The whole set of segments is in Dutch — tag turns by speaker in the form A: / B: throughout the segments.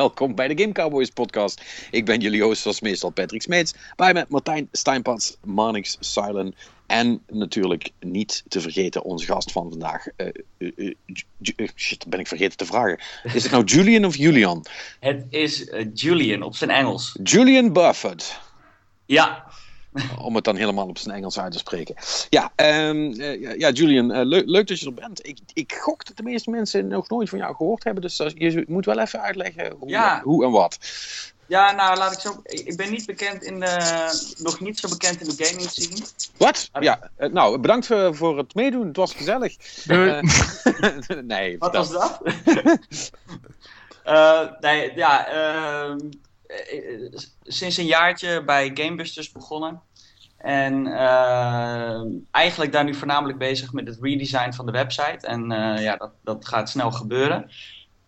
A: Welkom bij de Game Cowboys podcast. Ik ben jullie host zoals meestal Patrick Smeets. Bij met Martijn Steinpats, Marnix Silent en natuurlijk niet te vergeten onze gast van vandaag. Uh, uh, uh, shit, ben ik vergeten te vragen. Is het nou Julian of Julian?
B: Het is Julian op zijn Engels.
A: Julian Buffett.
B: Ja,
A: om het dan helemaal op zijn Engels uit te spreken. Ja, um, ja Julian, uh, leuk, leuk dat je er bent. Ik, ik gok dat de meeste mensen nog nooit van jou gehoord hebben. Dus je moet wel even uitleggen hoe, ja. hoe en wat.
B: Ja, nou laat ik zo. Ik ben niet bekend in de. nog niet zo bekend in de gaming scene.
A: Wat? Ja, nou bedankt voor, voor het meedoen. Het was gezellig. Uh, nee,
B: Wat was dat? uh, nee, ja. Ehm, eh, sinds een jaartje bij Gamebusters begonnen. En uh, eigenlijk daar nu voornamelijk bezig met het redesign van de website. En uh, ja, dat, dat gaat snel gebeuren.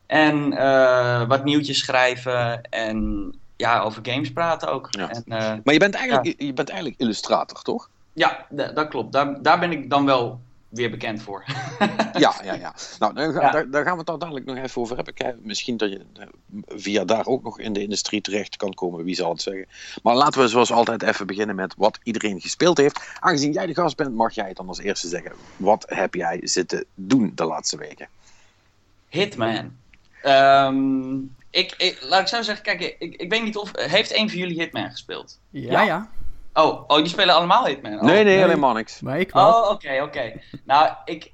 B: En uh, wat nieuwtjes schrijven en ja, over games praten ook.
A: Ja.
B: En,
A: maar je bent, eigenlijk, ja. je bent eigenlijk illustrator, toch?
B: Ja, dat klopt. Daar, daar ben ik dan wel weer bekend voor.
A: ja, ja, ja. Nou, daar, ja. daar, daar, gaan we het dan dadelijk nog even over hebben. Misschien dat je via daar ook nog in de industrie terecht kan komen, wie zal het zeggen. Maar laten we zoals altijd even beginnen met wat iedereen gespeeld heeft. Aangezien jij de gast bent, mag jij het dan als eerste zeggen. Wat heb jij zitten doen de laatste weken?
B: Hitman. Um, ik, ik, laat ik zo zeggen, kijk, ik, ik weet niet of... Heeft een van jullie Hitman gespeeld?
C: Ja, ja. ja.
B: Oh, oh, die spelen allemaal Hitman? Oh.
A: Nee, nee, helemaal niks.
C: Maar ik wel.
B: Oh, oké, okay, oké. Okay. Nou, ik,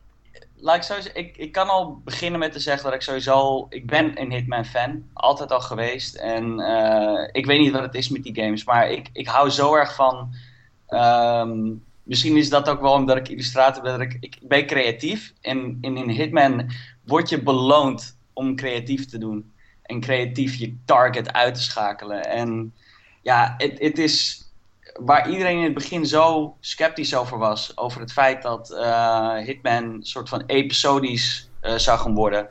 B: laat ik, zo zeggen, ik, ik kan al beginnen met te zeggen dat ik sowieso... Ik ben een Hitman-fan, altijd al geweest. En uh, ik weet niet wat het is met die games, maar ik, ik hou zo erg van... Um, misschien is dat ook wel omdat ik illustrator ben. Ik, ik ben creatief. En, en in Hitman word je beloond om creatief te doen. En creatief je target uit te schakelen. En ja, het is waar iedereen in het begin zo sceptisch over was. Over het feit dat uh, Hitman een soort van episodisch uh, zou gaan worden.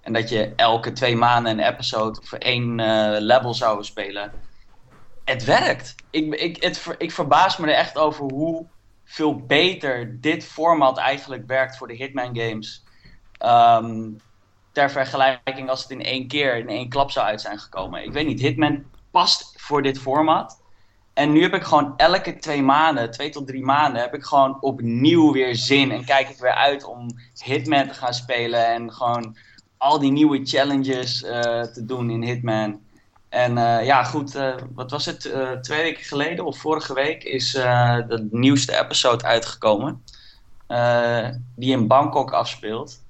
B: En dat je elke twee maanden een episode of één uh, level zou spelen. Het werkt. Ik, ik, het, ik verbaas me er echt over hoe veel beter dit format eigenlijk werkt voor de Hitman games. Um, ter vergelijking als het in één keer, in één klap zou uit zijn gekomen. Ik weet niet, Hitman past voor dit format. En nu heb ik gewoon elke twee maanden, twee tot drie maanden, heb ik gewoon opnieuw weer zin. En kijk ik weer uit om Hitman te gaan spelen. En gewoon al die nieuwe challenges uh, te doen in Hitman. En uh, ja, goed, uh, wat was het? twee weken geleden of vorige week is de nieuwste episode uitgekomen. die in Bangkok afspeelt.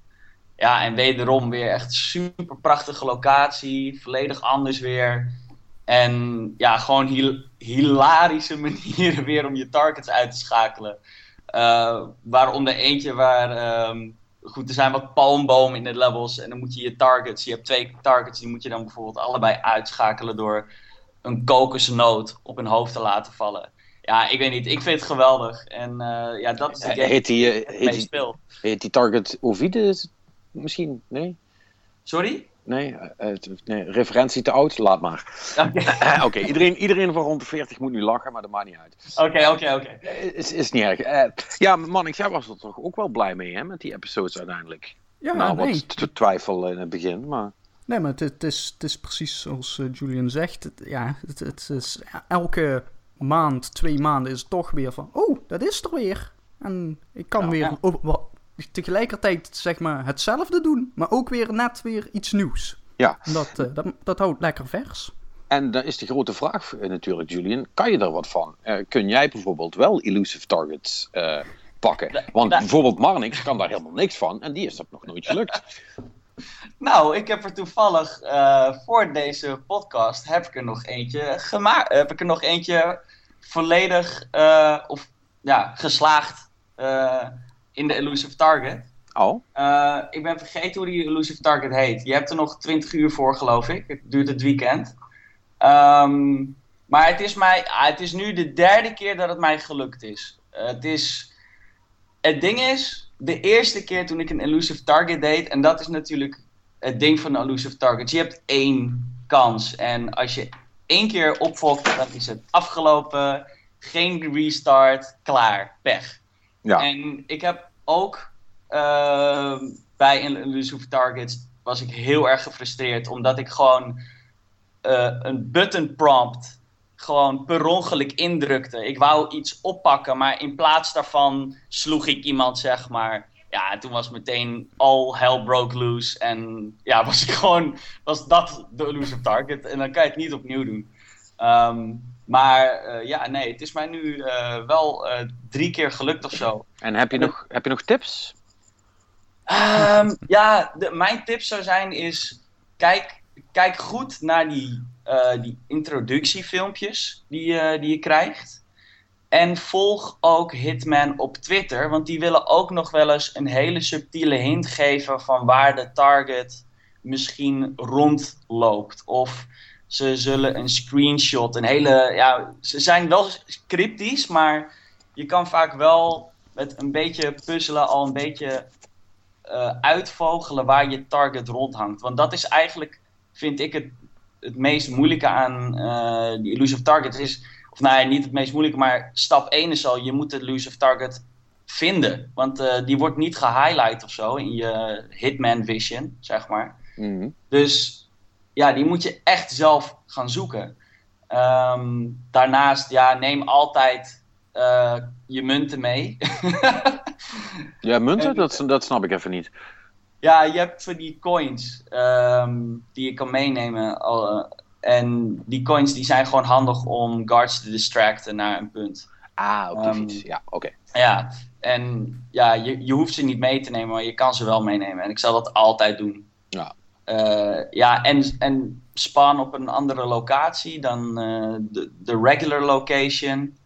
B: Ja, en wederom weer echt super prachtige locatie. Volledig anders weer. En ja, gewoon hil hilarische manieren weer om je targets uit te schakelen. Uh, waaronder eentje waar, um, goed, er zijn wat palmbomen in de levels en dan moet je je targets, je hebt twee targets, die moet je dan bijvoorbeeld allebei uitschakelen door een kokosnoot op hun hoofd te laten vallen. Ja, ik weet niet, ik vind het geweldig. En uh, ja, dat is de game
A: heet die, uh, heet die. Heet die target Ovides misschien? Nee?
B: Sorry?
A: Nee, uh, nee, referentie te oud, laat maar. Oké, okay. okay. iedereen, iedereen van rond de 40 moet nu lachen, maar dat maakt niet uit.
B: Oké, oké, oké.
A: Is, is niet erg. Uh, ja, man, ik was er toch ook wel blij mee, hè, met die episodes uiteindelijk. Ja, nou, nee. wat twijfel in het begin, maar...
C: Nee, maar het, het, is, het is precies zoals Julian zegt. Het, ja, het, het is elke maand, twee maanden is het toch weer van... Oh, dat is er weer. En ik kan weer ja. op, tegelijkertijd zeg maar hetzelfde doen, maar ook weer net weer iets nieuws.
A: Ja.
C: Dat, uh, dat, dat houdt lekker vers.
A: En dan is de grote vraag uh, natuurlijk, Julian, kan je er wat van? Uh, kun jij bijvoorbeeld wel elusive targets pakken? Want bijvoorbeeld Marnix kan daar helemaal niks van en die is dat nog nooit gelukt.
B: Nou, ik heb er toevallig voor deze podcast heb ik er nog eentje gemaakt. Heb ik er nog eentje volledig of ja, geslaagd in de Elusive Target.
A: Oh.
B: Uh, ik ben vergeten hoe die Elusive Target heet. Je hebt er nog 20 uur voor, geloof ik. Het duurt het weekend. Um, maar het is, mij, ah, het is nu de derde keer dat het mij gelukt is. Uh, het is. Het ding is, de eerste keer toen ik een Elusive Target deed, en dat is natuurlijk het ding van een Elusive Target. Je hebt één kans. En als je één keer opfokt, dan is het afgelopen. Geen restart, klaar, pech.
A: Ja.
B: En ik heb ook uh, bij Elusive Targets was ik heel erg gefrustreerd. Omdat ik gewoon uh, een button prompt gewoon per ongeluk indrukte. Ik wou iets oppakken, maar in plaats daarvan sloeg ik iemand, zeg maar. Ja, toen was meteen all hell broke loose. En ja, was ik gewoon, was dat de elusive target. En dan kan je het niet opnieuw doen. Um, maar uh, ja, nee, het is mij nu uh, wel uh, drie keer gelukt of zo.
A: En heb je, nog, heb je nog tips?
B: Um, ja, de, mijn tip zou zijn is... Kijk, kijk goed naar die, die introductiefilmpjes die, die je krijgt. En volg ook Hitman op Twitter. Want die willen ook nog wel eens een hele subtiele hint geven... van waar de target misschien rondloopt. Of ze zullen een screenshot, een hele. Ja, ze zijn wel cryptisch, maar je kan vaak wel met een beetje puzzelen al een beetje uh, uitvogelen waar je target rondhangt. Want dat is eigenlijk, vind ik, het, het meest moeilijke aan uh, die elusive target. Is, of nee, niet het meest moeilijke, maar stap 1 is al, je moet de elusive target vinden. Want uh, die wordt niet gehighlight of zo in je Hitman Vision, zeg maar. Mm -hmm. Dus ja, die moet je echt zelf gaan zoeken. Um, daarnaast, ja, neem altijd uh, je munten mee.
A: ja, munten? dat, dat snap ik even niet.
B: Ja, je hebt voor die coins um, die je kan meenemen. Uh, en die coins die zijn gewoon handig om guards te distracten naar een punt.
A: Ah, op de um, fiets. Ja, oké. Okay.
B: Ja, en ja, je, je hoeft ze niet mee te nemen, maar je kan ze wel meenemen. En ik zal dat altijd doen.
A: Ja,
B: ja, en, en spawn op een andere locatie dan uh, de, de regular location.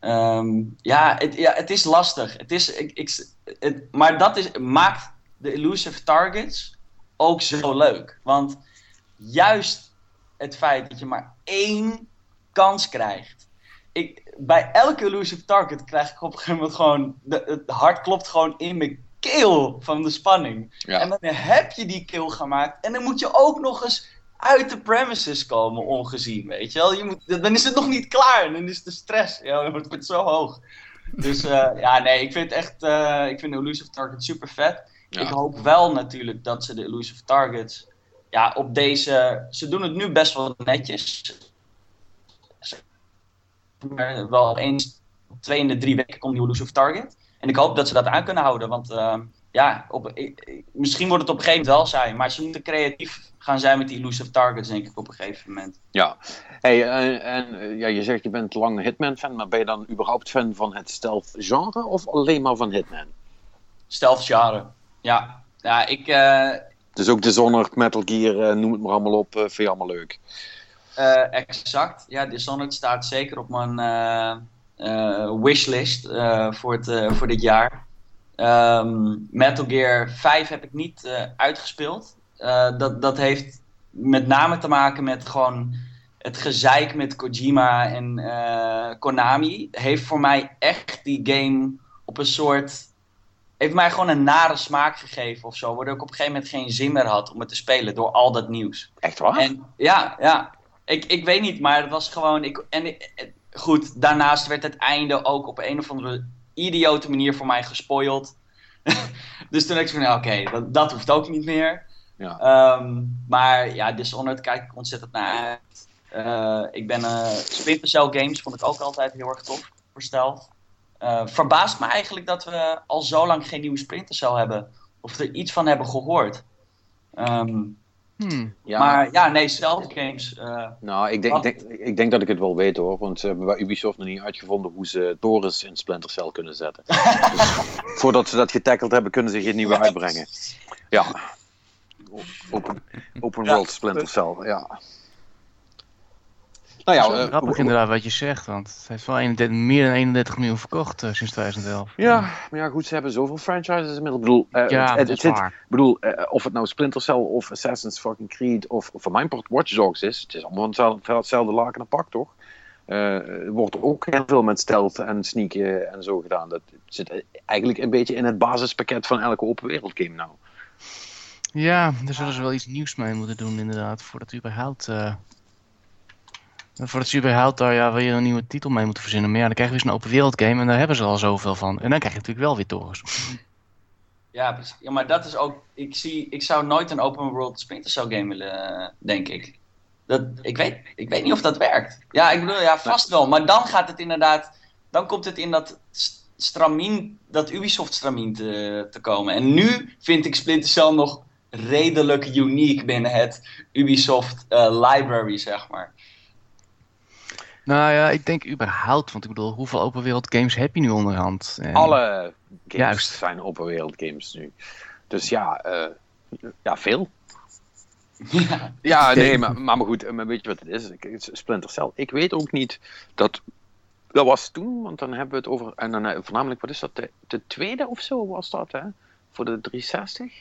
B: Um, ja, het, ja, het is lastig. Het is, ik, ik, het, maar dat is, maakt de elusive targets ook zo leuk. Want juist het feit dat je maar één kans krijgt. Ik, bij elke elusive target krijg ik op een gegeven moment gewoon... De, het hart klopt gewoon in mijn keel van de spanning. Ja. En dan heb je die kill gemaakt. En dan moet je ook nog eens uit de premises komen ongezien, weet je wel. Je moet, dan is het nog niet klaar. En dan is de stress ja, dan wordt het zo hoog. Dus uh, ja, nee, ik vind echt... Uh, ik vind de Elusive Target super vet. Ja. Ik hoop wel natuurlijk dat ze de Elusive Targets... Ja, op deze... Ze doen het nu best wel netjes. Wel eens, twee in de drie weken komt die Elusive Target. En ik hoop dat ze dat aan kunnen houden. Want uh, ja, op, misschien wordt het op een gegeven moment wel saai. Maar ze moeten creatief gaan zijn met die elusive targets, denk ik, op een gegeven moment.
A: Ja, hey, en, en ja, je zegt je bent lang Hitman-fan. Maar ben je dan überhaupt fan van het stealth-genre? Of alleen maar van Hitman?
B: Stealth-genre, ja. Ja, ik... Uh,
A: dus ook Dishonored, Metal Gear, uh, noem het maar allemaal op. vind je allemaal leuk?
B: exact. Ja, Dishonored staat zeker op mijn wishlist uh, voor, het, uh, voor dit jaar. Um, Metal Gear 5 heb ik niet uitgespeeld. dat, dat heeft met name te maken met gewoon het gezeik met Kojima en Konami. Heeft voor mij echt die game op een soort heeft mij gewoon een nare smaak gegeven of zo. Waardoor ik op een gegeven moment geen zin meer had om het te spelen door al dat nieuws.
A: Echt waar?
B: En, ja, ja. Ik, ik weet niet, maar het was gewoon. Ik, en, goed, daarnaast werd het einde ook op een of andere idiote manier voor mij gespoild. dus toen dacht ik van, oké, dat, dat, hoeft ook niet meer.
A: Ja.
B: Um, maar ja, Dishonored kijk ik ontzettend naar uit. Uh, ik ben uh, Splinter Cell games vond ik ook altijd heel erg tof voor stealth. Uh, verbaast me eigenlijk dat we al zo lang geen nieuwe Splinter Cell hebben. Of er iets van hebben gehoord. Um, Hmm, ja. Maar ja, nee, stealth games. Uh,
A: nou, ik denk, ik, denk, ik denk dat ik het wel weet hoor. Want ze hebben bij Ubisoft nog niet uitgevonden hoe ze torens in Splinter Cell kunnen zetten. dus voordat ze dat getackeld hebben, kunnen ze geen nieuwe uitbrengen. Ja. Open, open ja. world Splinter Cell, ja.
D: Nou ja, uh, grappig inderdaad wat je zegt, want het heeft wel 31, meer dan 31 miljoen verkocht uh, sinds 2011.
A: Ja, maar ja, goed, ze hebben zoveel franchises inmiddels. Ik bedoel, uh, ja, het, het, het, bedoel of het nou Splinter Cell of Assassin's fucking Creed of, of voor mijn part Watch Dogs is, het is allemaal hetzelfde, hetzelfde laken en pak, toch? er wordt ook heel veel met stealth en sneaken en zo gedaan. Dat zit eigenlijk een beetje in het basispakket van elke open wereld game nou.
D: Ja, daar zullen ze wel iets nieuws mee moeten doen inderdaad, voordat überhaupt voor het überhaupt daar ja, wil je een nieuwe titel mee moeten verzinnen. Maar ja, dan krijg je weer een open wereld game en daar hebben ze al zoveel van. En dan krijg je natuurlijk wel weer torens.
B: Ja, precies. Ja, maar dat is ook. Ik, zie, ik zou nooit een open world Splinter Cell game willen, denk ik. Dat, ik, weet, ik weet niet of dat werkt. Ja, ik bedoel, ja, vast wel. Maar dan gaat het inderdaad. Dan komt het in dat stramien, dat Ubisoft stramien te, te komen. En nu vind ik Splinter Cell nog redelijk uniek binnen het Ubisoft eh, library, zeg maar.
D: Nou ja, ik denk überhaupt, want ik bedoel, hoeveel open wereld games heb je nu onderhand? En-
A: Alle games
D: Juist.
A: zijn open wereld games nu. Dus ja, eh, ja veel.
B: ja.
A: Ja, nee, maar, maar goed, eh, maar weet je wat het is? Ik- het is Splinter Cell. Ik weet ook niet dat. Dat was toen, want dan hebben we het over. En dan eh, voornamelijk, wat is dat? De, de tweede of zo was dat, hè? Voor de 360?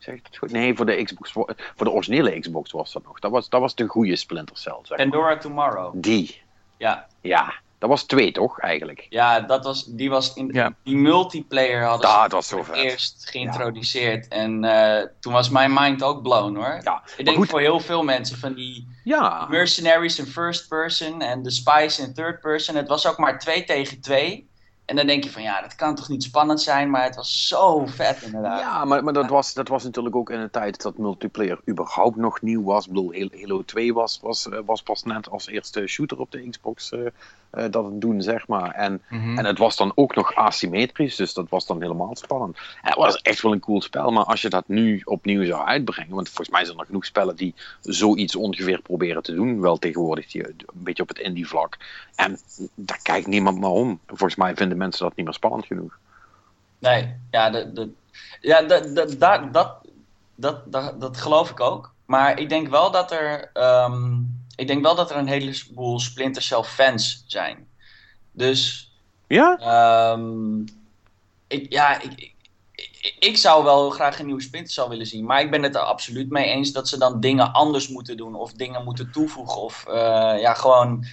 A: Zeg ik dat goed? Nee, voor de Xbox. Voor de originele Xbox was dat nog. Dat was, dat was de goede Splinter Cell, zeg maar.
B: Pandora Tomorrow.
A: Die.
B: Ja,
A: Ja, dat was twee toch, eigenlijk?
B: ja dat was, die was in
D: Ja.
B: die multiplayer hadden ze
A: Dat was zo vet.
B: eerst geïntroduceerd. En eh, toen was mijn mind ook blown hoor.
A: Ja,
B: Ik
A: maar
B: denk
A: goed.
B: voor heel veel mensen van die
A: Ja,
B: mercenaries in first person en de spies in third person. Het was ook maar 2 tegen 2. En dan denk je van ja, dat kan toch niet spannend zijn, maar het was zo vet inderdaad.
A: Ja, maar, maar dat, was, dat was natuurlijk ook in een tijd dat multiplayer überhaupt nog nieuw was. Ik bedoel, Halo- Halo 2 was, was, eh, was pas net als eerste shooter op de Xbox eh, eh, dat het doen, zeg maar. En,
D: Mhm.
A: en het was dan ook nog asymmetrisch, dus dat was dan helemaal spannend. En het was echt wel een cool spel, maar als je dat nu opnieuw zou uitbrengen, want volgens mij zijn er genoeg spellen die zoiets ongeveer proberen te doen, wel tegenwoordig die, een beetje op het indie vlak. En daar kijkt niemand maar om. Volgens mij vinden mensen dat niet meer spannend genoeg.
B: Nee, ja, de, de, ja de, dat, dat, dat, dat geloof ik ook. Maar ik denk wel dat er, ehm, ik denk wel dat er een heleboel Splinter Cell fans zijn. Dus
A: Ja?
B: Ehm, ik, ja, ik, ik, ik, zou wel graag een nieuwe Splinter Cell willen zien. Maar ik ben het er absoluut mee eens dat ze dan dingen anders moeten doen. Of dingen moeten toevoegen. Of eh, ja, gewoon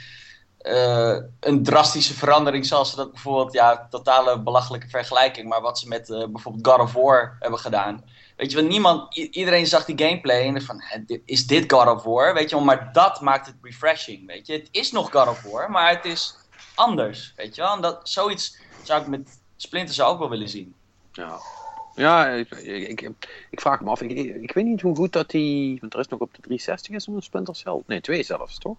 B: eh, een drastische verandering. Zoals ze dat bijvoorbeeld, ja, totale belachelijke vergelijking. Maar wat ze met eh, bijvoorbeeld God of War hebben gedaan. Weet je wel, niemand, iedereen zag die gameplay en dacht van, is dit God of War? Weet je maar dat maakt het refreshing, weet je. Het is nog God of War, maar het is anders, weet je wel. Dat, zoiets zou ik met Splinter ook wel willen zien.
A: Ja, ja ik, ik, ik, vraag me af. Ik, ik, weet niet hoe goed dat die. Want er is nog op de 360 is een Splinter Cell. Nee, twee zelfs, toch?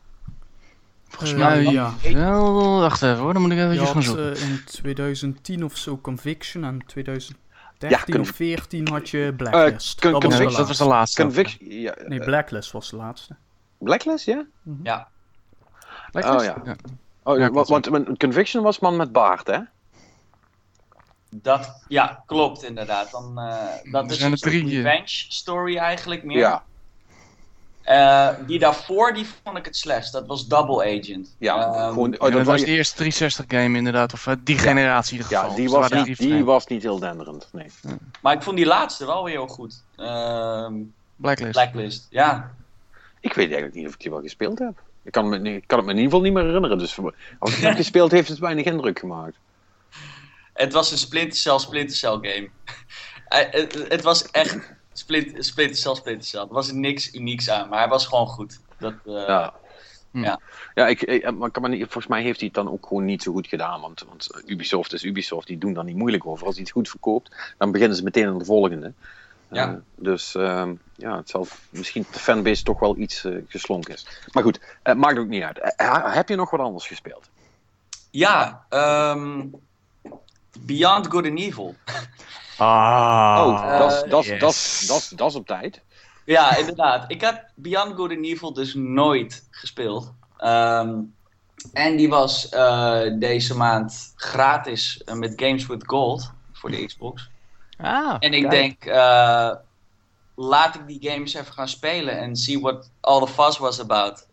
D: Volgens
C: Eh,
D: mij
C: ja.
D: wel. Wacht even hoor, dan moet ik even gaan zoeken.
C: eh, in 2010 of zo Conviction en 2013
A: Ja,
C: of 14 had je Blacklist.
A: Con-
C: dat, was de
A: Conviction,
D: dat was de
C: laatste.
A: Conviction. Ja,
C: Nee,
A: eh,
C: Blacklist was de laatste.
A: Blacklist, ja?
B: Ja,
A: Oh ja. Oh,
D: Ja,
A: want, want Conviction was man met baard, hè?
B: dat, ja klopt inderdaad. Dan, eh, dat
D: Er
B: is een
D: eh.
B: revenge story eigenlijk meer.
A: Ja.
B: Eh, die daarvoor, die vond ik het slechtst. Dat was Double Agent.
A: Ja,
B: Ehm,
A: gewoon, oh, dat
D: dat
A: was,
D: de eerste 360 game inderdaad, of eh, die generatie in ieder geval.
A: ja, die
D: Dus
A: was, niet, die was niet heel denderend. Nee.
B: Maar ik vond die laatste wel weer heel goed. Ehm,
D: Blacklist.
B: Blacklist, ja.
A: Ik weet eigenlijk niet of ik die wel gespeeld heb. Ik kan, me, ik kan het me in ieder geval niet meer herinneren. Dus als ik het heb gespeeld, heeft het weinig indruk gemaakt.
B: Het was een Splinter Cell, Splinter Cell game. Eh, het was echt Splinter, Splinter Cell, Splinter Cell. Er was niks unieks aan, maar hij was gewoon goed. Dat, eh,
A: Ja.
D: Hm.
B: Ja.
A: Ja, ik, ik, maar kan me niet, volgens mij heeft hij het dan ook gewoon niet zo goed gedaan. Want, want Ubisoft is Ubisoft, die doen daar niet moeilijk over. Als hij het goed verkoopt, dan beginnen ze meteen aan de volgende.
B: Ja.
A: Eh, dus ehm, ja, het zal misschien de fanbase toch wel iets eh, geslonken is. Maar goed, eh, maakt ook niet uit. Eh, heb je nog wat anders gespeeld?
B: Ja, ehm, Beyond Good and Evil.
D: Ah.
A: oh, dat is- dat is-
D: yes.
A: dat is- dat is- dat is op tijd.
B: Ja, inderdaad. Ik heb Beyond Good and Evil dus nooit gespeeld. Ehm, en die was eh, deze maand gratis eh, met Games with Gold voor de Xbox.
D: Ah,
B: En ik
D: kijk.
B: denk, eh, laat ik die games even gaan spelen en see what all the fuss was about.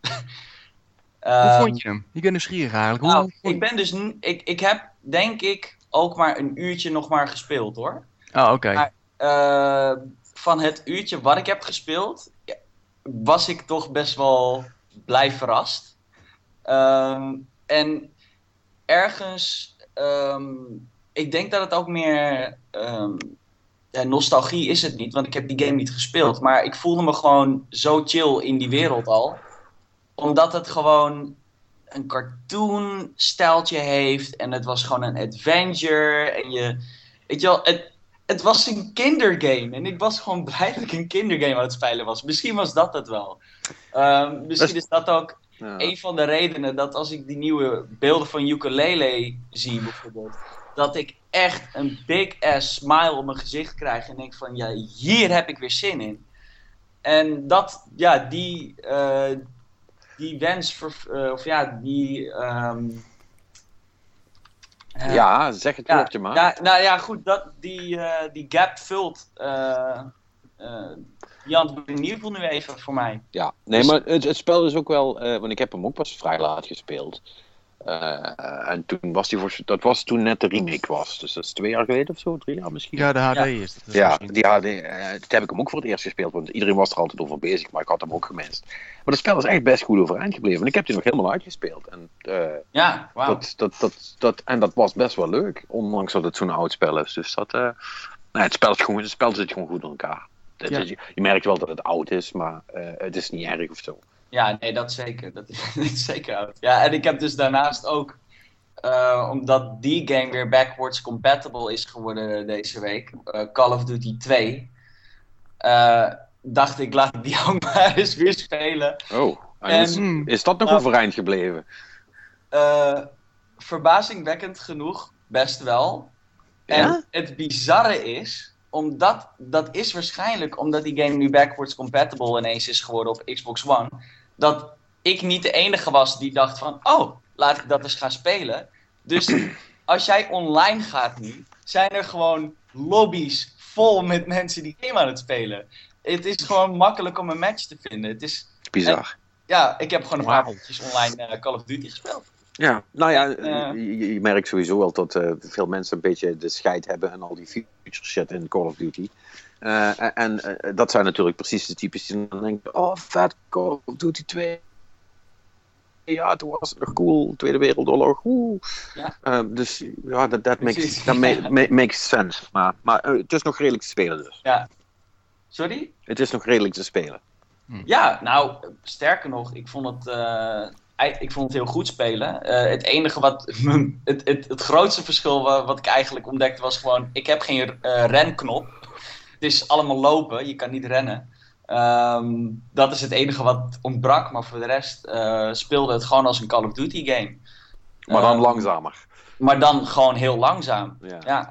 D: Hoe
B: Ehm,
D: vond je hem? Ik ben nieuwsgierig eigenlijk. Hoe,
B: Nou, ik ben dus, ik, ik heb denk ik ook maar een uurtje nog maar gespeeld hoor.
D: Oh, oké.
B: Maar- Eh, van het uurtje wat ik heb gespeeld, was ik toch best wel blij verrast. Ehm, en ergens, ehm, ik denk dat het ook meer ehm, ja, nostalgie is het niet, want ik heb die game niet gespeeld. Maar ik voelde me gewoon zo chill in die wereld al. Omdat het gewoon een cartoon stijltje heeft. En het was gewoon een adventure. En je, weet je wel, het, het was een kindergame. En ik was gewoon blij dat ik een kindergame aan het spelen was. Misschien was dat het wel. Ehm, misschien is dat ook
A: Ja.
B: een van de redenen dat als ik die nieuwe beelden van ukulele zie bijvoorbeeld, dat ik echt een big ass smile op mijn gezicht krijg en denk van ja, hier heb ik weer zin in. En dat, ja, die, eh, die wens, eh, of ja, die... ehm, eh,
A: Ja, zeg het
B: ja,
A: woordje maar.
B: ja, nou ja, goed, dat, die, eh, die gap vult uh, Jan de Nieuwpoel nu even voor mij.
A: Ja, nee,
B: Dus-
A: maar het, het spel is ook wel, want ik heb hem ook pas vrij laat gespeeld. Eh, en toen was die voor, dat was toen net de remake was. Dus dat is twee jaar geleden of zo, drie jaar misschien.
D: Ja, de HD
B: Ja.
D: is het.
A: Ja,
D: misschien.
A: die had, eh, toen heb ik hem ook voor het eerst gespeeld, want iedereen was er altijd over bezig, maar ik had hem ook gemist. Maar het spel is echt best goed overeind gebleven. En ik heb die nog helemaal uitgespeeld. En, eh,
B: Ja, wauw.
A: dat, dat, dat, dat, en dat was best wel leuk, ondanks dat het zo'n oud spel is. Dus dat, eh, nee, het, spel is gewoon, het spel zit gewoon goed in elkaar. Het
D: Ja.
A: is- je, je merkt wel dat het oud is, maar eh, het is niet erg of zo.
B: Ja, nee, dat zeker. Dat is, dat is zeker oud. Ja, en ik heb dus daarnaast ook, eh, omdat die game weer backwards compatible is geworden deze week, eh, Call of Duty 2, eh, dacht ik, laat ik die ook maar eens weer spelen.
A: Oh, en is, is dat nog overeind gebleven?
B: Verbazingwekkend genoeg, best wel. En het bizarre is, omdat, dat is waarschijnlijk omdat die game nu backwards compatible ineens is geworden op Xbox One, dat ik niet de enige was die dacht van, oh, laat ik dat eens gaan spelen. Dus als jij online gaat nu, zijn er gewoon lobby's vol met mensen die game aan het spelen. Het is gewoon makkelijk om een match te vinden. Het is,
A: Bizar.
B: ja, ik heb gewoon een paar potjes online eh, Call of Duty gespeeld.
A: Ja, nou ja,
B: Eh.
A: je, je merkt sowieso wel dat eh, veel mensen een beetje de scheid hebben en al die future shit in Call of Duty. Eh, en dat zijn natuurlijk precies de types die dan denken, oh vet, Call of Duty 2. Ja, toen was het nog cool, Tweede Wereldoorlog, oeh.
B: Ja.
A: Dus ja, dat that makes,
B: Precies.
A: that ma- ma- makes sense. Maar, maar het is nog redelijk te spelen dus.
B: Sorry?
A: Het is nog redelijk te spelen.
B: Ja, nou, sterker nog, ik vond het, eh, ik vond het heel goed spelen. Eh, het enige wat, het, het, het grootste verschil wa- wat ik eigenlijk ontdekte was gewoon, ik heb geen eh, renknop. Het is allemaal lopen, je kan niet rennen. Ehm, dat is het enige wat ontbrak, maar voor de rest eh, speelde het gewoon als een Call of Duty game.
A: Maar dan langzamer.
B: Maar dan gewoon heel langzaam.
A: Ja.
B: Ja,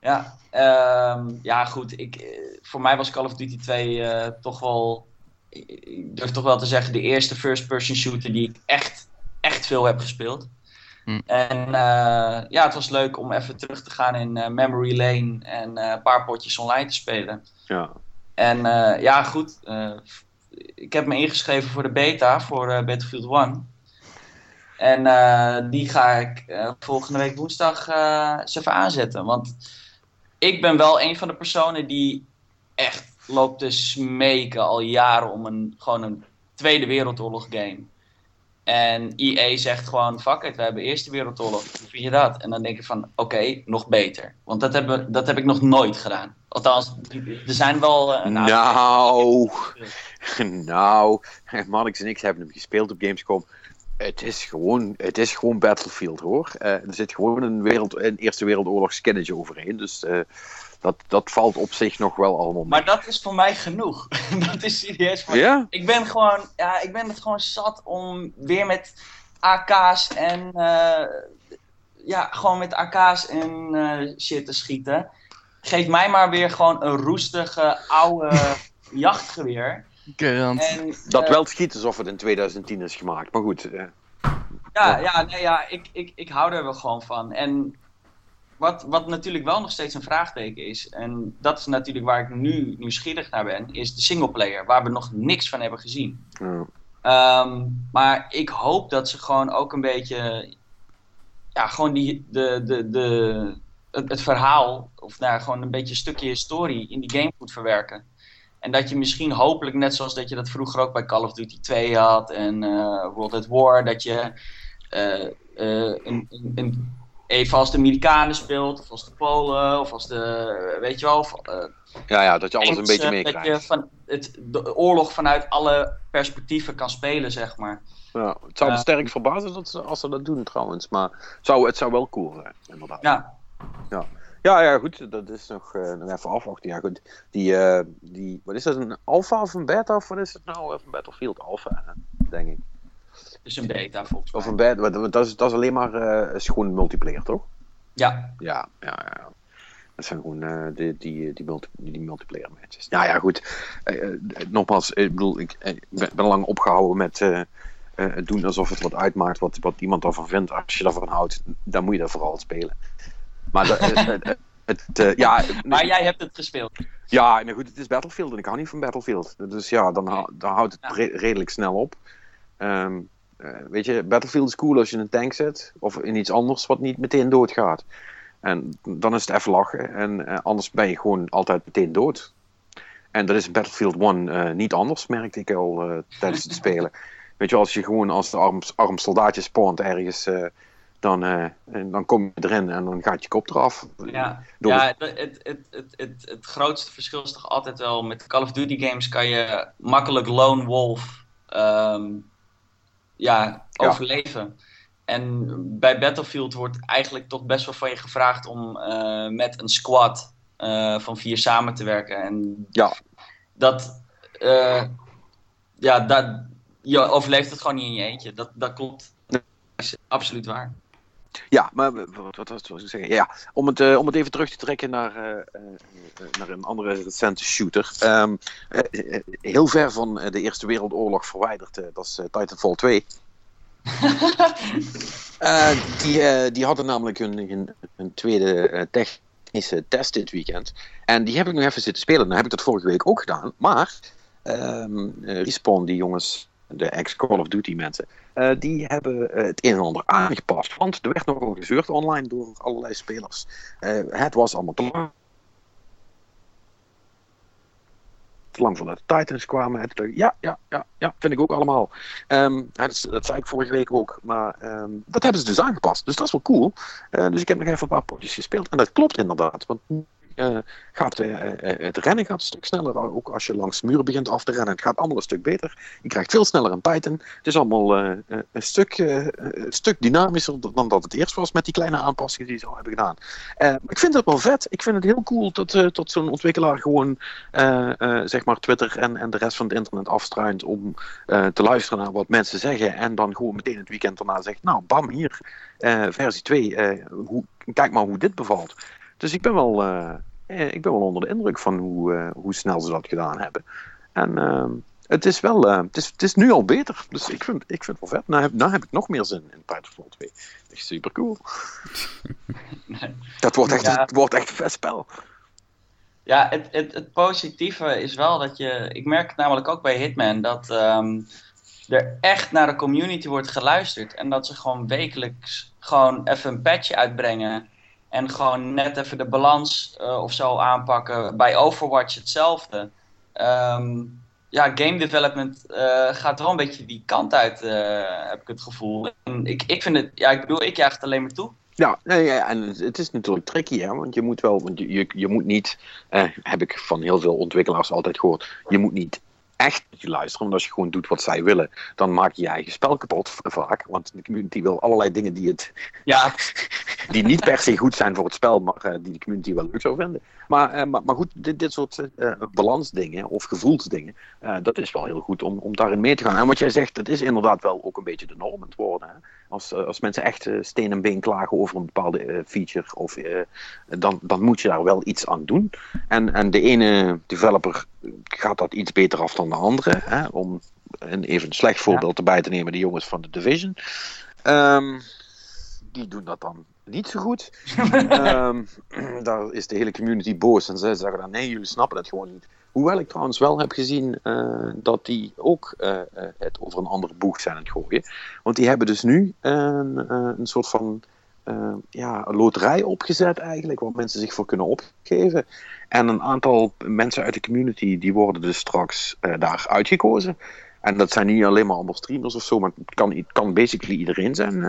B: ja, Ehm, ja goed. Ik, voor mij was Call of Duty 2 eh, toch wel, ik- durf toch wel te zeggen, de eerste first-person shooter die ik echt, echt veel heb gespeeld.
D: Hm.
B: En eh, ja, het was leuk om even terug te gaan in eh, Memory Lane en eh, een paar potjes online te spelen.
A: Ja.
B: En eh, ja, goed. eh, ik heb me ingeschreven voor de beta voor eh, Battlefield 1. En eh, die ga ik volgende week woensdag eh, eens even aanzetten. Want ik ben wel een van de personen die echt loopt te smeken al jaren om een, gewoon een Tweede Wereldoorlog game. En EA zegt gewoon, fuck it, we hebben Eerste Wereldoorlog. Hoe vind je dat? En dan denk ik van, oké, nog beter. Want dat, hebben, dat heb ik nog nooit gedaan. Althans, er zijn wel eh, aantal-
A: Nou, nou, Marnix en ik hebben hem gespeeld op Gamescom. Het is gewoon, het is gewoon Battlefield hoor. Eh, er zit gewoon een, wereld, een Eerste Wereldoorlog skinnetje overheen. Dus eh, dat, dat valt op zich nog wel allemaal mee.
B: Maar dat is voor mij genoeg. dat is serieus. voor-
A: Ja?
B: Ik ben gewoon, ja, ik ben het gewoon zat om weer met AK's en eh, ja, gewoon met AK's en eh, shit te schieten. Geef mij maar weer gewoon een roestige oude jachtgeweer. En,
A: Dat
B: eh,
A: wel schiet alsof het in 2010 is gemaakt. Maar goed,
B: Ja, ja, nee, ja ik, ik, ik hou er wel gewoon van. En wat, wat natuurlijk wel nog steeds een vraagteken is, en dat is natuurlijk waar ik nu nieuwsgierig naar ben, is de singleplayer, waar we nog niks van hebben gezien.
A: eh,
B: Ehm, maar ik hoop dat ze gewoon ook een beetje, ja, gewoon die, de, de, de, het, het verhaal, of nou, gewoon een beetje een stukje historie in die game goed verwerken. En dat je misschien hopelijk, net zoals dat je dat vroeger ook bij Call of Duty 2 had en eh, World at War, dat je eh, eh, een, een, een, even als de Amerikanen speelt, of als de Polen, of als de, weet je wel, of, eh,
A: ja, ja, dat je alles een beetje
B: Dat je
A: meekrijgt.
B: van het, de oorlog vanuit alle perspectieven kan spelen, zeg maar.
A: Ja, het zou me
B: Ja.
A: sterk verbazen dat ze, als ze dat doen trouwens. Maar zou, het zou wel cool zijn, inderdaad.
B: Ja,
A: Ja, Ja, ja, goed. Dat is nog, uh, nog even afwachten. Ja, goed. Die, die, wat is dat? Een alpha of een beta? Of wat is het nou? Of een Battlefield alpha, denk ik.
B: Dus een beta volgens mij.
A: Of een beta. Dat is, dat is alleen maar uh, is gewoon multiplayer, toch?
B: Ja.
A: Ja, ja, ja. Dat zijn gewoon uh, die, die, die, multi, die multiplayer matches. Nou ja, goed. Uh, nogmaals, ik bedoel, ik, ik ben lang opgehouden met doen alsof het wat uitmaakt wat, wat iemand ervan vindt. Als je daarvan houdt, dan moet je dat vooral spelen. Maar het, het, ja,
B: maar jij hebt het gespeeld.
A: Ja, nou goed, het is Battlefield en ik hou niet van Battlefield. Dus ja, dan, dan houdt het ja. redelijk snel op. Um, weet je, Battlefield is cool als je in een tank zit of in iets anders wat niet meteen doodgaat. En dan is het even lachen. En uh, anders ben je gewoon altijd meteen dood. En dat is Battlefield 1 uh, niet anders, merkte ik al tijdens het spelen. Weet je, als je gewoon als de arm, arm soldaatje spawnt ergens, dan, dan kom je erin en dan gaat je kop eraf.
B: Ja, ja het, het, het, het, het, het grootste verschil is toch altijd wel, met Call of Duty games kan je makkelijk lone wolf um, ja, overleven. En bij Battlefield wordt eigenlijk toch best wel van je gevraagd om uh, met een squad uh, van vier samen te werken. En
A: ja.
B: dat, uh, ja, dat, je overleeft het gewoon niet in je eentje. Dat, dat klopt. Dat is absoluut waar.
A: Ja, maar wat, wat was ik zeggen? Ja, om het, uh, om het even terug te trekken naar, uh, uh, naar een andere recente shooter. Um, heel ver van de Eerste Wereldoorlog verwijderd, dat is Titanfall 2. uh, die, die hadden namelijk een, een tweede technische test dit weekend. En die heb ik nog even zitten spelen. Dan heb ik dat vorige week ook gedaan. Maar um, Respawn, die jongens, de ex-Call of Duty mensen, die hebben het een en ander aangepast. Want er werd nogal gezeurd online door allerlei spelers. het was allemaal te lang. te lang voordat de Titans kwamen. En toen, ja, ja, ja, ja, vind ik ook allemaal. Um, dat, dat, zei ik vorige week ook. Maar um, dat hebben ze dus aangepast. Dus dat is wel cool. Dus ik heb nog even een paar potjes gespeeld. En dat klopt inderdaad. Want uh, gaat, uh, het rennen gaat een stuk sneller. Ook als je langs muren begint af te rennen. Het gaat allemaal een stuk beter. Je krijgt veel sneller een Titan. Het is allemaal een, stuk, stuk dynamischer dan dat het eerst was. Met die kleine aanpassingen die ze al hebben gedaan. ik vind het wel vet. Ik vind het heel cool dat, dat zo'n ontwikkelaar gewoon zeg maar Twitter en, en de rest van het internet afstruint. Om te luisteren naar wat mensen zeggen. En dan gewoon meteen het weekend daarna zegt. Nou, bam, hier. versie 2. hoe, kijk maar hoe dit bevalt. Dus ik ben wel, uh, ik ben wel onder de indruk van hoe, uh, hoe snel ze dat gedaan hebben. En uh, het is wel, het is, het is nu al beter. Dus ik vind, ik vind het wel vet. Nou heb, nou heb ik nog meer zin in Titanfall 2. Dat is super cool. dat wordt echt, ja. het wordt echt een vet spel.
B: Ja, het, het, het positieve is wel dat je. Ik merk het namelijk ook bij Hitman dat um, er echt naar de community wordt geluisterd. En dat ze gewoon wekelijks gewoon even een patchje uitbrengen. En gewoon net even de balans uh, of zo aanpakken. Bij Overwatch hetzelfde. Um, ja, game development uh, gaat wel een beetje die kant uit, uh, heb ik het gevoel. En ik, ik vind het, ja, ik bedoel, ik jaag het alleen maar toe.
A: Ja, nee, en het is natuurlijk tricky, hè, want je moet wel, want je, je, je moet niet, eh, heb ik van heel veel ontwikkelaars altijd gehoord, je moet niet echt luisteren. Want als je gewoon doet wat zij willen, dan maak je je eigen spel kapot vaak. Want de community wil allerlei dingen die, het,
B: ja.
A: die niet per se goed zijn voor het spel, maar uh, die de community wel leuk zou vinden. Maar, uh, maar, maar, goed, dit, dit soort uh, balansdingen of gevoelsdingen, dat is wel heel goed om, om daarin mee te gaan. En wat jij zegt, dat is inderdaad wel ook een beetje de norm aan het worden. Hè? Als, als mensen echt steen en been klagen over een bepaalde feature, of, dan, dan moet je daar wel iets aan doen. En, en de ene developer gaat dat iets beter af dan de andere. Hè? Om een even een slecht voorbeeld erbij te nemen, de jongens van de Division. Um, die doen dat dan niet zo goed. um, daar is de hele community boos en ze zeggen dan nee, jullie snappen het gewoon niet. Hoewel ik trouwens wel heb gezien uh, dat die ook uh, uh, het over een andere boeg zijn aan het gooien. Want die hebben dus nu een, een soort van ja, loterij opgezet eigenlijk, waar mensen zich voor kunnen opgeven. En een aantal mensen uit de community die worden dus straks daar uitgekozen. En dat zijn niet alleen maar allemaal streamers of zo, maar het kan, het kan basically iedereen zijn,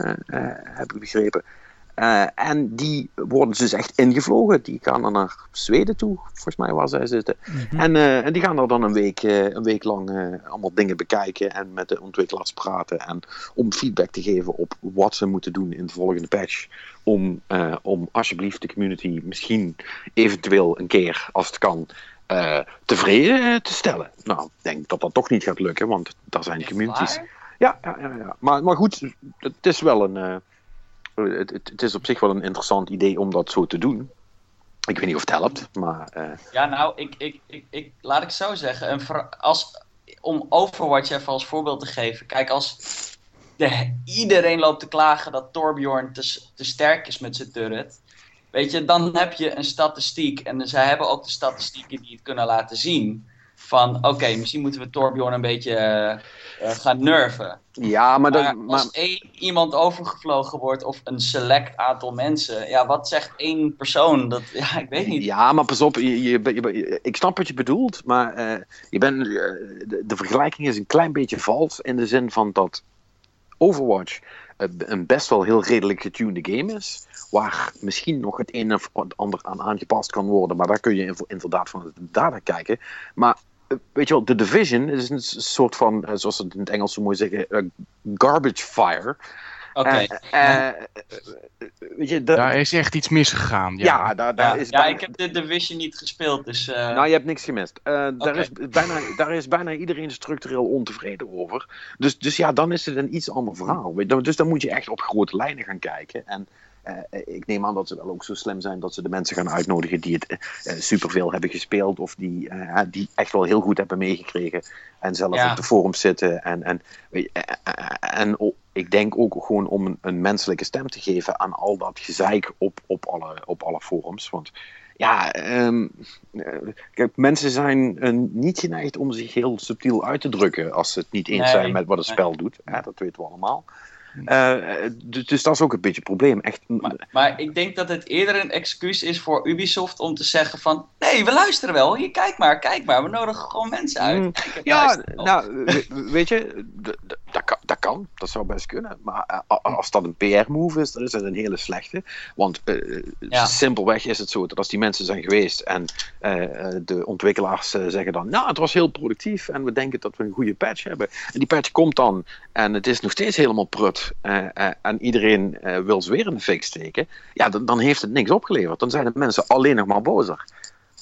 A: heb ik begrepen. En die worden dus echt ingevlogen. Die gaan dan naar Zweden toe, volgens mij waar zij zitten.
C: Mhm.
A: en, en die gaan er dan een week, een week lang allemaal dingen bekijken en met de ontwikkelaars praten. En om feedback te geven op wat ze moeten doen in de volgende patch. Om, om alsjeblieft de community misschien eventueel een keer, als het kan, tevreden te stellen. Nou, ik denk dat dat toch niet gaat lukken, want daar zijn communities. Ja, ja, ja, ja. Maar, maar goed, het is wel een. Het, het, is op zich wel een interessant idee om dat zo te doen. Ik weet niet of het helpt, maar. Uh...
B: Ja, nou, ik, ik, ik, ik, laat ik zo zeggen. Een als, om Overwatch even als voorbeeld te geven. Kijk, als de, iedereen loopt te klagen dat Torbjorn te, te sterk is met zijn turret. Weet je, dan heb je een statistiek. En zij hebben ook de statistieken die het kunnen laten zien. Van oké, misschien moeten we Torbjorn een beetje uh, gaan nerven.
A: Ja, maar,
B: maar als één iemand overgevlogen wordt of een select aantal mensen, ja, wat zegt één persoon? Dat, ja, ik weet niet.
A: Ja, maar pas op, je, je, je, ik snap wat je bedoelt, maar uh, je bent, uh, de, de, vergelijking is een klein beetje vals in de zin van dat Overwatch een best wel heel redelijk getunede game is. Waar misschien nog het een of ander aan aangepast kan worden. Maar daar kun je inderdaad van de data kijken. Maar eh, weet je wel, de Division is een soort van, eh, zoals ze het in het Engels zo mooi zeggen, garbage fire.
B: Oké. Okay.
A: Uh, weet je,
D: daar is echt iets misgegaan. Ja,
A: ja daar, daar
B: ja,
A: is
B: ja ik heb de Division niet gespeeld, dus... Uh...
A: Nou, je hebt niks gemist. Uh, daar, is bijna, daar is bijna iedereen structureel ontevreden over. Dus, dus ja, dan is het een iets ander verhaal. Dus dan moet je echt op grote lijnen gaan kijken. En ik neem aan dat ze wel ook zo slim zijn dat ze de mensen gaan uitnodigen die het uh, superveel hebben gespeeld of die, uh, die echt wel heel goed hebben meegekregen en zelf ja. op de forums zitten. En, en, en oh, ik denk ook gewoon om een, een, menselijke stem te geven aan al dat gezeik op, op, alle, op alle forums. Want ja, um, kijk, mensen zijn niet geneigd om zich heel subtiel uit te drukken als ze het niet eens nee, zijn met wat het spel nee. doet. dat weten we allemaal. Uh, dus dat is ook een beetje een probleem. Echt.
B: Maar, maar, ik denk dat het eerder een excuus is voor Ubisoft om te zeggen van... Nee, we luisteren wel. Hier, kijk maar, kijk maar. We nodigen gewoon mensen uit. Mm,
A: ja, nou, weet je, dat kan, dat kan. Dat zou best kunnen. Maar als dat een PR-move is, dan is dat een hele slechte. Want uh, ja. simpelweg is het zo dat als die mensen zijn geweest en uh, de ontwikkelaars zeggen dan... Nou, het was heel productief en we denken dat we een goede patch hebben. En die patch komt dan en het is nog steeds helemaal prut. Uh, uh, en iedereen uh, wil ze weer in de fik steken, ja, dan, dan, heeft het niks opgeleverd. Dan zijn de mensen alleen nog maar bozer.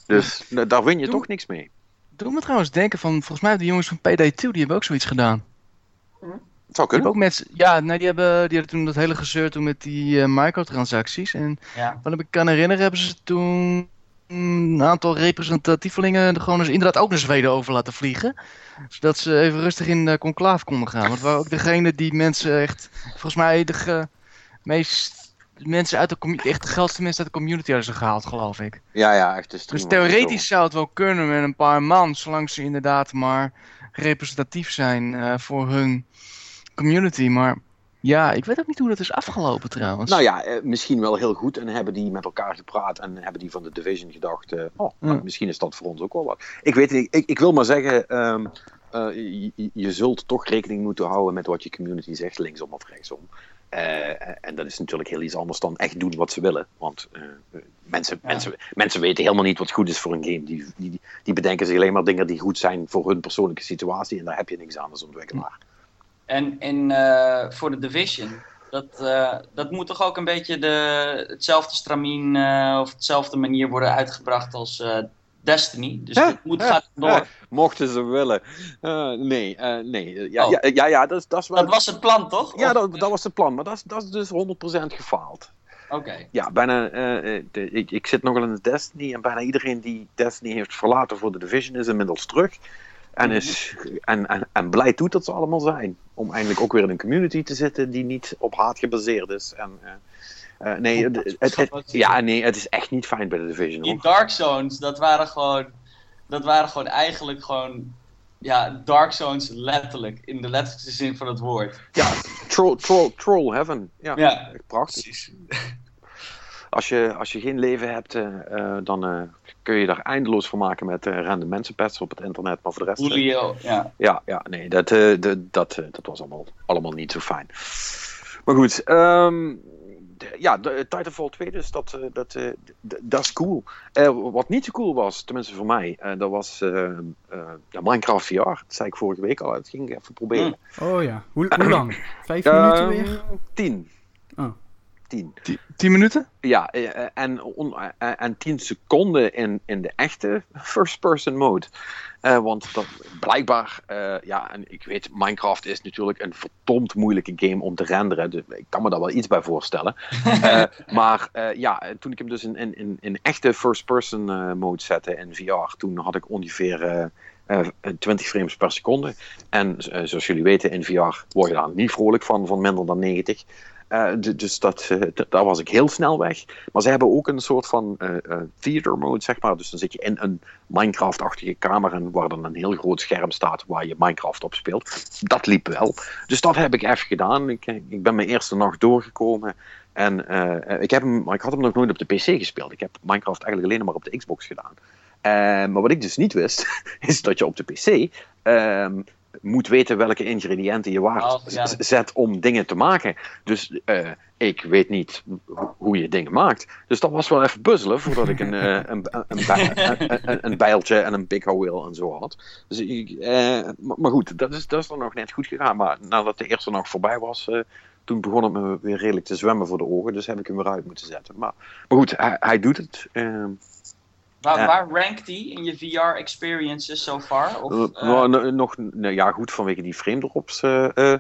A: Dus daar win je
D: Doe,
A: toch niks mee.
D: Doe me trouwens denken van, volgens mij de jongens van PD2, die hebben ook zoiets gedaan.
A: Het zou kunnen.
D: Ook met, ja, nee, die, hebben, die hadden toen dat hele gezeur toen met die microtransacties. En
B: ja.
D: wat ik kan herinneren, hebben ze toen een aantal representatievelingen er gewoon eens inderdaad ook naar Zweden over laten vliegen. Zodat ze even rustig in de conclave konden gaan. Want waren ook degene die mensen echt, volgens mij de ge, meest mensen uit de community, echt de grootste mensen uit de community hadden ze gehaald, geloof ik.
A: Ja, ja, echt. Dus,
D: dus theoretisch zou het wel kunnen met een paar man, zolang ze inderdaad maar representatief zijn uh, voor hun community. Maar ja, ik weet ook niet hoe dat is afgelopen trouwens.
A: Nou ja, eh, misschien wel heel goed. En hebben die met elkaar gepraat en hebben die van de Division gedacht... Uh, oh, nou, misschien is dat voor ons ook wel wat. Ik weet niet, ik, ik wil maar zeggen... Um, uh, je, je, zult toch rekening moeten houden met wat je community zegt, linksom of rechtsom. en dat is natuurlijk heel iets anders dan echt doen wat ze willen. Want mensen, ja. mensen, mensen weten helemaal niet wat goed is voor een game. Die, die, die bedenken zich alleen maar dingen die goed zijn voor hun persoonlijke situatie. En daar heb je niks aan als ontwikkelaar.
B: En uh, voor de Division, dat, uh, dat moet toch ook een beetje de, hetzelfde stramien uh, of hetzelfde manier worden uitgebracht als Destiny. Dus het moet gaat door.
A: mochten ze willen. nee, nee. Ja, oh. ja, ja, ja, dat, dat is wel...
B: Dat was het plan, toch?
A: Ja, dat, dat was het plan. Maar dat is, dat is dus 100% gefaald.
B: Oké. Okay.
A: Ja, bijna. De, ik, ik zit nogal in de Destiny en bijna iedereen die Destiny heeft verlaten voor de Division is inmiddels terug. En, is, en, en, en blij toe dat ze allemaal zijn. Om eindelijk ook weer in een community te zitten die niet op haat gebaseerd is. En, uh, uh, nee, het, het, het, ja, nee, het is echt niet fijn bij de Division.
B: Die Dark Zones, dat waren gewoon, dat waren gewoon eigenlijk gewoon ja, Dark Zones letterlijk, in de letterlijkste zin van het woord.
A: Ja, troll, troll, troll heaven. Ja,
B: ja
A: prachtig. Precies. Als je, als je geen leven hebt, uh, dan kun je daar eindeloos van maken met uh, random mensenpets op het internet. Maar voor de rest.
B: Julio, ja.
A: Ja, ja nee, dat, dat, dat, dat was allemaal, allemaal niet zo fijn. Maar goed, um, ja, de, Titanfall 2, dus dat, dat, dat is cool. wat niet zo cool was, tenminste voor mij, dat was Minecraft VR. Dat zei ik vorige week al, dat ging ik even proberen.
C: Oh ja, hoe, hoe lang? Vijf minuten weer?
A: Tien.
C: Oh.
A: 10.
D: 10 minuten?
A: Ja, eh, en, eh, en 10 seconden in, in de echte first-person mode. Uh, want dat, blijkbaar, uh, ja, en ik weet, Minecraft is natuurlijk een verdomd moeilijke game om te renderen. Dus ik kan me daar wel iets bij voorstellen. uh, maar ja, toen ik hem dus in, in, in echte first-person mode zette in VR, toen had ik ongeveer 20 frames per seconde. En zoals jullie weten, in VR word je daar niet vrolijk van, van minder dan 90. Uh, dus dat, uh, daar was ik heel snel weg. Maar ze hebben ook een soort van uh, theater mode, zeg maar. Dus dan zit je in een Minecraft-achtige kamer en waar dan een heel groot scherm staat waar je Minecraft op speelt. Dat liep wel. Dus dat heb ik even gedaan. Ik, ik ben mijn eerste nacht doorgekomen. En ik, heb hem, ik had hem nog nooit op de PC gespeeld. Ik heb Minecraft eigenlijk alleen maar op de Xbox gedaan. maar wat ik dus niet wist, is dat je op de PC ehm, moet weten welke ingrediënten je waar oh, zet om dingen te maken. Dus uh, ik weet niet hoe je dingen maakt. Dus dat was wel even puzzelen voordat ik een, uh, een, een, een, een, bijltje en een big wheel en zo had. Dus, uh, maar goed, dat is, dat is dan nog net goed gegaan. Maar nadat de eerste nacht voorbij was, toen begon het me weer redelijk te zwemmen voor de ogen. Dus heb ik hem weer uit moeten zetten. Maar, maar goed, hij, hij doet het.
B: Waar, waar rankt die in je VR experiences so far? Of, uh,
A: nou, nog, nou, ja, goed, vanwege die frame drops uh, uh,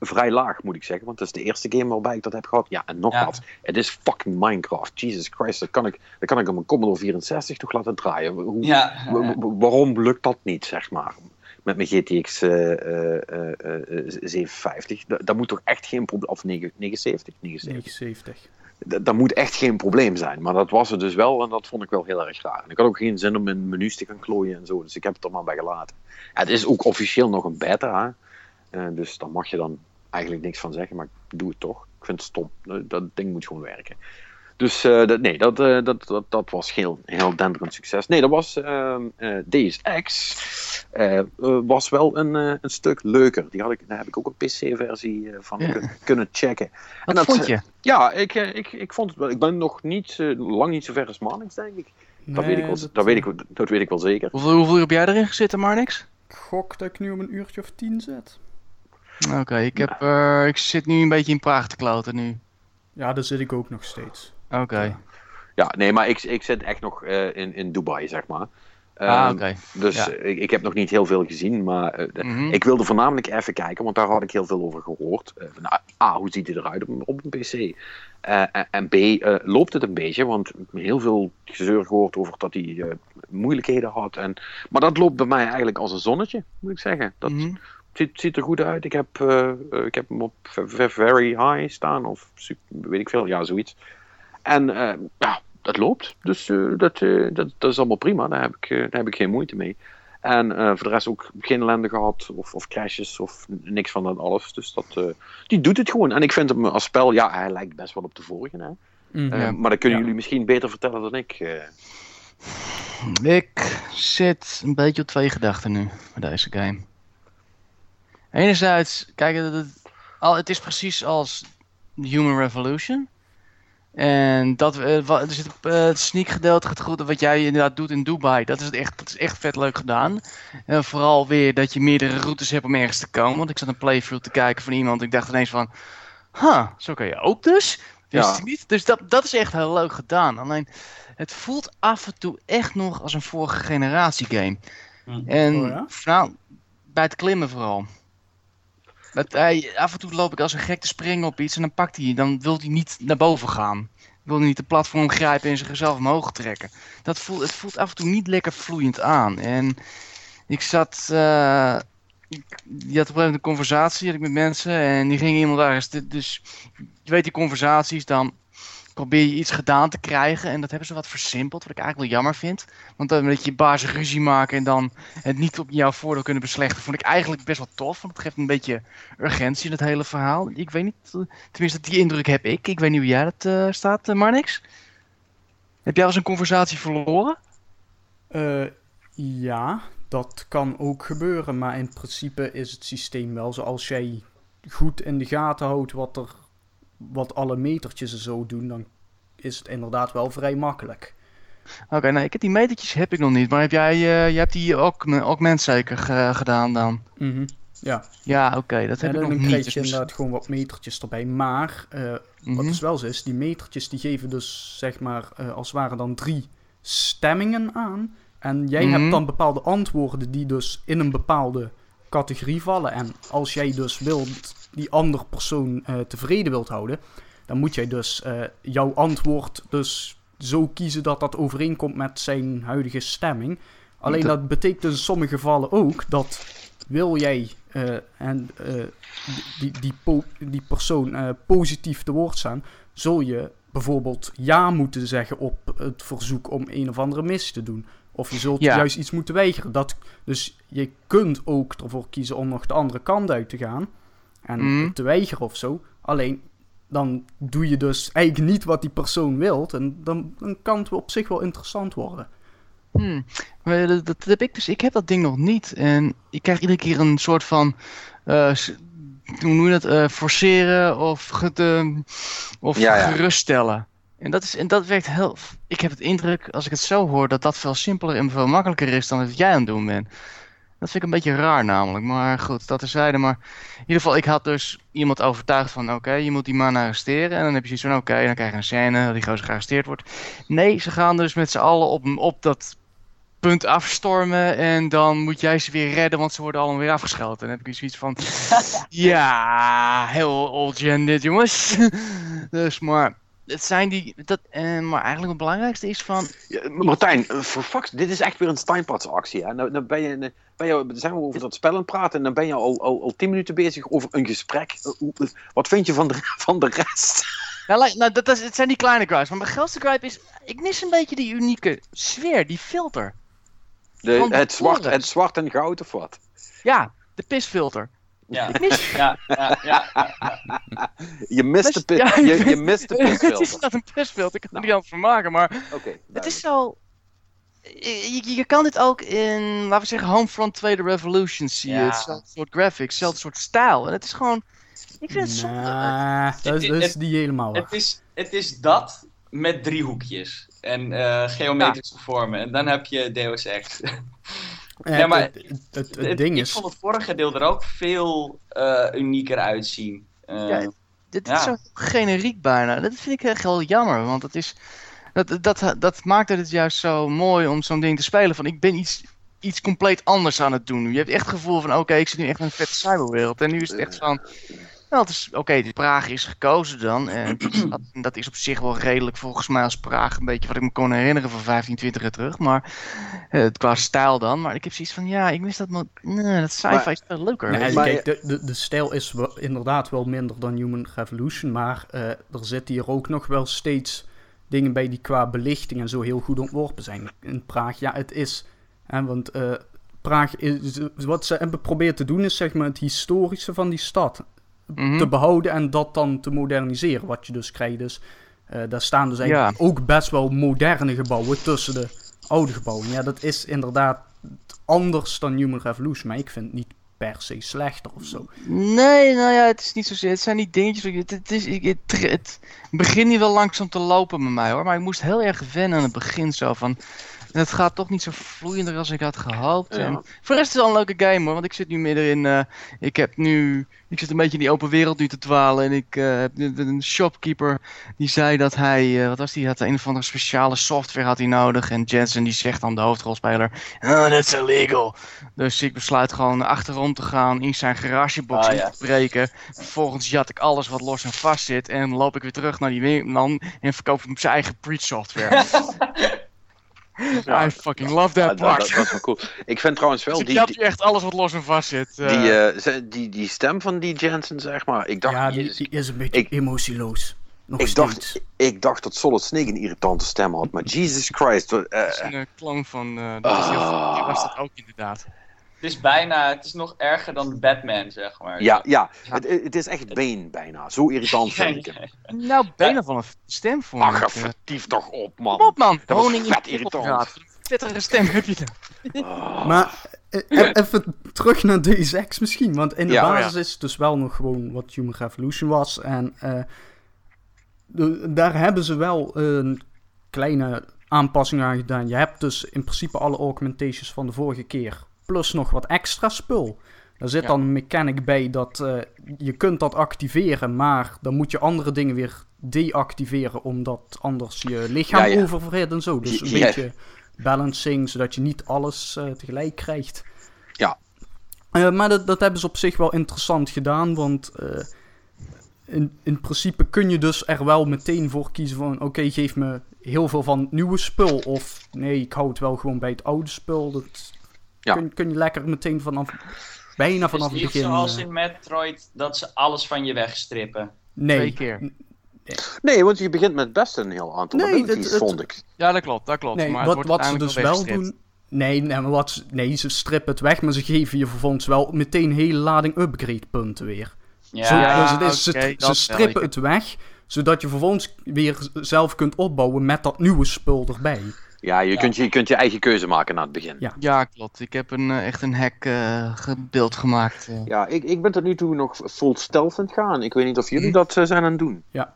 A: vrij laag, moet ik zeggen. Want dat is de eerste game waarbij ik dat heb gehad. Ja, en nogmaals, ja. het is fucking Minecraft. Jesus Christ, dat kan ik, dat kan ik op een Commodore 64 toch laten draaien. Hoe,
B: ja.
A: Waarom lukt dat niet, zeg maar? Met mijn GTX 750. Dat, dat, moet toch echt geen probleem... Of 79?
C: 79. 79
A: dat moet echt geen probleem zijn. Maar dat was het dus wel en dat vond ik wel heel erg raar. En ik had ook geen zin om in menus te gaan klooien en zo. Dus ik heb het er maar bij gelaten. Het is ook officieel nog een beta. Uh, dus daar mag je dan eigenlijk niks van zeggen. Maar ik doe het toch. Ik vind het stom. Dat ding moet gewoon werken. Dus uh, dat, nee, dat, uh, dat, dat, dat was heel, heel denderend succes. Nee, dat was uh, Deus Ex. was wel een, een stuk leuker. Die had ik, daar heb ik ook een PC-versie van ja. kun, kunnen checken.
D: Wat en dat, vond je?
A: ja, ik, ik, ik vond het wel. Ik ben nog niet, lang niet zo ver als Marnix, denk ik. Nee, dat, weet ik wel, dat, dat, weet ik, dat weet ik wel zeker.
D: Hoeveel, hoeveel heb jij erin gezeten, Marnix?
C: Ik gok dat ik nu om een uurtje of tien zet.
D: Oké, okay, ik, heb, ik zit nu een beetje in Praag te nu.
C: Ja, daar zit ik ook nog steeds.
D: Oké.
A: Ja, nee, maar ik, ik zit echt nog uh, in, in Dubai, zeg maar.
D: Ah, um, oké.
A: Dus
D: ja.
A: ik, ik heb nog niet heel veel gezien, maar uh,
D: Mhm.
A: ik wilde voornamelijk even kijken, want daar had ik heel veel over gehoord. Uh, van, A, hoe ziet hij eruit op, op een PC? en, en B, loopt het een beetje, want heel veel gezeur gehoord over dat hij moeilijkheden had. En, maar dat loopt bij mij eigenlijk als een zonnetje, moet ik zeggen. Dat,
D: Mhm.
A: ziet, ziet er goed uit. Ik heb, ik heb hem op very high staan, of weet ik veel, ja, zoiets. En uh, ja, dat loopt. Dus uh, dat, dat, dat is allemaal prima. Daar heb ik, daar heb ik geen moeite mee. En voor de rest ook geen ellende gehad, of, of crashes, of niks van dat alles. Dus dat, die doet het gewoon. En ik vind hem als spel, ja, hij lijkt best wel op de vorige. Hè?
C: Mm -hmm.
A: maar dat kunnen ja. jullie misschien beter vertellen dan ik.
D: Ik zit een beetje op twee gedachten nu met deze game. Enerzijds, kijk, het, het, het is precies als Human Revolution. En dat, uh, er zit uh, het sneak gedeelte gaat goed. Wat jij inderdaad doet in Dubai, dat is, echt, dat is echt vet leuk gedaan. En vooral weer dat je meerdere routes hebt om ergens te komen. Want ik zat een playthrough te kijken van iemand. Ik dacht ineens van, huh, zo kan je ook dus. Wist
A: Ja.
D: niet. Dus dat, dat is echt heel leuk gedaan. Alleen, het voelt af en toe echt nog als een vorige generatie game.
B: Hm.
D: En
C: Oh ja?
D: nou, bij het klimmen vooral. Hij, af en toe loop ik als een gek te springen op iets en dan pakt hij, dan wil hij niet naar boven gaan. Wil hij niet de platform grijpen en zichzelf omhoog trekken. Dat voelt, het voelt af en toe niet lekker vloeiend aan. En ik zat, eh, ik, je had op een een conversatie ik met mensen en die ging iemand ergens, dus je weet die conversaties, dan probeer je iets gedaan te krijgen en dat hebben ze wat versimpeld, wat ik eigenlijk wel jammer vind. Want dan dat je baas ruzie maken en dan het niet op jouw voordeel kunnen beslechten, vond ik eigenlijk best wel tof. Want het geeft een beetje urgentie in het hele verhaal. Ik weet niet, eh, tenminste die indruk heb ik. Ik weet niet hoe jij dat eh, staat, uh, Marnix. Heb jij al eens een conversatie verloren?
C: Uh, ja, dat kan ook gebeuren. Maar in principe is het systeem wel zoals jij goed in de gaten houdt wat er wat alle metertjes en zo doen, dan is het inderdaad wel vrij makkelijk.
D: Oké, nou, ik heb die metertjes heb ik nog niet. Maar heb jij, uh, je hebt die aug augment zeker gedaan dan?
C: Mhm. Ja.
D: Ja, oké, dat heb ik nog
C: dan
D: niet.
C: krijg je inderdaad gewoon wat metertjes erbij. Maar, eh, wat
D: Mhm.
C: dus wel zo is, die metertjes die geven dus, zeg maar, eh, als het ware dan drie stemmingen aan. En jij
D: Mhm.
C: hebt dan bepaalde antwoorden die dus in een bepaalde categorie vallen. En als jij dus wilt, die andere persoon eh, tevreden wilt houden, dan moet jij dus eh, jouw antwoord dus zo kiezen dat dat overeenkomt met zijn huidige stemming. Alleen
D: Dat-
C: betekent in sommige gevallen ook dat wil jij eh, en, die, die, die, po- die persoon positief te woord staan, zul je bijvoorbeeld ja moeten zeggen op het verzoek om een of andere missie te doen. Of je zult
D: Ja.
C: juist iets moeten weigeren. Dat, dus je kunt ook ervoor kiezen om nog de andere kant uit te gaan. En
D: Mhm.
C: te weigeren of zo. Alleen dan doe je dus eigenlijk niet wat die persoon wilt. En dan, dan kan het op zich wel interessant worden.
D: Hmm. Maar dat, dat heb ik dus. Ik heb dat ding nog niet. En ik krijg iedere keer een soort van. eh, s- hoe noem je dat? eh, forceren of, of
A: Ja, ja.
D: geruststellen. En dat, is, en dat werkt heel. Ik heb het indruk, als ik het zo hoor, dat dat veel simpeler en veel makkelijker is dan wat jij aan het doen bent. Dat vind ik een beetje raar namelijk. Maar goed, dat terzijde. Maar in ieder geval, ik had dus iemand overtuigd van... Oké, je moet die man arresteren. En dan heb je zoiets van... Oké, dan krijg je een scène dat die gozer gearresteerd wordt. Nee, ze gaan dus met z'n allen op, op dat punt afstormen. En dan moet jij ze weer redden, want ze worden allemaal weer afgeschoten. En dan heb ik zoiets van... ja, heel old gen dit, jongens. dus, maar... Het zijn die... Dat, eh, maar eigenlijk het belangrijkste is van...
A: Ja, Martijn, eh, voor fuck, dit is echt weer een Steinparts actie. Hè? Nou, nou ben je, nou ben je, zijn we over dat spel aan het praten en dan ben je al, al, al tien minuten bezig over een gesprek. Eh, Wat vind je van de, van de rest?
D: Nou, nou dat, is, het zijn die kleine gripes. Maar mijn grootste gripe is... Ik mis een beetje die unieke sfeer, die filter.
A: De, het, zwart, het zwart en goud of wat?
D: Ja, de pisfilter.
B: Ja, ja, ja, ja. ja.
A: Je mist de, pit, je, je mist de
D: het is inderdaad een pisfilter, ik kan er niet anders van maken, maar...
A: Oké,
D: Het is zo. Je, je- kan dit ook in, laten we zeggen, Homefront 2 The Revolution zie je.
B: Ja.
D: Hetzelfde soort graphics, hetzelfde soort stijl. En het is gewoon. Ik vind het zonde.
C: Nah, dat, is-
B: Het-
C: dat is
B: het-
C: niet helemaal waar.
B: Het, is, het is dat met driehoekjes en eh, geometrische vormen. En dan heb je Deus Ex. Ja, maar
C: het, het, het, het
B: Het-
C: ding
B: ik
C: is...
B: vond het vorige deel er ook veel eh, unieker uitzien. Eh,
D: Ja, Dit
B: Ja.
D: is zo generiek bijna. Dat vind ik echt heel jammer, want het is. Dat, dat, dat maakt het juist zo mooi om zo'n ding te spelen. Van ik ben iets, iets compleet anders aan het doen. Je hebt echt het gevoel van: oké, ik zit nu echt in een vette cyberwereld. En nu is het echt van. Nou, het is oké, die Praag is gekozen dan. En dat, dat is op zich wel redelijk volgens mij als Praag. Een beetje wat ik me kon herinneren van 15, 20 jaar terug. Maar eh, qua stijl dan. Maar ik heb zoiets van: ja, ik mis dat. Nee, dat sci-fi
A: Maar-
D: is veel leuker.
C: Nee,
A: maar-
C: kijk, de, de, de stijl is wel, inderdaad wel minder dan Human Revolution, maar eh, er zitten hier ook nog wel steeds dingen bij die qua belichting en zo heel goed ontworpen zijn. In Praag, ja, het is, hè, want eh, Praag is, wat ze hebben geprobeerd te doen is zeg maar het historische van die stad
D: Mhm.
C: te behouden en dat dan te moderniseren, wat je dus krijgt. Dus eh, daar staan dus eigenlijk ook best wel moderne gebouwen tussen de oude gebouwen. Ja, dat is inderdaad anders dan Human Revolution, maar ik vind het niet per se slechter of zo.
D: Nee, nou ja, het is niet zozeer. Het zijn niet dingetjes. Het, het, is, ik- het, het begint nu wel langzaam te lopen met mij hoor. Maar ik moest heel erg wennen aan het begin zo van. Het gaat toch niet zo vloeiender als ik had gehoopt.
A: Ja.
D: En voor de rest is het wel een leuke game hoor. Want ik zit nu midden in. eh, ik heb nu. Ik zit een beetje in die open wereld nu te dwalen. En ik eh, heb een shopkeeper. Die zei dat hij. eh, wat was die? Had een of andere speciale software had hij nodig. En Jensen die zegt dan de hoofdrolspeler. Oh, that's illegal. Dus ik besluit gewoon achterom te gaan. In zijn garagebox
B: Ah, ja.
D: te breken. Vervolgens jat ik alles wat los en vast zit. En loop ik weer terug naar die winkelman. En verkoop ik hem zijn eigen preach software.
A: Ja.
D: I fucking love that
A: dat, dat,
D: part.
A: dat is wel cool. Ik vind trouwens wel
D: Dus ik
A: die,
D: jat
A: die,
D: hier echt alles wat los en vast zit.
A: die, eh, ze- die, die stem van die Jensen, zeg maar. Ik dacht,
C: ja, die, die is een beetje
A: ik-
C: emotieloos. Nog
A: ik,
C: steeds.
A: dacht, ik dacht dat Solid Snake een irritante stem had. Maar Jesus Christ. eh,
D: Dat is een clone van. eh dat is heel
A: Ah.
D: die was dat ook inderdaad.
B: Het is bijna, het is nog erger dan Batman, zeg maar.
A: ja, ja.
D: Ja.
A: Het, het is echt Bane bijna. Zo irritant vind ik hem.
D: Nou, bijna van een stem voor
A: Ach, vertief toch op, man.
D: Kom op man,
A: Dat
D: honing in
A: vet
D: de
A: irritant.
D: Vettere stem heb je dan.
A: Ah.
C: Maar eh, e- even terug naar Deus Ex misschien. Want in de
A: Ja, oh
C: basis is het dus wel nog gewoon wat Human Revolution was. En eh, de- daar hebben ze wel een kleine aanpassing aan gedaan. Je hebt dus in principe alle augmentations van de vorige keer. Plus nog wat extra spul. Er zit
D: Ja.
C: dan een mechanic bij dat eh, je kunt dat activeren, maar dan moet je andere dingen weer deactiveren, omdat anders je lichaam
A: Ja, ja.
C: oververhit en zo. Dus een beetje balancing, zodat je niet alles eh, tegelijk krijgt.
A: Ja.
C: Eh, maar dat, dat hebben ze op zich wel interessant gedaan, want in, in principe kun je dus er wel meteen voor kiezen van... oké, geef me heel veel van het nieuwe spul, of nee, ik hou het wel gewoon bij het oude spul. Dat
A: Ja.
C: kun, kun je lekker meteen vanaf, bijna vanaf
B: dus
C: het
B: niet
C: begin...
B: zoals
C: eh,
B: in Metroid, dat ze alles van je wegstrippen.
C: nee,
D: Twee keer.
A: Nee, want je begint met best een heel aantal
C: Nee,
A: abilities,
C: het- het-
A: vond ik.
D: Ja, dat klopt, dat klopt.
C: Nee,
D: maar het
C: wat, ze dus wel doen. Nee, nee, maar wat ze, nee, ze strippen het weg, maar ze geven je vervolgens wel meteen een hele lading upgrade punten weer.
B: Ja,
C: Zo,
D: Ja,
C: dus het is,
D: oké,
C: ze, ze strippen het weg, zodat je vervolgens weer zelf kunt opbouwen met dat nieuwe spul erbij.
A: Ja, je,
B: Ja.
A: Kunt je, je kunt je eigen keuze maken na het begin.
C: Ja.
D: Ja, klopt. Ik heb een, eh, echt een hack eh, gebeeld gemaakt. eh.
A: Ja, ik, ik ben tot nu toe nog full stealth aan het gaan. Ik weet niet of jullie
D: Mhm.
A: dat eh, zijn aan het doen.
D: Ja.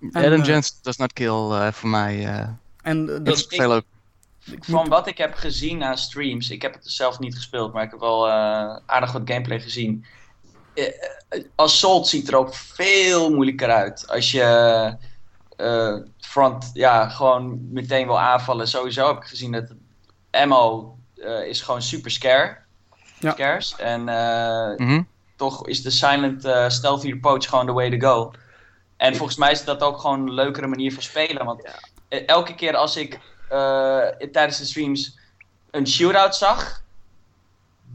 C: En,
D: Adam Jensen does not kill eh, voor mij. eh
C: En
D: dat is
B: ik-
D: veel leuk.
C: ik
B: Van wat ik heb gezien aan streams, ik heb het zelf niet gespeeld, maar ik heb wel eh, aardig wat gameplay gezien. Assault ziet er ook veel moeilijker uit. Als je eh, front, ja, gewoon meteen wil aanvallen. Sowieso heb ik gezien dat ammo eh, is gewoon super scare.
C: Ja.
B: Scarce. En eh,
D: Mhm.
B: toch is de silent eh stealthy approach gewoon the way to go. En volgens mij is dat ook gewoon een leukere manier van spelen. Want elke keer als ik eh, tijdens de streams een shootout zag,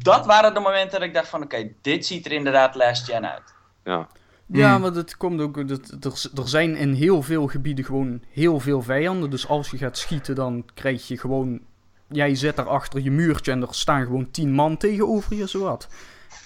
B: dat waren de momenten dat ik dacht van oké, dit ziet er inderdaad last gen uit.
A: Ja.
C: Ja,
D: Mm.
C: maar dat komt ook. Dat, er, er zijn in heel veel gebieden gewoon heel veel vijanden. Dus als je gaat schieten, dan krijg je gewoon. Jij zit daar achter je muurtje en er staan gewoon tien man tegenover je, zowat.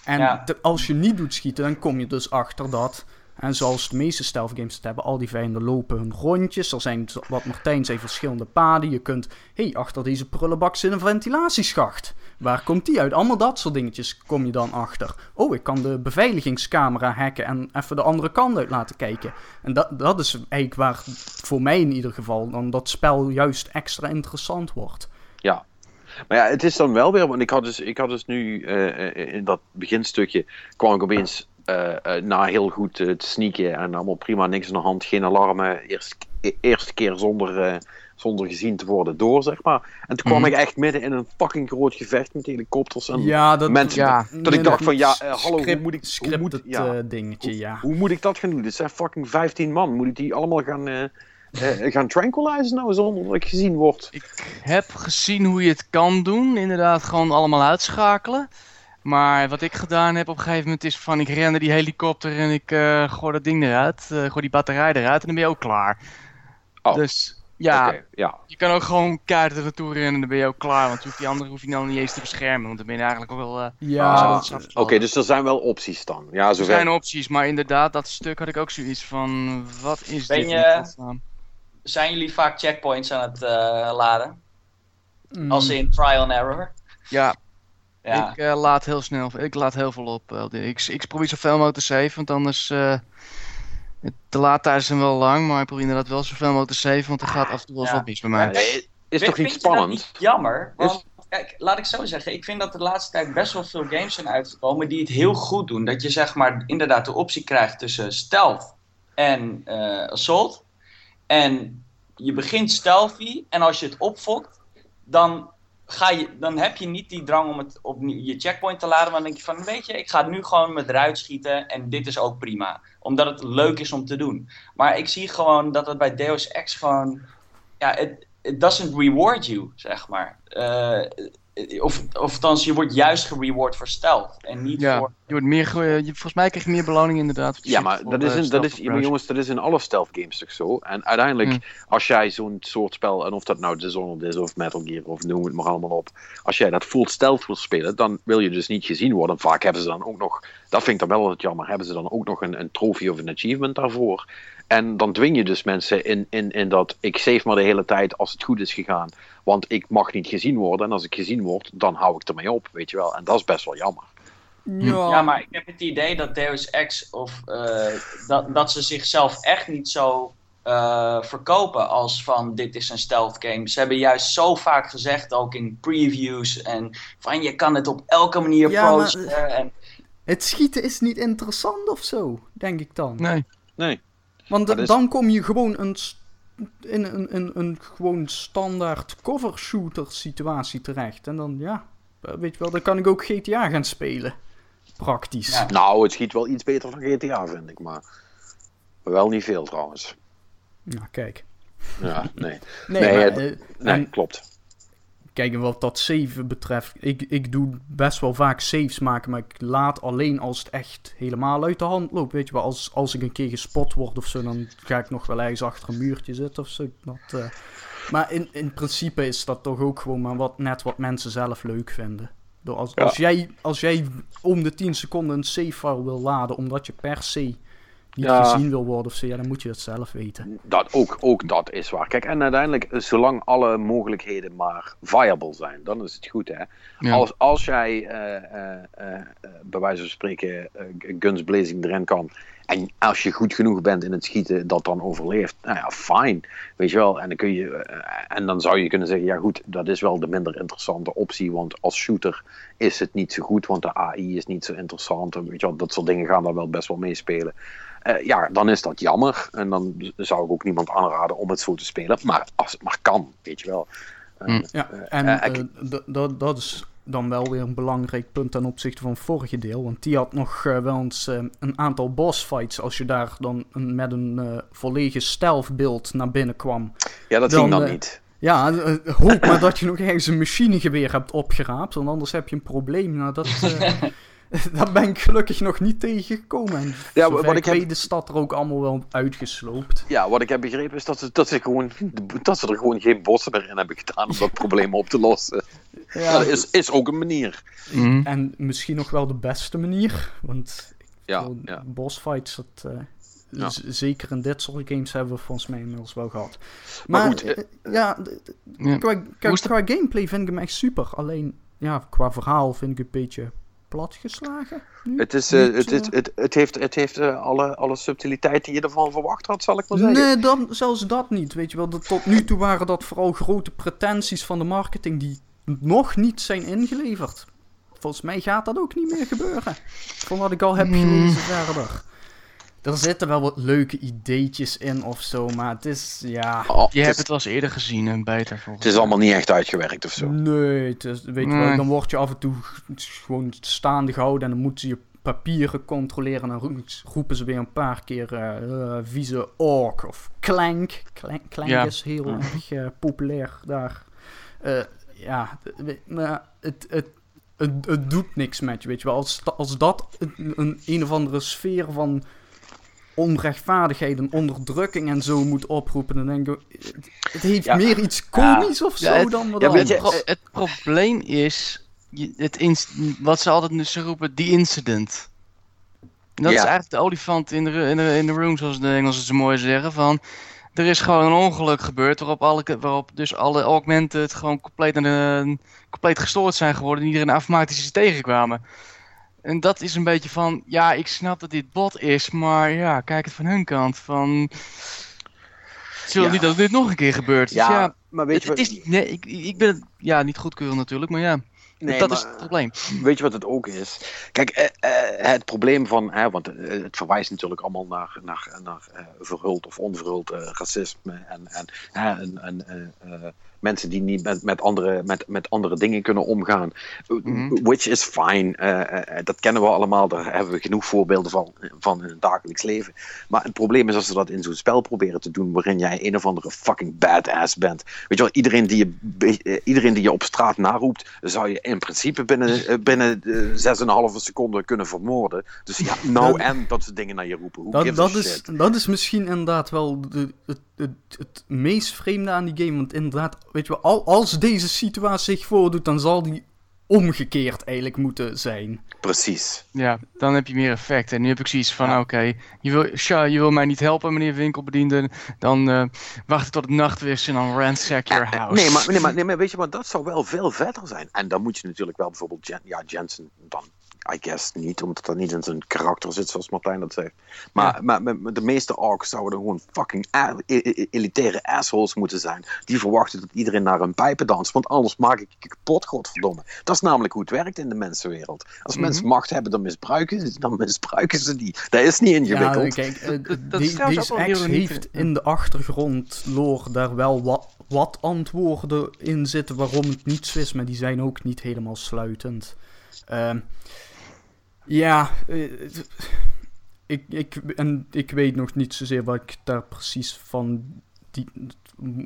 C: En
B: Ja.
C: te- als je niet doet schieten, dan kom je dus achter dat. En zoals de meeste stealth games het hebben, al die vijanden lopen hun rondjes. Er zijn, wat Martijn zei, verschillende paden. Je kunt, hé, hey, achter deze prullenbak zit een ventilatieschacht. Waar komt die uit? Allemaal dat soort dingetjes kom je dan achter. Oh, ik kan de beveiligingscamera hacken en even de andere kant uit laten kijken. En dat, dat is eigenlijk waar voor mij in ieder geval dan dat spel juist extra interessant wordt.
A: Ja. Maar ja, het is dan wel weer, want ik had dus, ik had dus nu eh, eh, in dat beginstukje kwam ik opeens eh, eh, na heel goed te sneaken en allemaal prima, niks aan de hand, geen alarmen, eerst, e- eerste keer zonder, zonder gezien te worden door, zeg maar. En toen kwam
D: Mhm.
A: ik echt midden in een fucking groot gevecht met helikopters en
C: Ja, dat,
A: mensen.
D: Ja.
A: Dat ik dacht van, ja, eh, hallo, hoe
C: Script-
A: moet ik- hoe moet- ja.
C: eh, dingetje, ja.
A: Hoe moet ik dat gaan doen? Dit zijn fucking 15 man. Moet ik die allemaal gaan, eh gaan tranquilizen nou zonder dat ik gezien word?
D: Ik heb gezien hoe je het kan doen. Inderdaad, gewoon allemaal uitschakelen. Maar wat ik gedaan heb op een gegeven moment is van ik rende die helikopter en ik eh gooi dat ding eruit. eh gooi die batterij eruit en dan ben je ook klaar.
A: Oh.
D: Dus ja,
A: ja.
D: je kan ook gewoon er naartoe rennen en dan ben je ook klaar. Want je hoeft die andere hoef je nou niet eens te beschermen. Want dan ben je eigenlijk ook wel... eh,
C: Ja,
A: Ah,
D: is
A: Oké, dus er zijn wel opties dan. Ja,
D: er
A: zover.
D: zijn opties, maar inderdaad, dat stuk had ik ook zoiets van, wat is
B: Ben
D: dit?
B: je-? Zijn jullie vaak checkpoints aan het eh, laden?
C: Mm.
B: Als in trial and error?
D: Ja,
B: Ja.
D: ik eh, laat heel snel, ik laat heel veel op. ik, ik probeer zoveel mogelijk te saven, want anders... het- de laadtijden zijn wel lang, maar ik probeer inderdaad wel zoveel mogelijk te saven, want er gaat af en toe wel
B: Ja.
D: wat mis bij mij.
A: Nee, is toch niet
B: dat
A: spannend?
B: niet jammer? Want, kijk, laat ik zo zeggen. Ik vind dat de laatste tijd best wel veel games zijn uitgekomen die het heel goed doen. Dat je zeg maar inderdaad de optie krijgt tussen stealth en eh, assault. En je begint stealthy en als je het opfokt, dan, ga je, dan heb je niet die drang om het op je checkpoint te laden. Maar dan denk je van, weet je, ik ga nu gewoon met eruit schieten en dit is ook prima. Omdat het leuk is om te doen. Maar ik zie gewoon dat het bij Deus Ex gewoon... Ja, it doesn't reward you, zeg maar. Eh, of, of althans, je wordt juist gereward voor stealth. En niet
D: Ja,
B: voor...
D: je wordt meer, ge- je, volgens mij krijg je meer beloning inderdaad.
A: Ja, maar dat is, in, dat, is, maar jongens, dat is in alle stealth games toch zo? En uiteindelijk,
D: Hmm.
A: als jij zo'n soort spel, en of dat nou Dishonored is of Metal Gear of noem het maar allemaal op, als jij dat full stealth wil spelen, dan wil je dus niet gezien worden. Vaak hebben ze dan ook nog, dat vind ik dan wel wat jammer, hebben ze dan ook nog een, een trofee of een achievement daarvoor. En dan dwing je dus mensen in, in, in dat ik save maar de hele tijd als het goed is gegaan. Want ik mag niet gezien worden. En als ik gezien word, dan hou ik ermee op, weet je wel. En dat is best wel jammer.
C: Ja,
B: Ja, maar ik heb het idee dat Deus Ex of eh, dat, dat ze zichzelf echt niet zo eh, verkopen als van dit is een stealth game. Ze hebben juist zo vaak gezegd, ook in previews, en van je kan het op elke manier
C: Ja, maar-.
B: En,
C: Het schieten is niet interessant of zo, denk ik dan.
D: Nee.
A: Nee.
C: Want
A: dus-
C: dan kom je gewoon een, in een, een, een gewoon standaard cover shooter situatie terecht. En dan, ja, eh, weet je wel, dan kan ik ook GTA gaan spelen. Praktisch.
B: Ja.
A: Nou, het schiet wel iets beter dan GTA, vind ik. Maar wel niet veel trouwens.
C: Nou, kijk.
A: Ja, nee.
C: Nee,
A: Nee,
C: maar,
A: het-
C: eh,
A: Nee,
C: en
A: klopt.
C: Kijk, en wat dat save betreft, ik, ik doe best wel vaak saves maken, maar ik laat alleen als het echt helemaal uit de hand loopt. Weet je wel, als, als ik een keer gespot word of zo, dan ga ik nog wel ergens achter een muurtje zitten of zo. Dat, eh, Maar in, in principe is dat toch ook gewoon maar wat, net wat mensen zelf leuk vinden. Door als,
A: Ja.
C: als, jij, als jij om de 10 seconden een save file wil laden, omdat je per se niet
A: Ja.
C: gezien wil worden of zo, ja, dan moet je het zelf weten.
A: Dat, ook, ook dat is waar. Kijk, en uiteindelijk, zolang alle mogelijkheden maar viable zijn, dan is het goed, hè.
D: Ja.
A: Als, als jij, eh, eh, eh, bij wijze van spreken, guns blazing erin kan, en als je goed genoeg bent in het schieten, dat dan overleeft, nou ja, fijn. Weet je wel, en dan, kun je, en dan zou je kunnen zeggen, ja goed, dat is wel de minder interessante optie, want als shooter is het niet zo goed, want de AI is niet zo interessant. en Weet je wel, dat soort dingen gaan daar wel best wel meespelen. Eh, ja, dan is dat jammer. En dan zou ik ook niemand aanraden om het zo te spelen. Maar als het maar kan, weet je wel. Eh,
D: Hm.
C: Ja,
A: eh,
C: en dat- dat is dan wel weer een belangrijk punt ten opzichte van het vorige deel. Want die had nog eh, wel eens eh, een aantal boss fights. Als je daar dan een- met een eh, volledige stealth beeld naar binnen kwam.
A: ja, dat
C: dan,
A: ging dan niet.
C: Ja, hoop maar dat je nog ergens een machinegeweer hebt opgeraapt. Want anders heb je een probleem. Nou, dat, eh, daar ben ik gelukkig nog niet tegengekomen. En
A: Ja, wat
C: ik
A: ik heb-
C: is dat er ook allemaal wel uitgesloopt.
A: Ja, wat ik heb begrepen is dat ze, dat ze, gewoon, dat ze er gewoon geen bossen meer in hebben gedaan om dat probleem op te lossen. Ja, dat is, is ook een manier.
D: Mhm.
C: En misschien nog wel de beste manier. Want
A: Ja, ja.
C: Bossfights, dat, eh,
A: Ja.
C: zeker in dit soort games hebben we volgens mij inmiddels wel gehad.
A: Maar
C: Maar,
A: goed, eh,
C: eh, ja, qua, qua gameplay vind ik hem echt super. Alleen, ja, qua verhaal vind ik het een beetje platgeslagen. nu.
A: Het, is, eh,
C: Niet,
A: het, het,
C: eh,
A: het, het heeft, het heeft eh, alle, alle subtiliteit die je ervan verwacht had, zal ik maar zeggen.
C: Nee, dan, zelfs dat niet. Weet je wel, Dat- tot nu toe waren dat vooral grote pretenties van de marketing die nog niet zijn ingeleverd. Volgens mij gaat dat ook niet meer gebeuren. Van wat ik al heb
D: Hmm.
C: gelezen verder. Er zitten wel wat leuke ideetjes in of zo, maar het is, ja...
A: Oh, het,
D: Je hebt het wel eens eerder gezien en beter volgens
A: het is allemaal niet echt uitgewerkt of zo.
C: Nee, het is, weet je
D: Nee.
C: wel, dan word je af en toe gewoon staande gehouden en dan moeten ze je papieren controleren en dan ro- roepen ze weer een paar keer eh, eh, vieze ork of clank. Clank, clank
D: Ja.
C: is heel erg eh, populair daar. Eh, ja, maar het, het, het, het doet niks met je, weet je wel. Als, als dat een, een, een of andere sfeer van onrechtvaardigheid en onderdrukking en zo moet oproepen, dan denk ik, het, heeft
A: Ja.
C: meer iets komisch of zo
D: Ja, het-
C: dan wat
A: ja,
C: anders.
D: Pro- het probleem is, je- het wat ze altijd nu ze roepen, die incident. En dat
A: Ja.
D: is eigenlijk de olifant in de, in, de, in de room, zoals de Engelsen zo mooi zeggen. Van, er is gewoon een ongeluk gebeurd waarop, alle, waarop dus alle augmented gewoon compleet, compleet gestoord zijn geworden. En iedereen automatisch tegenkwamen. En dat is een beetje van, ja, ik snap dat dit bot is, maar ja, kijk het van hun kant. Van, ze willen
A: Ja.
D: niet dat dit nog een keer gebeurt. Dus ja,
A: maar weet
D: het,
A: je
D: het
A: wat,
D: is niet, nee, ik, ik ben het ja, niet goedkeuren natuurlijk, maar ja,
A: nee,
D: dat
A: maar-
D: is het probleem.
A: Weet je wat het ook is? Kijk, eh, eh, het probleem van, hè, want eh, het verwijst natuurlijk allemaal naar, naar, naar eh, verhuld of onverhuld eh, racisme en, en, hè, en, en eh, mensen die niet met, met, andere, met, met andere dingen kunnen omgaan.
D: Mhm.
A: Which is fine, eh, eh, dat kennen we allemaal, daar hebben we genoeg voorbeelden van, van in het dagelijks leven. Maar het probleem is als ze dat in zo'n spel proberen te doen waarin jij een of andere fucking badass bent. Weet je wel, iedereen die je, eh, iedereen die je op straat naroept, zou je in principe binnen, binnen eh, 6,5 seconden kunnen vermoorden. Dus ja, nou en dat ze dingen naar je roepen. Who
C: Dat, dat, is,
A: shit?
C: dat is misschien inderdaad wel de, het, het, het meest vreemde aan die game. Want inderdaad, weet je wel, al, als deze situatie zich voordoet, dan zal die omgekeerd eigenlijk moeten zijn.
A: Precies.
D: Ja, dan heb je meer effect. En nu heb ik zoiets van,
A: Ja.
D: oké, je, wil, Sja, je wil mij niet helpen, meneer winkelbediende. Dan eh, wacht ik tot het nacht is en dan ransack your
A: Eh,
D: house.
A: Nee maar, nee, maar, nee, maar weet je wat, dat zou wel veel vetter zijn. En dan moet je natuurlijk wel bijvoorbeeld Jen, ja, Jensen dan I guess niet, omdat dat niet in zijn karakter zit, zoals Martijn dat zegt. Maar, maar, maar de meeste orks zouden gewoon fucking elitaire assholes moeten zijn. Die verwachten dat iedereen naar hun pijpen danst, want anders maak ik je kapot, godverdomme. Dat is namelijk hoe het werkt in de mensenwereld. Als
C: Mhm.
A: mensen macht hebben, dan misbruiken, ze- dan misbruiken ze die. Dat is niet ingewikkeld.
C: Ja, kijk, eh,
D: dat is
C: die- deze ex heeft in de achtergrond lore daar wel wat, wat antwoorden in zitten waarom het niet zo is, maar die zijn ook niet helemaal sluitend. Ehm, ja, eh, ik, ik, en ik weet nog niet zozeer wat ik daar precies van die,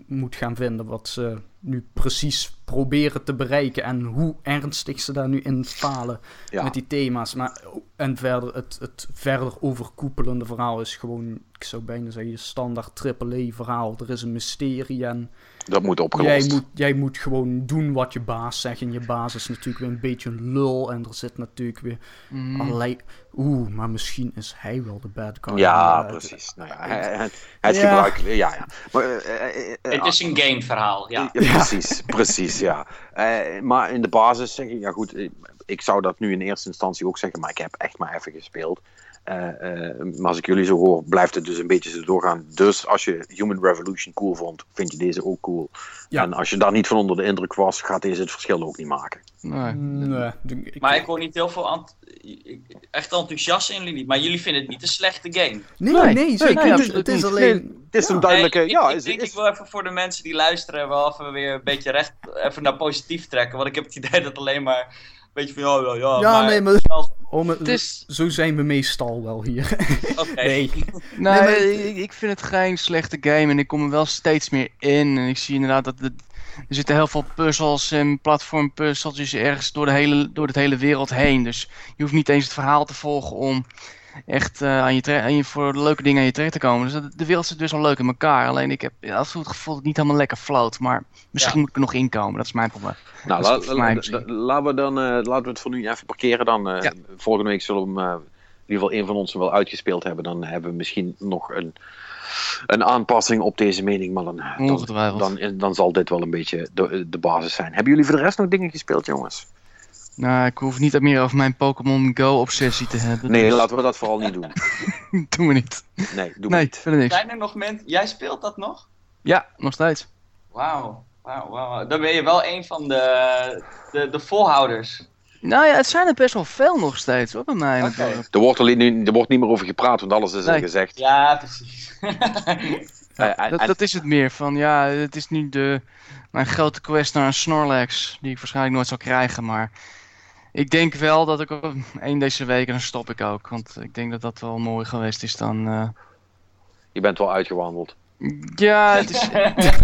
C: moet gaan vinden, wat ze nu precies proberen te bereiken en hoe ernstig ze daar nu in falen
A: Ja.
C: met die thema's. Maar, en verder, het, het verder overkoepelende verhaal is gewoon, ik zou bijna zeggen, je standaard AAA-verhaal. Er is een mysterie en
A: Dat moet
C: jij
A: opgelost.
C: moet, jij moet gewoon doen wat je baas zegt. En je baas is natuurlijk weer een beetje een lul. En er zit natuurlijk weer
D: Mm.
C: allerlei... Oeh, maar misschien is hij wel de bad guy.
A: Ja,
C: Eh,
A: precies. Nou ja, hij, is
C: Ja.
A: gebruikelijk. Ja, ja. Maar, eh, eh,
B: Het is een gameverhaal, ja.
A: Ja, precies, precies, ja. Eh, maar in de basis zeg ik, ja goed, eh, ik zou dat nu in eerste instantie ook zeggen, maar ik heb echt maar even gespeeld. Eh, eh, maar als ik jullie zo hoor, blijft het dus een beetje zo doorgaan. Dus als je Human Revolution cool vond, vind je deze ook cool.
C: Ja.
A: En als je daar niet van onder de indruk was, gaat deze het verschil ook niet maken.
D: Nee.
C: Nee, ik-
B: Maar ik hoor niet heel veel ant- echt enthousiast in jullie. Maar jullie vinden het niet een slechte game.
C: Nee,
D: Nee,
C: nee,
D: nee,
C: zeker
D: nee,
C: niet.
D: absoluut
C: Het is alleen...
A: Het is een duidelijke,
B: Nee, ik,
A: ja,
B: ik
A: is,
B: denk
A: is-
B: ik wil even voor de mensen die luisteren wel even weer een beetje recht even naar positief trekken. Want ik heb het idee dat alleen maar een beetje van ja, ja, ja.
C: Ja,
B: maar,
C: nee, maar... Om,
D: Het is...
C: Zo zijn we meestal wel hier.
B: Oké.
C: Nee.
D: Nee,
C: maar-
D: ik, ik vind het geen slechte game en ik kom er wel steeds meer in. En ik zie inderdaad dat het, er zitten heel veel puzzels en platformpuzzeltjes ergens door de, hele, door het hele wereld heen. Dus je hoeft niet eens het verhaal te volgen om echt eh, aan je aan je, voor leuke dingen aan je terecht te komen. Dus dat- de wereld zit dus wel leuk in elkaar. Alleen ik heb ja, af en toe het gevoel dat het niet helemaal lekker float. Maar misschien
B: Ja.
D: moet ik er nog inkomen. Dat is mijn probleem.
A: Nou, la-
D: mij
A: la- laten we dan, eh, laten we het voor nu even parkeren. Dan, eh,
D: Ja.
A: Volgende week zullen we hem, in ieder geval een van ons wel uitgespeeld hebben. Dan hebben we misschien nog een, een aanpassing op deze mening. Maar dan, dan, dan, dan zal dit wel een beetje de, de basis zijn. Hebben jullie voor de rest nog dingen gespeeld, jongens?
D: Nou, ik hoef niet meer over mijn Pokémon Go obsessie te hebben.
A: Nee,
D: dus
A: laten we dat vooral niet doen.
D: doen we niet.
A: Nee, doe
D: Nee,
A: niet.
D: verder niks.
B: Zijn er nog mensen... Jij speelt dat nog?
D: Ja, nog steeds.
B: Wauw. Wauw, wauw. Dan ben je wel een van de, de, de volhouders.
D: Nou ja, het zijn er best wel veel nog steeds hoor, bij mij dorp.
A: Er wordt, er wordt niet meer over gepraat, want alles is al
D: Nee.
A: gezegd.
B: Ja, precies.
A: En-
D: Dat,
A: en-
D: dat is het meer van, ja, het is nu de, mijn grote quest naar een Snorlax, die ik waarschijnlijk nooit zal krijgen, maar ik denk wel dat ik op één deze week, en dan stop ik ook, want ik denk dat dat wel mooi geweest is dan, eh,
A: je bent wel uitgewandeld.
D: ja, het is,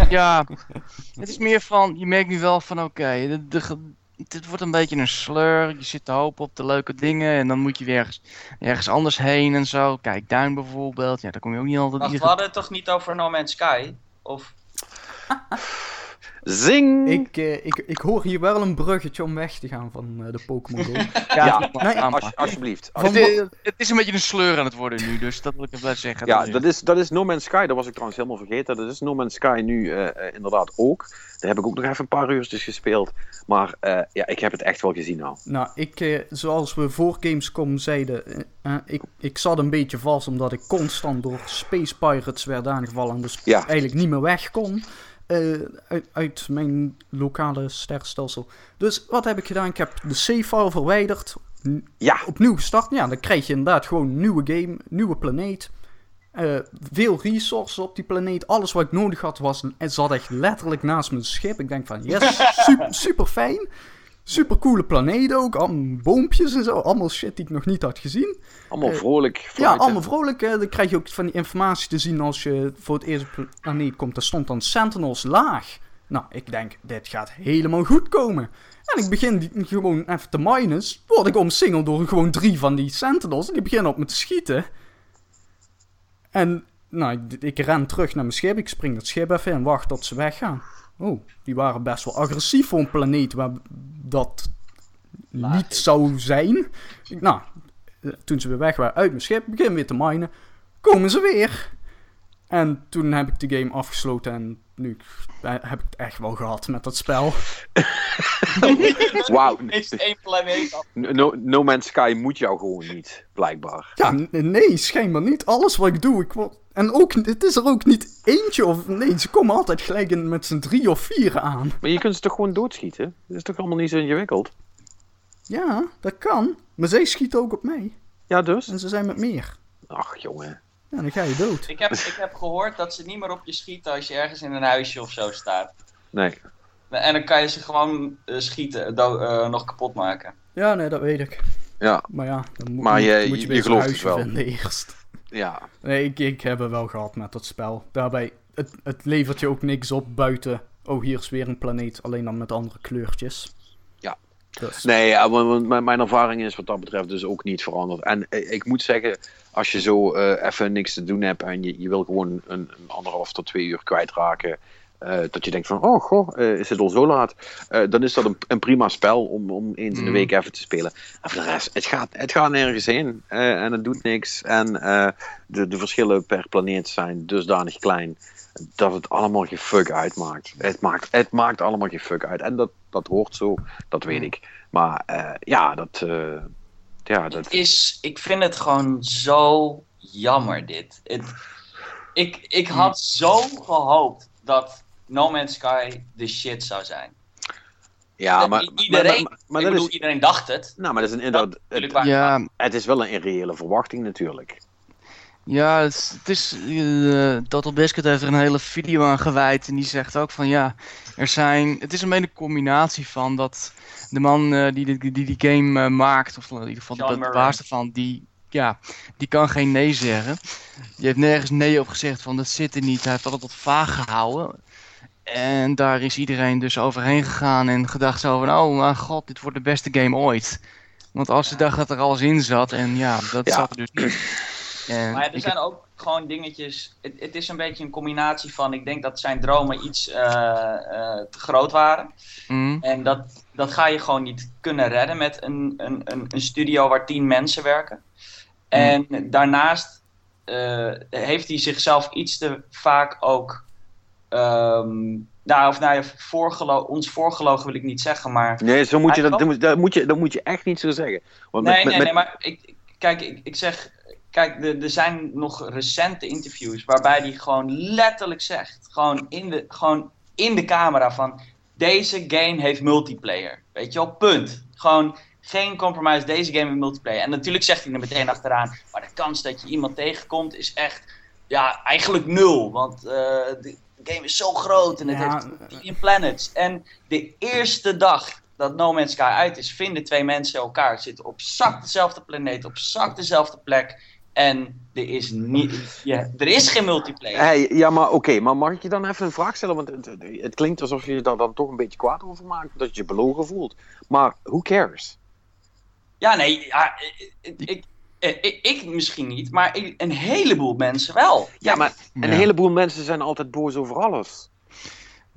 D: ja, het is meer van, je merkt nu wel van, oké, de, de, ge- dit wordt een beetje een sleur, je zit te hopen op de leuke dingen en dan moet je weer ergens, ergens anders heen en zo, kijk, duin bijvoorbeeld, ja, daar kom je ook niet altijd
B: Wacht, we hadden het toch niet over No Man's Sky? Of...
A: Zing!
C: Ik, eh, ik, ik hoor hier wel een bruggetje om weg te gaan van eh, de Pokémon Go.
A: Ja,
C: Nee,
D: aanpak.
A: Als, alsjeblieft.
C: Van
D: Het, is- het is een beetje een sleur aan het worden nu, dus dat wil ik even zeggen.
A: Ja, dat is, dat is No Man's Sky. Dat was ik trouwens helemaal vergeten. Dat is No Man's Sky nu eh, eh, inderdaad ook. Daar heb ik ook nog even een paar uurtjes gespeeld. Maar eh, ja, ik heb het echt wel gezien nou.
C: Nou, ik, eh, zoals we voor Gamescom zeiden, eh, eh, ik, ik zat een beetje vast omdat ik constant door Space Pirates werd aangevallen en dus
A: Ja.
C: eigenlijk niet meer weg kon eh, uit, uit mijn lokale sterrenstelsel. Dus wat heb ik gedaan? Ik heb de save-file verwijderd,
A: Ja,
C: opnieuw gestart. Ja, dan krijg je inderdaad gewoon een nieuwe game, nieuwe planeet. Eh, veel resources op die planeet. Alles wat ik nodig had was, het zat echt letterlijk naast mijn schip. Ik denk van, yes, super, super fijn. Super coole planeet ook. Allemaal boompjes en zo. Allemaal shit die ik nog niet had gezien.
A: allemaal
C: Eh,
A: vrolijk.
C: Ja, allemaal vrolijk. dan krijg je ook van die informatie te zien als je voor het eerst op de planeet komt. Daar stond dan Sentinels laag. Nou, ik denk, dit gaat helemaal goed komen. En ik begin die, gewoon even te minen. Word ik omsingeld door gewoon drie van die Sentinels. En die beginnen op me te schieten. En nou, ik, ik ren terug naar mijn schip. Ik spring dat schip even in en wacht tot ze weggaan. Oh, die waren best wel agressief voor een planeet waar dat
B: Laag
C: niet
B: is.
C: zou zijn. Nou, eh, toen ze weer weg waren uit mijn schip, begin weer te minen. Komen ze weer. En toen heb ik de game afgesloten en nu heb ik het echt wel gehad met dat spel.
A: Wauw.
B: Is één planeet.
A: No, no Man's Sky moet jou gewoon niet, blijkbaar.
C: Ja, nee, schijnbaar niet. Alles wat ik doe, ik word... En ook, het is er ook niet eentje of... Nee, ze komen altijd gelijk in, met z'n drie of vier aan.
A: Maar je kunt ze toch gewoon doodschieten? Dat is toch allemaal niet zo ingewikkeld?
C: Ja, dat kan. Maar zij schieten ook op mij.
A: Ja, dus?
C: En ze zijn met meer.
A: Ach, jongen.
C: Ja, dan ga je dood.
B: Ik heb, ik heb gehoord dat ze niet meer op je schieten als je ergens in een huisje of zo staat.
A: Nee.
B: En dan kan je ze gewoon uh, schieten, uh, nog kapot maken.
C: Ja, nee, dat weet ik.
A: Ja.
C: Maar ja, dan moet,
A: maar je,
C: moet je,
A: je,
C: je
A: gelooft
C: huisje
A: het wel.
C: vinden eerst.
A: Ja.
C: Nee, ik, ik heb het wel gehad met dat spel. Daarbij, het, het levert je ook niks op buiten... Oh, hier is weer een planeet, alleen dan met andere kleurtjes.
A: Ja.
C: Dus.
A: Nee, ja, mijn, mijn ervaring is wat dat betreft dus ook niet veranderd. En eh, ik moet zeggen, als je zo uh, even niks te doen hebt en je, je wil gewoon een, een anderhalf tot twee uur kwijtraken. Uh, dat je denkt van, oh goh, uh, is het al zo laat? Uh, dan is dat een, een, prima spel om, om eens in de week even te spelen. En voor de rest, het gaat, het gaat nergens heen. en het doet niks. En de, de verschillen per planeet zijn dusdanig klein dat het allemaal geen fuck uitmaakt. Het maakt, het maakt allemaal geen fuck uit. En dat, dat hoort zo, dat weet ik. Maar ja, dat... ja, dat...
B: Is, ik vind het gewoon zo jammer dit. Het, ik, ik had zo gehoopt dat No Man's Sky de shit zou zijn.
A: Ja, maar,
B: iedereen,
A: maar, maar, maar
B: ik
A: dat
B: bedoel,
A: is,
B: iedereen dacht het.
A: nou, maar dat is een, dat,
B: Natuurlijk
A: het,
B: waar.
D: Ja,
A: het is wel een irreële verwachting natuurlijk.
D: ja het is, het is Total Biscuit heeft er een hele video aan gewijd en die zegt ook van ja, er zijn, het is een beetje een combinatie van dat de man eh, die, die, die die game eh, maakt, of in ieder geval
B: John
D: de, baas ervan, die, ja, die kan geen nee zeggen. Die heeft nergens nee op gezegd van dat zit er niet, hij heeft altijd wat vaag gehouden. En daar is iedereen dus overheen gegaan en gedacht zo van, oh mijn god, dit wordt de beste game ooit. Want als ze dachten dat er alles in zat en ja, dat
A: Ja.
D: zat er dus niet. En
B: Maar er zijn ook gewoon dingetjes. Het, het is een beetje een combinatie van. Ik denk dat zijn dromen iets eh, eh, te groot waren.
D: Mhm.
B: En dat, dat ga je gewoon niet kunnen redden met een, een, een, een studio waar tien mensen werken. En daarnaast eh, heeft hij zichzelf iets te vaak ook. ehm, nou, of nou ja, voorgelo ons voorgelogen wil ik niet zeggen, maar.
A: Nee, zo moet je dat, dat, moet, dat, moet je, dat moet je echt niet zo zeggen. Want
B: Nee,
A: met,
B: nee,
A: met-
B: nee, maar ik- kijk, ik, ik zeg, kijk, er, zijn nog recente interviews waarbij hij gewoon letterlijk zegt, gewoon in de, gewoon in de camera van, deze game heeft multiplayer, weet je wel, punt. Gewoon geen compromise, deze game heeft multiplayer. En natuurlijk zegt hij er meteen achteraan, maar de kans dat je iemand tegenkomt is echt, ja, eigenlijk nul, want eh, de game is zo groot en het
C: Ja,
B: heeft 10 planets. En de eerste dag dat No Man's Sky uit is, vinden twee mensen elkaar. Zitten op exact dezelfde planeet, op exact dezelfde plek. En er is, niet, ja, er is geen multiplayer.
A: Hey, ja, maar oké, maar mag ik je dan even een vraag stellen? Want het, het, het klinkt alsof je je daar dan toch een beetje kwaad over maakt, dat je je belogen voelt. Maar who cares?
B: Ja, nee, ja, ik, ik, ik, ik misschien niet, maar ik- een heleboel mensen wel.
A: Ja, maar een
D: Ja.
A: heleboel mensen zijn altijd boos over alles.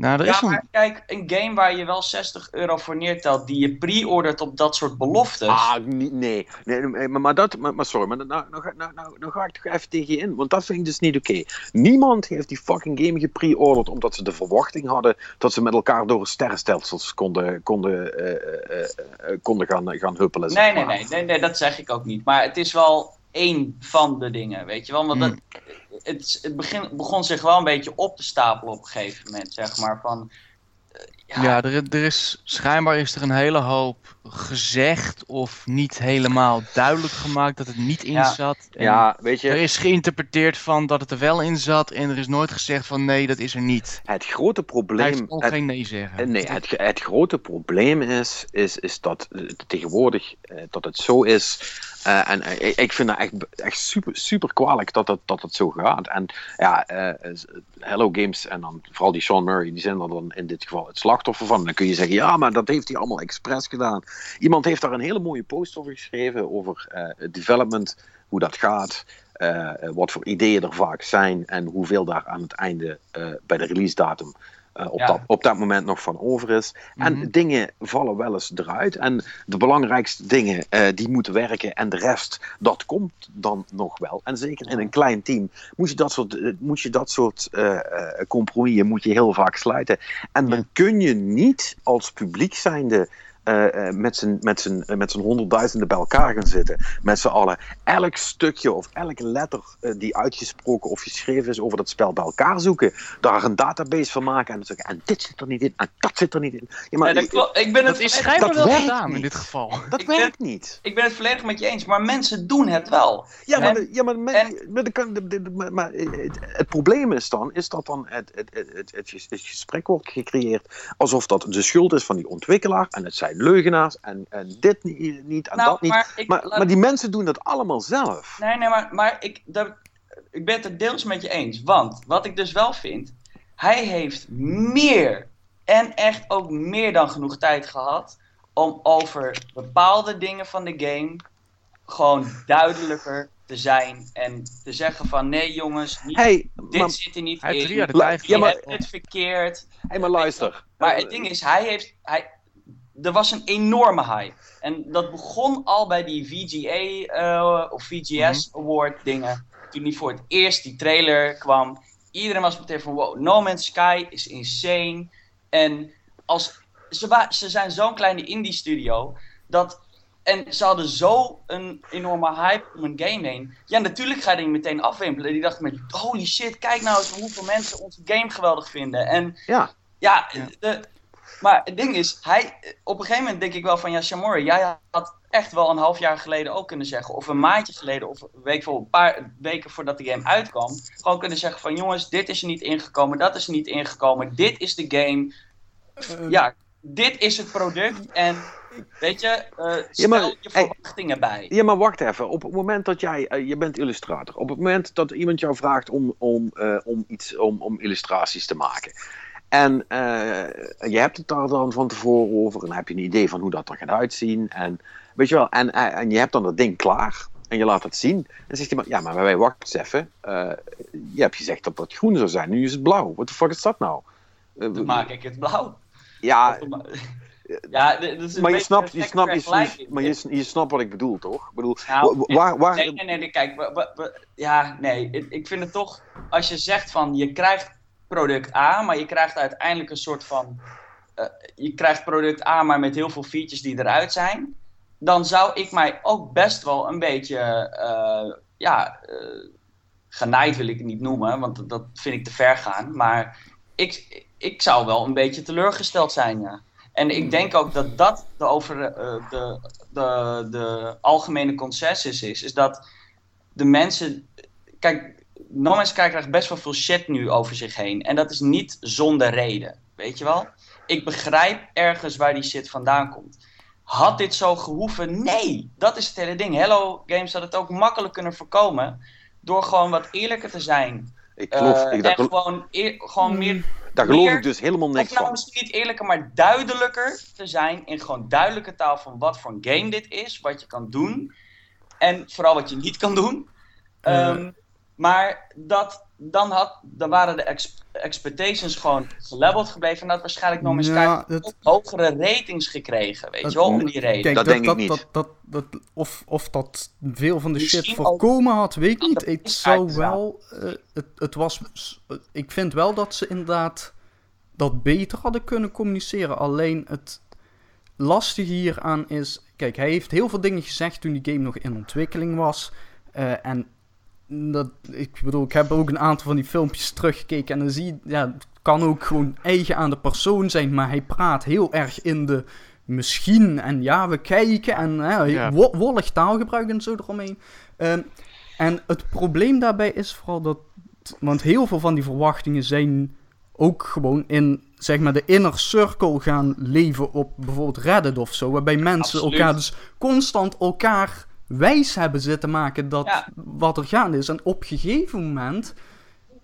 D: Nou, er
B: Ja,
D: is een...
B: maar kijk, een game waar je wel 60 euro voor neertelt, die je pre-ordert op dat soort beloftes.
A: Ah, niet- nee. nee nee, maar, maar dat, maar, maar sorry, maar nou, nou, ga- nou, nou, nou ga ik toch even tegen je in, want dat vind ik dus niet oké. Niemand heeft die fucking game gepre-orderd omdat ze de verwachting hadden dat ze met elkaar door sterrenstelsels konden, konden, eh, eh, eh, konden gaan, gaan huppelen.
B: Nee, nee,
A: maar.
B: nee, nee, nee, dat zeg ik ook niet. Maar het is wel één van de dingen, weet je wel. Want dat, het, het begin, begon zich wel een beetje op te stapelen op een gegeven moment, zeg maar. Van, eh, ja,
D: Ja, er, er is, schijnbaar is er een hele hoop gezegd of niet helemaal duidelijk gemaakt dat het niet in
B: Ja.
D: zat. En
A: Ja, weet
D: Er
A: je,
D: is geïnterpreteerd van dat het er wel in zat en er is nooit gezegd van nee, dat is er niet.
A: het grote
D: Hij
A: probleem...
D: ook
A: het-
D: geen nee zeggen.
A: Eh, Nee, het, het grote probleem is, is, is dat tegenwoordig eh, dat het zo is. Eh, en eh, ik- vind dat echt, echt super, super kwalijk dat het, dat het zo gaat. En ja, eh, Hello Games en dan vooral die Sean Murray, die zijn er dan in dit geval het slachtoffer van. Dan kun je zeggen, ja, maar dat heeft hij allemaal expres gedaan. Iemand heeft daar een hele mooie post over geschreven, over development, hoe dat gaat. wat voor ideeën er vaak zijn en hoeveel daar aan het einde bij de release datum op, dat, op dat moment nog van over is. En
D: Mhm.
A: dingen vallen wel eens eruit. En de belangrijkste dingen die moeten werken en de rest, dat komt dan nog wel. En zeker in een klein team moet je dat soort, moet je dat soort compromissen moet je heel vaak sluiten. En dan kun je niet als publiek zijnde met z'n met z'n met z'n honderdduizenden bij elkaar gaan zitten. Met z'n allen. Elk stukje of elke letter uh, die uitgesproken of geschreven is over dat spel bij elkaar zoeken. Daar een database van maken. En, zeggen, en dit zit er niet in. En dat zit er niet in.
B: Ja, maar, ja, dat, ik ben het
D: dat is schijnbaar wel gedaan in dit geval.
A: Dat
B: ik
A: werkt
B: ben,
A: niet.
B: Ik ben het volledig met je eens. Maar mensen doen het wel.
A: Ja, maar, de, ja, maar, en, maar, de, de, de, maar het, het, probleem is dan, is dat dan het, het, het, het, het gesprek wordt gecreëerd alsof dat de schuld is van die ontwikkelaar. En het zijn leugenaars en, en dit niet, niet en
B: nou,
A: dat niet.
B: Maar, ik,
A: maar, maar, die mensen doen dat allemaal zelf.
B: Nee, nee, maar, maar ik, dat, ik ben het er deels met je eens. Want wat ik dus wel vind, hij heeft meer en echt ook meer dan genoeg tijd gehad om over bepaalde dingen van de game gewoon duidelijker te zijn en te zeggen van nee jongens, niet,
A: hey,
B: dit
A: maar,
B: zit er niet
D: hij
B: in.
D: drie jaar de tijd
B: je hebt het verkeerd.
A: Hey, maar luister.
B: Maar het ding is, hij heeft, hij, er was een enorme hype. En dat begon al bij die VGA uh, of VGS
A: Mhm.
B: Award dingen. Toen die voor het eerst die trailer kwam. Iedereen was meteen van wow, No Man's Sky is insane. En als, ze, ze zijn zo'n kleine indie studio. Dat, en ze hadden zo een enorme hype om een game heen. Ja, natuurlijk ga je die meteen afwimpelen. Die dachten met holy shit, kijk nou eens hoeveel mensen onze game geweldig vinden. En
A: ja,
B: ja, ja. De, maar het ding is, hij, op een gegeven moment denk ik wel van, ja, Shamori, jij had echt wel een half jaar geleden ook kunnen zeggen, of een maandje geleden, of een week voor een paar weken voordat de game uitkwam, gewoon kunnen zeggen van, jongens, dit is er niet ingekomen, dat is niet ingekomen, dit is de game, uh, ja, dit is het product en weet je, uh, stel ja, maar, je verwachtingen hey, bij.
A: Ja, maar wacht even, op het moment dat jij, uh, je bent illustrator, op het moment dat iemand jou vraagt om, om, om iets, om, om illustraties te maken, en uh, je hebt het daar dan van tevoren over. En dan heb je een idee van hoe dat er gaat uitzien. En, weet je wel, en, en je hebt dan dat ding klaar. En je laat het zien. En dan zegt iemand, ja, maar wij wacht eens even. Uh, je hebt gezegd dat het groen zou zijn. Nu is het blauw. Wat de fuck is dat nou?
B: Uh, dan maak ik het blauw.
A: Ja...
B: Ja, dat
A: maar je snapt, je, snapt, je, maar je, je snapt wat ik bedoel, toch? Ik bedoel,
B: nou,
A: waar, waar...
B: Nee, nee, nee, kijk, ja, nee, ik vind het toch, als je zegt van, je krijgt product A, maar je krijgt uiteindelijk een soort van. Uh, je krijgt product A, maar met heel veel features die eruit zijn. Dan zou ik mij ook best wel een beetje. Uh, ja. Uh, genaaid wil ik het niet noemen, want dat vind ik te ver gaan. Maar ik, ik zou wel een beetje teleurgesteld zijn, ja. En ik denk ook dat dat de, over, de, de, de algemene consensus is. Is dat de mensen. Kijk, No Man's Sky krijgt best wel veel shit nu over zich heen. En dat is niet zonder reden. Weet je wel? Ik begrijp ergens waar die shit vandaan komt. Had dit zo gehoeven? Nee! Dat is het hele ding. Hello Games had het ook makkelijk kunnen voorkomen. Door gewoon wat eerlijker te zijn.
A: Ik geloof...
B: Uh,
A: ik,
B: en gewoon, eer, gewoon meer...
A: Daar geloof
B: meer,
A: ik dus helemaal niks
B: of nou,
A: van.
B: misschien niet eerlijker, maar duidelijker te zijn. In gewoon duidelijke taal van wat voor een game dit is. Wat je kan doen. En vooral wat je niet kan doen.
C: Uh.
B: Um, maar dat, dan, had, dan waren de ex expectations gewoon geleveld gebleven. En dat waarschijnlijk nog eens
C: Ja,
B: het... hogere ratings gekregen. Weet
C: Dat-
B: je wel, om die reden.
A: Dat
C: dat,
A: denk ik
C: dat,
A: niet.
C: Dat, dat, dat- of, of dat veel van de
B: Misschien
C: shit
B: ook-
C: voorkomen had, weet ik niet.
B: dat
C: Het
B: is
C: zou wel... eh, het, het was... Ik vind wel dat ze inderdaad dat beter hadden kunnen communiceren. Alleen het lastige hieraan is... Kijk, hij heeft heel veel dingen gezegd toen die game nog in ontwikkeling was. Eh, en dat, ik bedoel, ik heb ook een aantal van die filmpjes teruggekeken. En dan zie je, ja, het kan ook gewoon eigen aan de persoon zijn. Maar hij praat heel erg in de misschien. En ja, we kijken. En hè,
D: Ja.
C: wo- wollig taalgebruik en zo eromheen. Ehm, en het probleem daarbij is vooral dat. Want heel veel van die verwachtingen zijn ook gewoon in zeg maar de inner circle gaan leven op bijvoorbeeld Reddit of zo. Waarbij mensen
B: Absoluut.
C: elkaar dus constant elkaar wijs hebben zitten maken dat
B: Ja.
C: wat er gaande is. En op een gegeven moment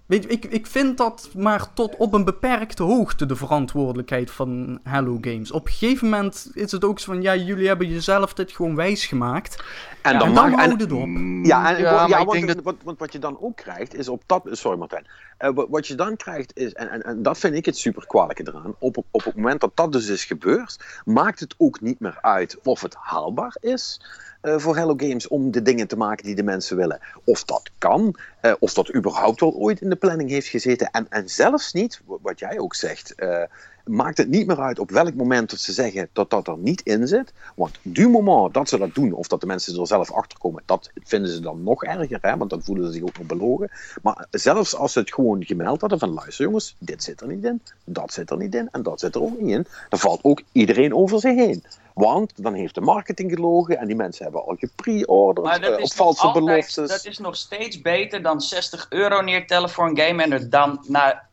C: Weet, ik, ik vind dat maar tot op een beperkte hoogte de verantwoordelijkheid van Hello Games. Op een gegeven moment is het ook zo van, ja, jullie hebben jezelf dit gewoon wijsgemaakt.
A: En
C: Ja,
A: dan,
C: en dan
A: mag, en-
C: houdt het op.
A: Ja, en,
D: Ja,
A: ja, want,
D: dat-
A: wat, wat, wat je dan ook krijgt is op dat. Sorry Martijn. Eh, wat, wat je dan krijgt is, en, en, en dat vind ik het super kwalijke eraan. Op, op het moment dat dat dus is gebeurd, maakt het ook niet meer uit of het haalbaar is. Eh, voor Hello Games om de dingen te maken die de mensen willen. Of dat kan, eh, of dat überhaupt wel ooit in de planning heeft gezeten. En, en zelfs niet, wa- wat jij ook zegt, eh, maakt het niet meer uit op welk moment dat ze zeggen dat dat er niet in zit. Want du moment dat ze dat doen, of dat de mensen er zelf achter komen, dat vinden ze dan nog erger, hè? want dan voelen ze zich ook nog belogen. Maar zelfs als ze het gewoon gemeld hadden van luister jongens, dit zit er niet in, dat zit er niet in en dat zit er ook niet in, dan valt ook iedereen over zich heen. Want dan heeft de marketing gelogen en die mensen hebben al gepre-orderd
B: is
A: op valse
B: altijd-
A: beloftes.
B: Dat is nog steeds beter dan 60 euro neertellen voor een game en er dan na,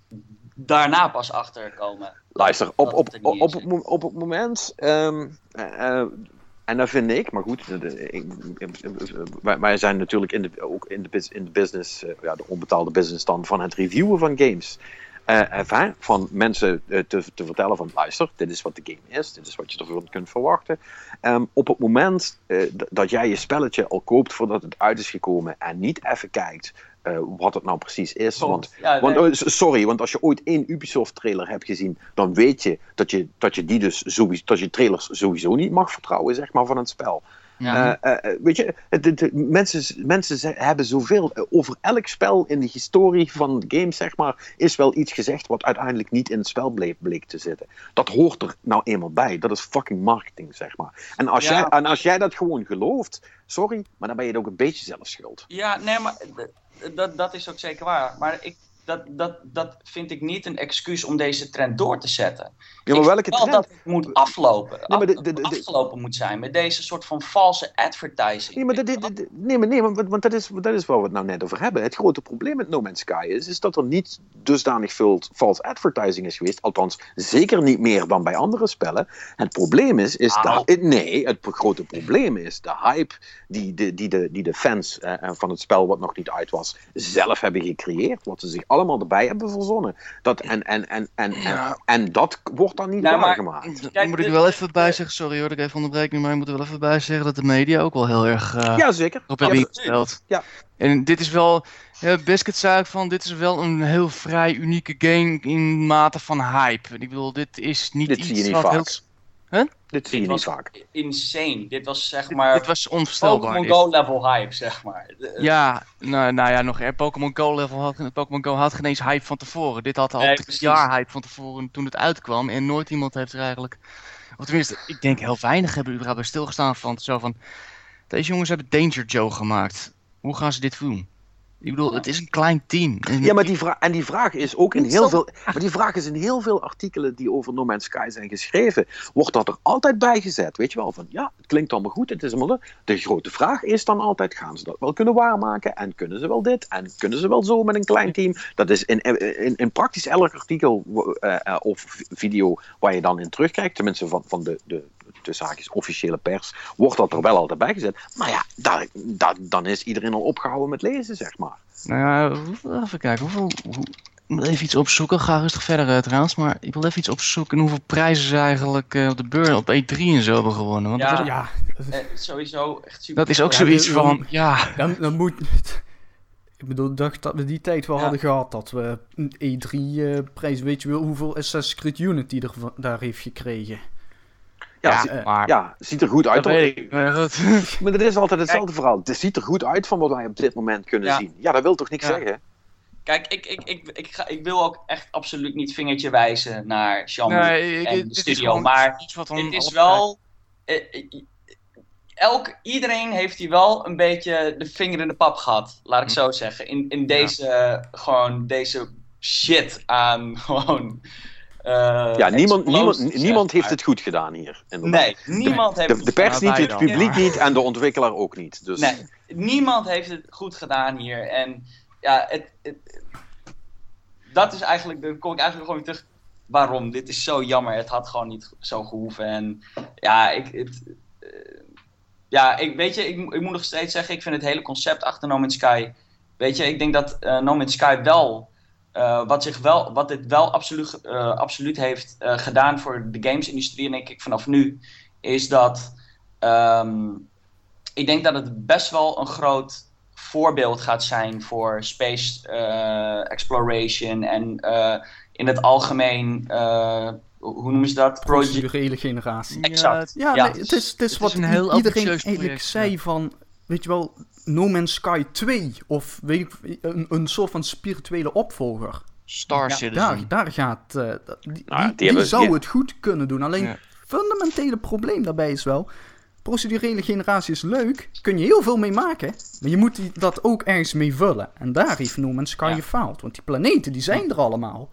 B: daarna pas achter komen.
A: Luister, op, op,
B: het
A: op, op, op het moment. ehm, eh, eh, en dat vind ik, maar goed, ik- wij, wij zijn natuurlijk in de, ook in de, in de business, eh, ja, de onbetaalde business dan van het reviewen van games. Enfin, van mensen te, te vertellen van luister, dit is wat de game is, dit is wat je ervan kunt verwachten. Ehm, op het moment dat jij je spelletje al koopt voordat het uit is gekomen en niet even kijkt eh, wat het nou precies is. Want
B: Ja,
A: want,
B: nee.
A: s- sorry, want als je ooit één Ubisoft-trailer hebt gezien, dan weet je dat je, dat je die dus sowieso, dat je trailers sowieso niet mag vertrouwen, zeg maar, van een spel.
B: Ja.
A: Eh, eh, weet je, het- het- het- mensen, mensen hebben zoveel over elk spel in de historie van de game, zeg maar, is wel iets gezegd wat uiteindelijk niet in het spel bleek, bleek te zitten. Dat hoort er nou eenmaal bij. Dat is fucking marketing, zeg maar. En als,
B: Ja.
A: jij, en als jij dat gewoon gelooft, sorry, maar dan ben je het ook een beetje zelf schuld.
B: Ja, nee, maar dat, dat is ook zeker waar. Maar ik, dat, dat, dat vind ik niet een excuus om deze trend door te zetten.
A: Ja, maar welke trend?
B: dat het moet aflopen.
A: Nee, maar de- de- de-
B: afgelopen moet zijn met deze soort van valse advertising.
A: Nee, maar, nee, maar, nee, maar want, dat, is, dat is waar we het nou net over hebben. Het grote probleem met No Man's Sky is, is dat er niet dusdanig veel false advertising is geweest. Althans, zeker niet meer dan bij andere spellen. Het probleem is, is
B: Nou.
A: dat, nee, het grote probleem is de hype die de, die de, die de fans eh, van het spel wat nog niet uit was, zelf hebben gecreëerd. Wat ze zich allemaal erbij hebben verzonnen. Dat, en, en, en, en, en,
D: Ja.
A: en dat wordt dan niet
B: Ja, maar-
A: waargemaakt.
D: Dan
B: Kijk,
D: moet ik
B: dit-
D: wel even bij zeggen, sorry hoor dat ik even onderbreek nu, maar ik moet er wel even bij zeggen dat de media ook wel heel erg eh,
A: Ja, zeker.
D: op
A: Ja,
D: hebben
B: absoluut.
D: ingesteld.
A: Ja.
D: En dit is wel, ja, Biscuit zei van, dit is wel een heel vrij unieke game in mate van hype. Ik bedoel, dit is niet
A: Dit
D: iets
A: zie je niet
D: wat
A: vaak.
D: heel...
A: Dit zie je
B: Dit
A: niet
B: was
A: vaak.
B: insane. Dit was zeg maar
D: Dit was onvoorstelbaar.
B: Pokémon Go level hype, zeg maar. De-
D: Ja, nou, nou ja, nog er. Pokémon Go level had, Pokémon Go had geen eens hype van tevoren. Dit had al
B: Nee,
D: drie
B: precies.
D: jaar hype van tevoren toen het uitkwam. En nooit iemand heeft er eigenlijk, of tenminste, ik denk heel weinig hebben er überhaupt bij stilgestaan van zo van, deze jongens hebben Danger Joe gemaakt. Hoe gaan ze dit doen? Ik bedoel, het is een klein team.
A: Ja, maar die vraag, en die vraag is ook in heel veel. Maar die vraag is in heel veel artikelen die over No Man's Sky zijn geschreven. Wordt dat er altijd bij gezet? Weet je wel, van ja, het klinkt allemaal goed. Het is allemaal leuk. De grote vraag is dan altijd: gaan ze dat wel kunnen waarmaken? En kunnen ze wel dit? En kunnen ze wel zo met een klein team? Dat is in, in, in praktisch elk artikel eh, eh, of video waar je dan in terugkijkt, tenminste van, van de, de, de zaakjes officiële pers, wordt dat er wel altijd bij gezet. Maar ja, daar, daar, dan is iedereen al opgehouden met lezen, zeg maar.
D: Nou ja, even kijken, hoeveel... Hoe, ik moet even iets opzoeken, ga rustig verder eh, trouwens, maar ik wil even iets opzoeken hoeveel prijzen ze eigenlijk eh, op de beurs op E3 en zo hebben gewonnen. Want
B: Ja.
D: dat, is,
C: Ja,
B: Eh, sowieso echt super.
D: dat is ook
C: Ja,
D: zoiets van, ja,
C: dan, dan moet... Ik bedoel, ik dacht dat we die tijd wel
B: Ja.
C: hadden gehad. Dat we een E3-prijs... weet je wel hoeveel Assassin's Creed Unity er, daar heeft gekregen?
A: Ja,
D: ja,
A: zie-
C: eh,
D: maar...
A: ja, ziet er goed uit.
D: dat
A: hoor.
D: weet ik, maar goed.
A: Maar dat is altijd hetzelfde verhaal. Het ziet er goed uit van wat wij op dit moment kunnen
B: Ja.
A: zien. Ja, dat wil toch niks
B: Ja.
A: zeggen?
B: Kijk, ik, ik, ik, ik, ga, ik wil ook echt absoluut niet vingertje wijzen naar Xiaomi
D: Nee,
B: en de
D: is
B: studio.
D: gewoon
B: Maar
D: iets wat
B: het is wel... eh, eh, elk, iedereen heeft hier wel een beetje de vinger in de pap gehad, laat ik
D: Hm.
B: zo zeggen. In, in deze, gewoon deze shit aan gewoon... eh,
A: Ja, niemand, niemand, niemand heeft het goed gedaan hier. inderdaad.
B: Nee, niemand heeft
A: De,
B: het
A: de pers niet, het publiek
B: Ja.
A: niet en de ontwikkelaar ook niet. Dus
B: Nee, niemand heeft het goed gedaan hier. En ja, het, het- dat is eigenlijk, dan kom ik eigenlijk gewoon weer terug. Waarom? Dit is zo jammer. Het had gewoon niet zo gehoeven. En ja, ik, het, eh, ja, ik weet je, ik, ik moet nog steeds zeggen, ik vind het hele concept achter No Man's Sky. Weet je, ik denk dat eh No Man's Sky wel uh, wat, zich wel, wat dit wel absoluut, uh, absoluut heeft uh, gedaan voor de gamesindustrie, en denk ik vanaf nu, is dat um, ik denk dat het best wel een groot voorbeeld gaat zijn voor space exploration en in het algemeen hoe noemen ze dat?
C: Procedurele generatie.
B: Exact.
C: Ja, ja. Nee, het is, het is het wat is een iedereen eigenlijk zei van, weet je wel, No Man's Sky 2 of weet ik, een, een soort van spirituele opvolger.
D: Star
C: ja,
D: Citizen.
C: Daar, daar gaat, uh, die, nou, die, die, zou het goed kunnen doen. Alleen ja. fundamentele probleem daarbij is wel, procedurele generatie is leuk, kun je heel veel mee maken, maar je moet die, dat ook ergens mee vullen. En daar heeft No Man's Sky gefaald, want die planeten die zijn er allemaal.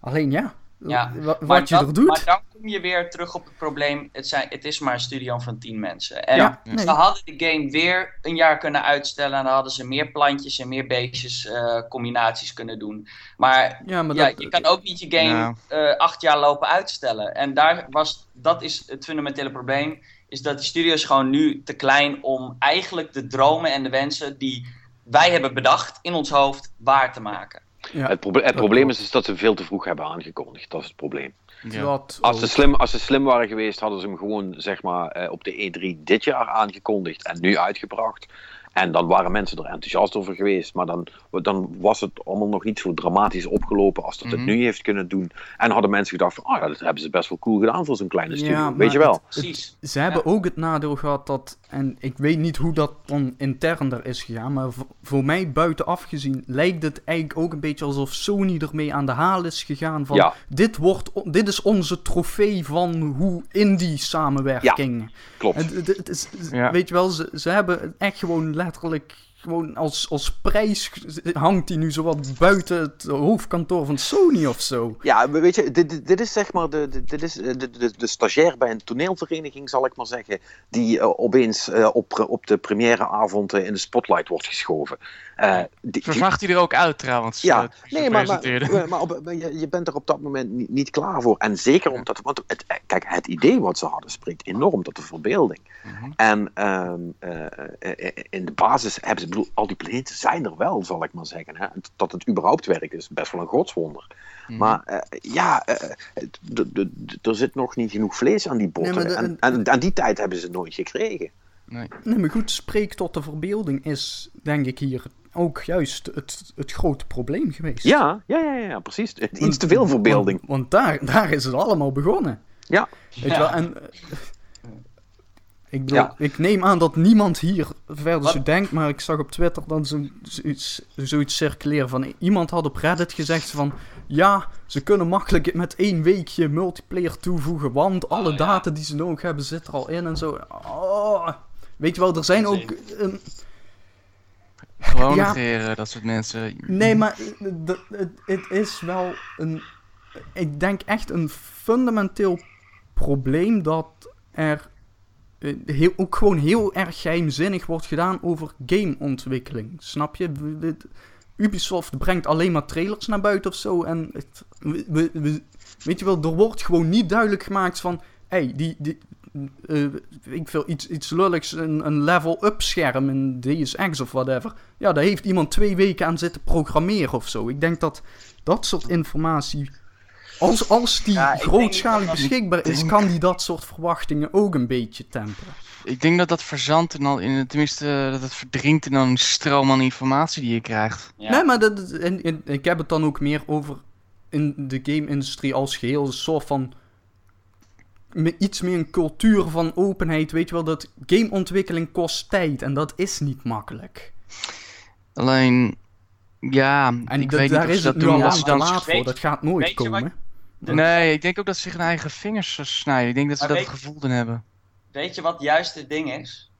C: Alleen ja,
B: ja,
C: wat je er doet.
B: Maar dan kom je weer terug op het probleem. Het, zijn, het is maar een studio van tien mensen. En ja, ze hadden de game weer een jaar kunnen uitstellen. En dan hadden ze meer plantjes en meer beestjes uh, combinaties kunnen doen. Maar, ja, maar dat, je kan ook niet je game uh, acht jaar lopen uitstellen. En daar was, dat is het fundamentele probleem. Is dat de studio's gewoon nu te klein om eigenlijk de dromen en de wensen die wij hebben bedacht in ons hoofd waar te maken.
A: Ja, het, proble het probleem is, is dat ze veel te vroeg hebben aangekondigd. Dat is het probleem. Ja. Als, ze slim, als ze slim waren geweest, hadden ze hem gewoon zeg maar, eh, op de E3 dit jaar aangekondigd en nu uitgebracht. En dan waren mensen er enthousiast over geweest. Maar dan, dan was het allemaal nog niet zo dramatisch opgelopen als dat het mhm. nu heeft kunnen doen. En hadden mensen gedacht van, oh ja, dat hebben ze best wel cool gedaan voor zo'n kleine studio. Weet je wel.
B: Precies.
C: ze hebben ook het nadeel gehad dat, en ik weet niet hoe dat dan intern er is gegaan, maar voor mij buitenaf gezien lijkt het eigenlijk ook een beetje alsof Sony ermee aan de haal is gegaan van, ja. dit, wordt, dit is onze trofee van hoe indie samenwerking.
A: Ja, klopt.
C: Het, het, is, Weet je wel, ze, ze hebben echt gewoon letterlijk gewoon als, als prijs hangt hij nu zowat buiten het hoofdkantoor van Sony of zo.
A: Ja, weet je, dit, dit is zeg maar de, dit is de, de, stagiair bij een toneelvereniging, zal ik maar zeggen, die uh, opeens uh, op, op de premièreavond uh, in de spotlight wordt geschoven.
D: Die, Vervaagt hij er ook uit trouwens?
A: Ja, nee, maar, maar, maar op, je, je, bent er op dat moment niet, niet klaar voor. En zeker omdat, want het, kijk, het idee wat ze hadden spreekt enorm tot de verbeelding. Mhm. En uh, in de basis hebben ze, bedoel, al die planeten zijn er wel, zal ik maar zeggen. Hè? Dat het überhaupt werkt is best wel een godswonder. Mhm. Maar uh, ja, er zit nog niet genoeg vlees aan die botten. Nee, de, en, en aan die tijd hebben ze het nooit gekregen.
C: Nee. nee, maar goed, spreek tot de verbeelding is, denk ik, hier ook juist het, het grote probleem geweest.
A: Ja, ja, ja, ja precies. Iets te veel verbeelding.
C: Want, want, daar, daar is het allemaal begonnen.
A: Ja.
C: Weet je wel, en... Ik, bedoel, ik neem aan dat niemand hier verder zo denkt, maar ik zag op Twitter dan zo, zoiets, zoiets circuleren van iemand had op Reddit gezegd van ja, ze kunnen makkelijk met één weekje multiplayer toevoegen, want alle oh, data die ze nodig hebben zit er al in en zo. Oh, weet je wel, er zijn ook... Um,
D: gewoon ja, negeren, dat soort mensen.
C: Nee, maar het is wel een. Ik denk echt een fundamenteel probleem dat er eh, heel, ook gewoon heel erg geheimzinnig wordt gedaan over gameontwikkeling. Snap je? Ubisoft brengt alleen maar trailers naar buiten of zo. En het, we, we, weet je wel, er wordt gewoon niet duidelijk gemaakt van. Hé, hey, die, die, uh, ik veel, iets, iets lulligs, een, een level-up scherm in Deus Ex of whatever. Ja, daar heeft iemand twee weken aan zitten programmeren of zo. Ik denk dat dat soort informatie, als, als die ja, grootschalig beschikbaar is, kan die dat soort verwachtingen ook een beetje temperen.
D: Ik denk dat dat verzandt en al in, tenminste dat het verdrinkt in een stroom aan informatie die je krijgt.
C: Ja. Nee, maar dat, en, en, ik heb het dan ook meer over in de game-industrie als geheel. Een soort van iets meer een cultuur van openheid. Weet je wel, dat gameontwikkeling kost tijd en dat is niet makkelijk.
D: Alleen, ja,
C: en ik weet daar niet is dat doen als ze dan laat voor. Dat gaat nooit komen.
D: Nee, ik denk ook dat ze zich hun eigen vingers snijden. Ik denk dat ze dat gevoel dan hebben.
B: Weet je wat juist het ding is?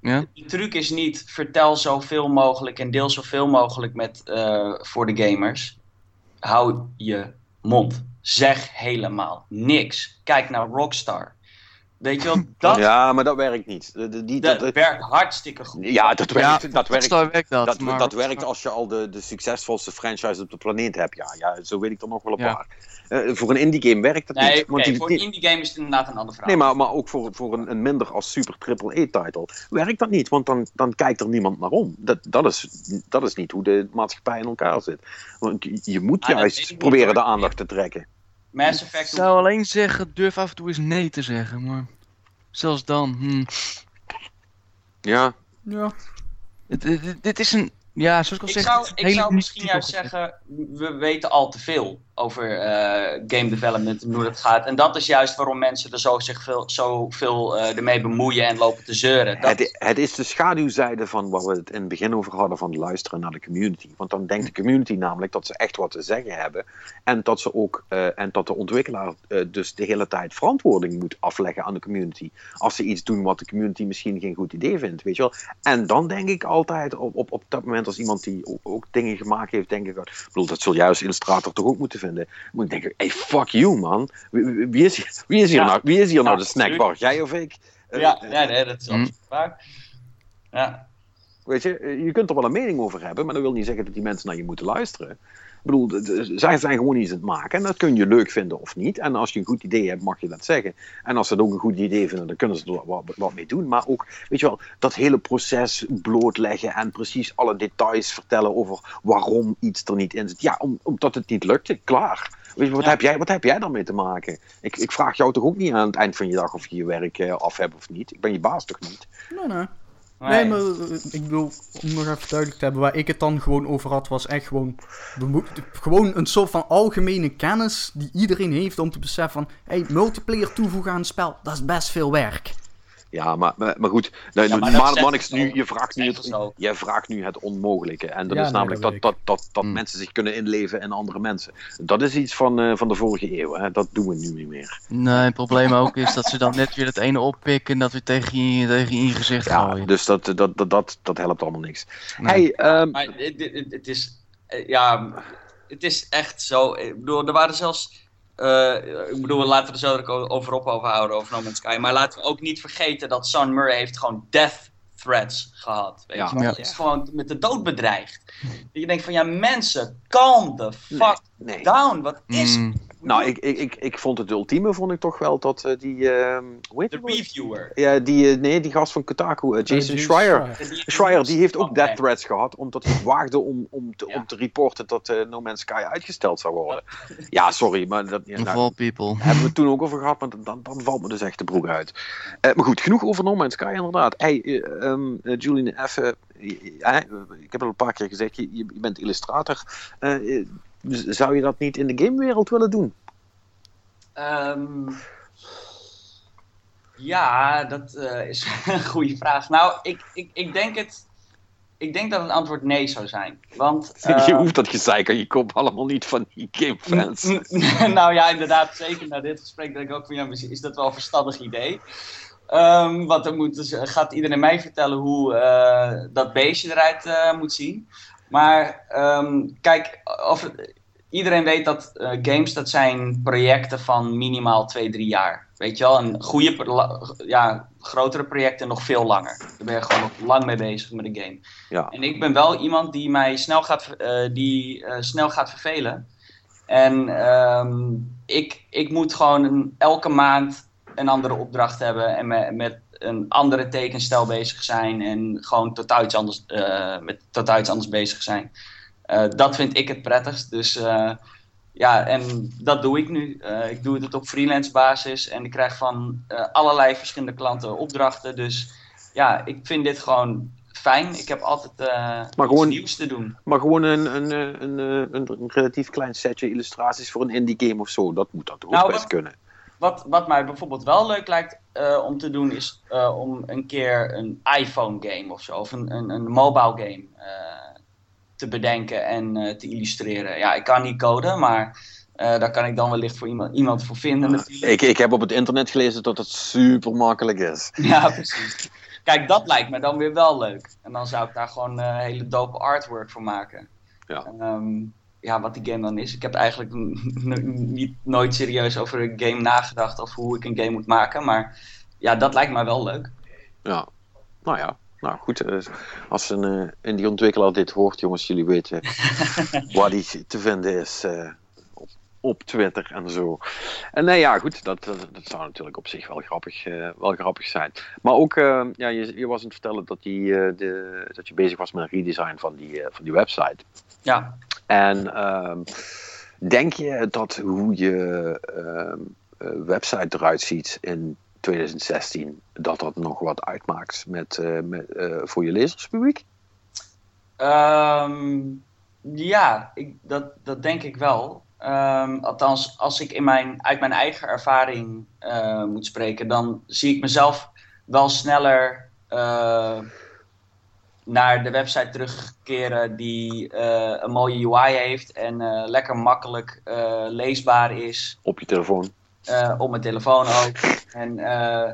B: Ja? De truc is niet vertel zoveel mogelijk en deel zoveel mogelijk met, uh, voor de gamers. Hou je mond. Zeg helemaal niks. Kijk naar Rockstar. Weet je wel, dat,
A: Ja, maar dat werkt niet. Die-
B: dat
A: dat-
B: werkt hartstikke goed.
A: ja, dat werkt,
D: Ja,
A: dat werkt,
D: dat.
A: dat,
D: maar
A: dat werkt als je al de, de succesvolste franchise op de planeet hebt. Ja, ja zo weet ik er nog wel een
D: Ja.
A: paar. Eh, voor een indie game werkt dat
B: Nee,
A: niet. die-
B: voor een indie game is het inderdaad een ander verhaal.
A: Nee, maar, maar ook voor, voor een, een minder als super AAA-title werkt dat niet, want dan, dan kijkt er niemand naar om. Dat, dat, is, dat is niet hoe de maatschappij in elkaar zit. Want je, moet
B: Ah, ik
A: juist proberen de aandacht te trekken.
B: Mass
D: Ik
B: Effect...
D: zou alleen zeggen, durf af en toe eens nee te zeggen, maar zelfs dan. hm.
A: Ja,
C: Ja.
D: Het- dit is een, ja, zoals ik al
B: Ik
D: zeg,
B: zou, ik misschien juist zeggen, we weten al te veel over eh, game development en hoe dat gaat. En dat is juist waarom mensen er zo, zich veel, zoveel eh ermee bemoeien en lopen te zeuren. Dat,
A: het, is de schaduwzijde van waar we het in het begin over hadden van luisteren naar de community. Want dan denkt de community namelijk dat ze echt wat te zeggen hebben. En dat, ze ook, eh, en dat de ontwikkelaar dus de hele tijd verantwoording moet afleggen aan de community. Als ze iets doen wat de community misschien geen goed idee vindt, weet je wel. En dan denk ik altijd, op, op, op dat moment als iemand die ook dingen gemaakt heeft, denk ik, ik bedoel, dat zul juist Illustrator toch ook moeten vinden. Moet ik denken, hey, fuck you man. Wie, is hier, wie is hier
B: Ja.
A: nou, wie is hier nou de snackbar? Jij of ik? Eh,
B: ja, ja, nee, dat is
D: Hm.
B: absoluut waar. Ja.
A: Weet je, eh, je kunt er wel een mening over hebben, maar dat wil niet zeggen dat die mensen naar je moeten luisteren. Bedoel, zij zijn gewoon iets aan het maken en dat kun je leuk vinden of niet. En als je een goed idee hebt, mag je dat zeggen. En als ze het ook een goed idee vinden, dan kunnen ze er wat, mee doen. Maar ook, weet je wel, dat hele proces blootleggen en precies alle details vertellen over waarom iets er niet in zit. Ja, om, omdat het niet lukte, klaar. Weet je, wat,
B: Ja.
A: heb jij, wat heb jij daarmee te maken? Ik, ik vraag jou toch ook niet aan het eind van je dag of je je werk eh, af hebt of niet? Ik ben je baas toch niet?
C: Nee, nee. Nee, maar eh, ik bedoel, om nog even duidelijk te hebben, waar ik het dan gewoon over had, was echt gewoon, gewoon een soort van algemene kennis die iedereen heeft om te beseffen van, hey, multiplayer toevoegen aan een spel, dat is best veel werk.
A: Ja, maar, maar, goed, nou,
B: Ja, maar ze
A: nu, je, vraagt nu het, vraagt nu het onmogelijke. En dat
C: Ja,
A: is
C: nee,
A: namelijk
C: dat
A: dat, dat, dat, dat
D: Hmm.
A: mensen zich kunnen inleven in andere mensen. Dat is iets van, eh, van de vorige eeuw, hè? dat doen we nu niet meer.
D: Nee, het probleem ook is dat ze dan net weer het ene oppikken en dat weer tegen je, tegen je gezicht
A: Ja,
D: gooien.
A: dus dat, dat, dat, dat, dat helpt allemaal niks.
D: Nee.
A: Hey, ehm,
B: Maar het, het, het is, eh, ja, het is echt zo. Ik bedoel, er waren zelfs. Eh, ik bedoel, laten we er zo ook over op overhouden over No Man's Sky. Maar laten we ook niet vergeten dat Son Murray heeft gewoon death threats gehad. Weet
A: Ja.
B: je?
D: Ja.
B: Hij is gewoon met de dood bedreigd. Dat je denkt van ja, mensen, calm the fuck
A: nee.
B: down. Wat is
D: Mm,
A: Nou, ik, ik, ik, ik vond het ultieme, vond ik toch wel dat eh, die, ehm hoe heet
B: de
A: die?
B: reviewer?
A: Ja, die, eh, nee, die gast van Kotaku, eh, Jason
C: Eh,
A: Schreier.
B: Die-
A: Schreier die heeft ook
B: Oh,
A: death
B: nee.
A: threats gehad, omdat hij het waagde om, om, te,
B: Ja.
A: om te reporten dat eh, No Man's Sky uitgesteld zou worden. Ja, sorry, maar dat, ja, nou,
D: all people.
A: hebben we het toen ook over gehad, maar dan, dan valt me dus echt de broek uit. Eh, maar goed, genoeg over No Man's Sky inderdaad. Hey, ehm, eh, Julian, even, eh, ik heb al een paar keer gezegd, je, je bent illustrator. Eh, z- zou je dat niet in de gamewereld willen doen?
B: Ehm, ja, dat eh, is een goede vraag. Nou, ik, ik, ik, denk het, ik denk dat het antwoord nee zou zijn. Want,
A: je
B: eh,
A: hoeft dat gezeik aan je kop allemaal niet van die gamefans.
B: nou ja, inderdaad, zeker na dit gesprek denk ik ook van ja, is dat wel een verstandig idee. Ehm, want dan moet, dus, gaat iedereen mij vertellen hoe eh, dat beestje eruit moet zien. Maar ehm, kijk, of, iedereen weet dat eh, games dat zijn projecten van minimaal 2, 3 jaar. Weet je wel, een goede, ja, grotere projecten nog veel langer. Daar ben je gewoon nog lang mee bezig met een game.
A: Ja.
B: En ik ben wel iemand die mij snel gaat, eh, die, eh, snel gaat vervelen. En ehm, ik, ik moet gewoon elke maand een andere opdracht hebben en me- met een andere tekenstijl bezig zijn en gewoon totaal iets anders, eh, met totaal iets anders bezig zijn. Eh, dat vind ik het prettigst. Dus eh, ja, en dat doe ik nu. Ik doe het op freelance basis en ik krijg van allerlei verschillende klanten opdrachten. Dus ja, ik vind dit gewoon fijn. Ik heb altijd iets
A: gewoon-
B: nieuws te doen.
A: Maar gewoon een, een, een, een, relatief klein setje illustraties voor een indie game of zo, dat moet dat ook
B: Nou,
A: best
B: wat-
A: kunnen.
B: Wat, wat mij bijvoorbeeld wel leuk lijkt eh, om te doen, is eh, om een keer een iPhone game of zo, of een, een, een mobile game eh, te bedenken en te illustreren. Ja, ik kan niet coden, maar daar kan ik dan wellicht voor iemand, iemand voor vinden natuurlijk.
A: Ik, ik heb op het internet gelezen dat het super makkelijk is.
B: Ja, precies. Kijk, dat lijkt me dan weer wel leuk. En dan zou ik daar gewoon hele dope artwork voor maken.
A: Ja.
B: Ehm, ja, wat die game dan is. Ik heb eigenlijk niet, nooit serieus over een game nagedacht of hoe ik een game moet maken. Maar ja, dat lijkt mij wel leuk.
A: Ja, nou ja. Nou goed, eh, als een uh, indie ontwikkelaar dit hoort, jongens, jullie weten waar die te vinden is uh, op, op, Twitter en zo. En nee, ja, goed, dat, dat, dat zou natuurlijk op zich wel grappig, wel grappig zijn. Maar ook, ja, je, je, was aan het vertellen dat, die, de, dat je bezig was met een redesign van die, van die website.
B: Ja.
A: En ehm, denk je dat hoe je ehm, website eruit ziet in 2016 dat dat nog wat uitmaakt met, met, uh, voor je lezerspubliek?
B: Um, ja, ik, dat, dat denk ik wel. Althans, als ik in mijn, uit mijn eigen ervaring moet spreken, dan zie ik mezelf wel sneller naar de website terugkeren die een mooie UI heeft en lekker makkelijk leesbaar is.
A: Op je telefoon.
B: op mijn telefoon ook. En uh,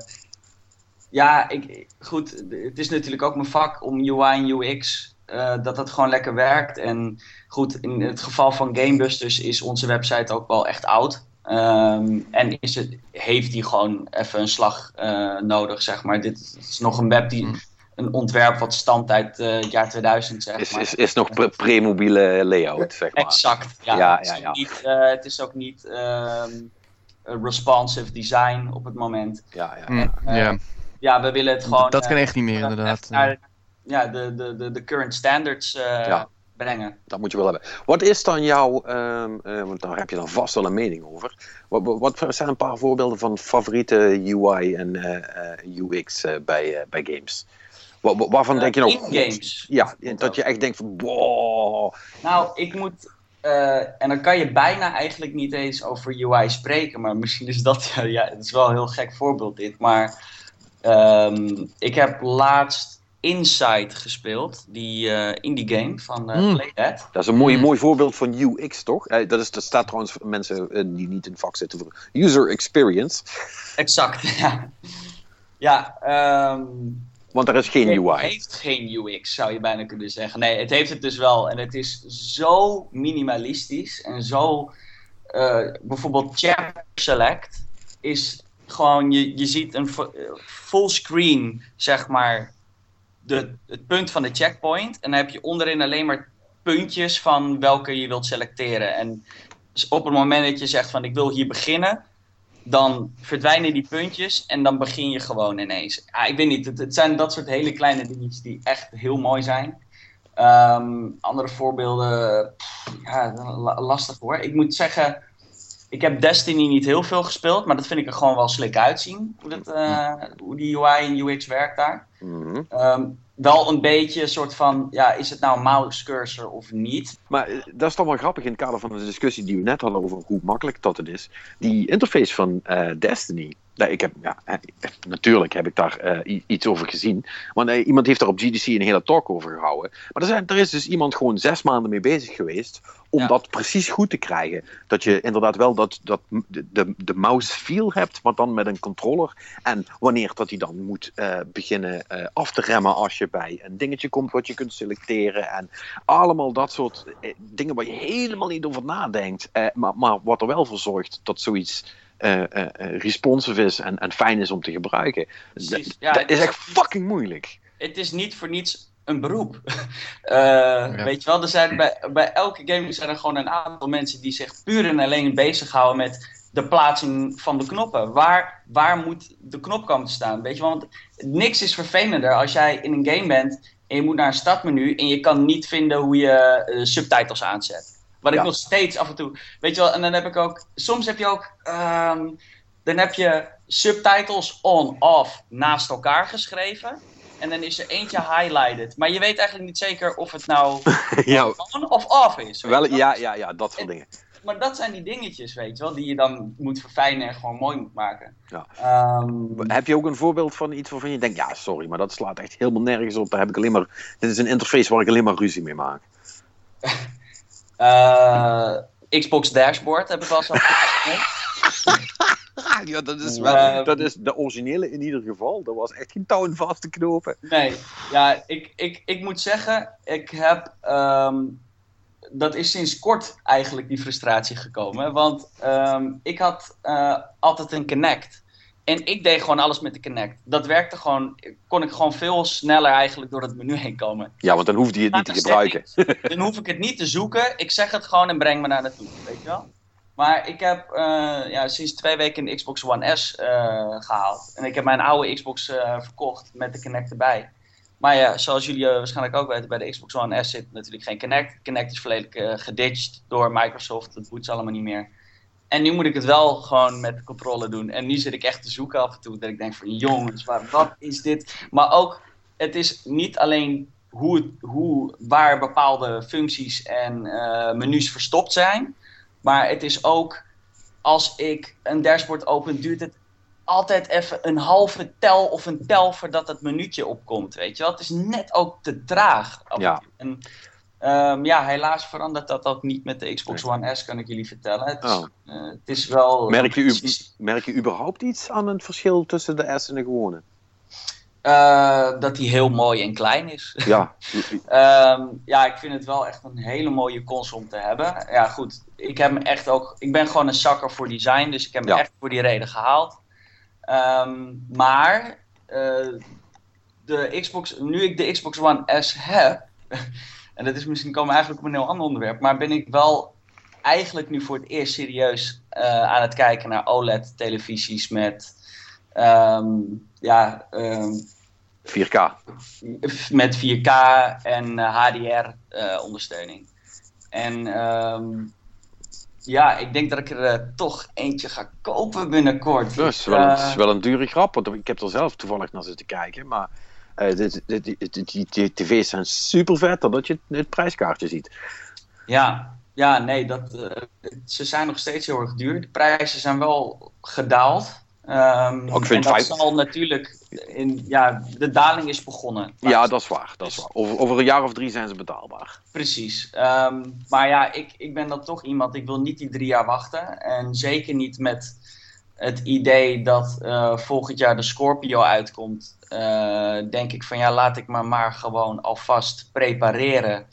B: ja, ik, goed, het is natuurlijk ook mijn vak om UI en UX, uh, dat dat gewoon lekker werkt. En goed, in het geval van Gamebusters is onze website ook wel echt oud. Um, en is het, heeft die gewoon even een slag uh, nodig, zeg maar. Dit is nog een web die, hmm. Een ontwerp wat stamt uit het jaar 2000, zeg
A: is,
B: maar.
A: Is, is nog pre-mobiele layout, zeg maar.
B: Exact, ja. ja, ja, ja. Het, is niet, het is ook niet... Um, responsive design op het moment.
A: Ja, ja, ja.
B: En, ja. ja. we willen het gewoon...
D: Dat kan echt niet meer, inderdaad.
B: Naar, ja, de, de, de, de current standards uh, ja. brengen.
A: Dat moet je wel hebben. Wat is dan jouw, um, uh, want daar heb je dan vast wel een mening over. Wat, wat zijn een paar voorbeelden van favoriete UI en uh, UX bij, bij games? Waar, waarvan denk je nou...
B: games?
A: Ja, dat je echt denkt van, wow.
B: Nou, ik moet uh, en dan kan je bijna eigenlijk niet eens over UI spreken, maar misschien is dat, ja, ja het is wel een heel gek voorbeeld dit, maar um, ik heb laatst Inside gespeeld, die uh, indie game van uh, mm. Playdead.
A: Dat is een mooi, mooi voorbeeld van UX, toch? Uh, dat, is, dat staat trouwens voor mensen die niet in het vak zitten voor user experience.
B: Exact, ja. Ja, um,
A: want er is geen UI.
B: Het heeft geen UX, zou je bijna kunnen zeggen. Nee, het heeft het dus wel. En het is zo minimalistisch en zo. Uh, bijvoorbeeld Chapter Select is gewoon. Je, je ziet een fullscreen, zeg maar. De, het punt van de checkpoint. En dan heb je onderin alleen maar puntjes van welke je wilt selecteren. En op het moment dat je zegt van ik wil hier beginnen, dan verdwijnen die puntjes en dan begin je gewoon ineens. Ik weet niet, het, het zijn dat soort hele kleine dingetjes die echt heel mooi zijn. Um, andere voorbeelden, pff, ja, lastig hoor. Ik moet zeggen, ik heb Destiny niet heel veel gespeeld, maar dat vind ik er gewoon wel slik uitzien. Hoe, dat, uh, hoe die UI en UX werkt daar. Mm -hmm. um, wel een beetje een soort van, ja, is het nou een mouse of niet?
A: Maar eh, dat is toch wel grappig in het kader van de discussie die we net hadden over hoe makkelijk dat het is. Die interface van uh, Destiny, nou, ik heb, ja, natuurlijk heb ik daar uh, iets over gezien. Want uh, iemand heeft daar op GDC een hele talk over gehouden. Maar er, zijn, er is dus iemand gewoon zes maanden mee bezig geweest om ja. dat precies goed te krijgen. Dat je inderdaad wel dat, dat de, de, de mouse feel hebt, maar dan met een controller. En wanneer dat hij dan moet uh, beginnen af te remmen als je bij een dingetje komt wat je kunt selecteren. En allemaal dat soort dingen waar je helemaal niet over nadenkt. maar, maar wat er wel voor zorgt dat zoiets uh, uh, responsive is en, en fijn is om te gebruiken. Dat, ja, dat is echt fucking moeilijk.
B: Het is niet voor niets een beroep. ja. Weet je wel, er zijn bij, bij elke game zijn er gewoon een aantal mensen die zich puur en alleen bezighouden met de plaatsing van de knoppen. Waar, waar moet de knop komen te staan? Weet je wel, want niks is vervelender als jij in een game bent en je moet naar een startmenu en je kan niet vinden hoe je uh, subtitles aanzet. Wat ja. ik nog steeds af en toe. Weet je wel, en dan heb ik ook. Soms heb je ook. Um, dan heb je subtitles on-off naast elkaar geschreven. En dan is er eentje highlighted. Maar je weet eigenlijk niet zeker of het nou ja. on of off is.
A: Wel, ja, ja, ja, dat soort en, dingen.
B: Maar dat zijn die dingetjes, weet je wel, die je dan moet verfijnen en gewoon mooi moet maken.
A: Ja. Um, heb je ook een voorbeeld van iets waarvan je denkt, ja, sorry, maar dat slaat echt helemaal nergens op. Daar heb ik alleen maar, dit is een interface waar ik alleen maar ruzie mee maak.
B: Uh, Xbox Dashboard heb ik wel zo
A: ja, dat is, wel, uh, dat is de originele in ieder geval. Dat was echt geen touw vast te knopen.
B: Nee, ja, ik, ik, ik moet zeggen, ik heb. Um, dat is sinds kort eigenlijk die frustratie gekomen. Want um, ik had uh, altijd een Connect. En ik deed gewoon alles met de Kinect. Dat werkte gewoon, kon ik gewoon veel sneller eigenlijk door het menu heen komen.
A: Ja, want dan hoefde je het niet te gebruiken.
B: dan hoef ik het niet te zoeken. Ik zeg het gewoon en breng me naar naartoe, weet je wel? Maar ik heb uh, ja, sinds twee weken een Xbox One S uh, gehaald. En ik heb mijn oude Xbox uh, verkocht met de Kinect erbij. Maar ja, zoals jullie waarschijnlijk ook weten, bij de Xbox One S zit natuurlijk geen Kinect. Kinect is volledig geditcht door Microsoft. Dat boet ze allemaal niet meer. En nu moet ik het wel gewoon met controle doen. En nu zit ik echt te zoeken af en toe. Dat ik denk van jongens, waar, wat is dit? Maar ook, het is niet alleen hoe, hoe, waar bepaalde functies en menus verstopt zijn. Maar het is ook, als ik een dashboard open, duurt het altijd even een halve tel of een tel voordat het minuutje opkomt, weet je wel. Het is net ook te traag.
A: Ja.
B: En, um, ja, helaas verandert dat ook niet met de Xbox One S, kan ik jullie vertellen. Het is,
A: Oh.
B: uh, het is wel...
A: Merk je, u, merk je überhaupt iets aan het verschil tussen de S en de gewone?
B: uh, dat die heel mooi en klein is.
A: Ja,
B: Um, ja, ik vind het wel echt een hele mooie console om te hebben. Ja, goed. Ik heb hem echt ook. Ik ben gewoon een zakker voor design, dus ik heb hem
A: Ja.
B: echt voor die reden gehaald. Um, maar uh, de Xbox, nu ik de Xbox One S heb, en dat is misschien komen we eigenlijk op een heel ander onderwerp, maar ben ik wel eigenlijk nu voor het eerst serieus uh, aan het kijken naar OLED-televisies met. Um, ja, um,
A: 4K.
B: met 4K en HDR-ondersteuning. en um, ja, ik denk dat ik er uh, toch eentje ga kopen binnenkort.
A: Dat is wel, een, is wel een dure grap, want ik heb er zelf toevallig naar zitten kijken. Maar uh, die, die, tv's zijn super vet, dat je het, het prijskaartje ziet.
B: Ja, ja nee, dat, uh, ze zijn nog steeds heel erg duur. De prijzen zijn wel gedaald. Um,
A: ik vind
B: en dat
A: vijf...
B: zal natuurlijk, in, ja, de daling is begonnen.
A: Ja, dat is waar. Dat is waar. Over, over, een jaar of drie zijn ze betaalbaar.
B: Precies. Um, maar ja, ik, ik ben dan toch iemand, ik wil niet die drie jaar wachten. En zeker niet met het idee dat uh, volgend jaar de Scorpio uitkomt. Uh, denk ik van ja, laat ik me maar gewoon alvast prepareren.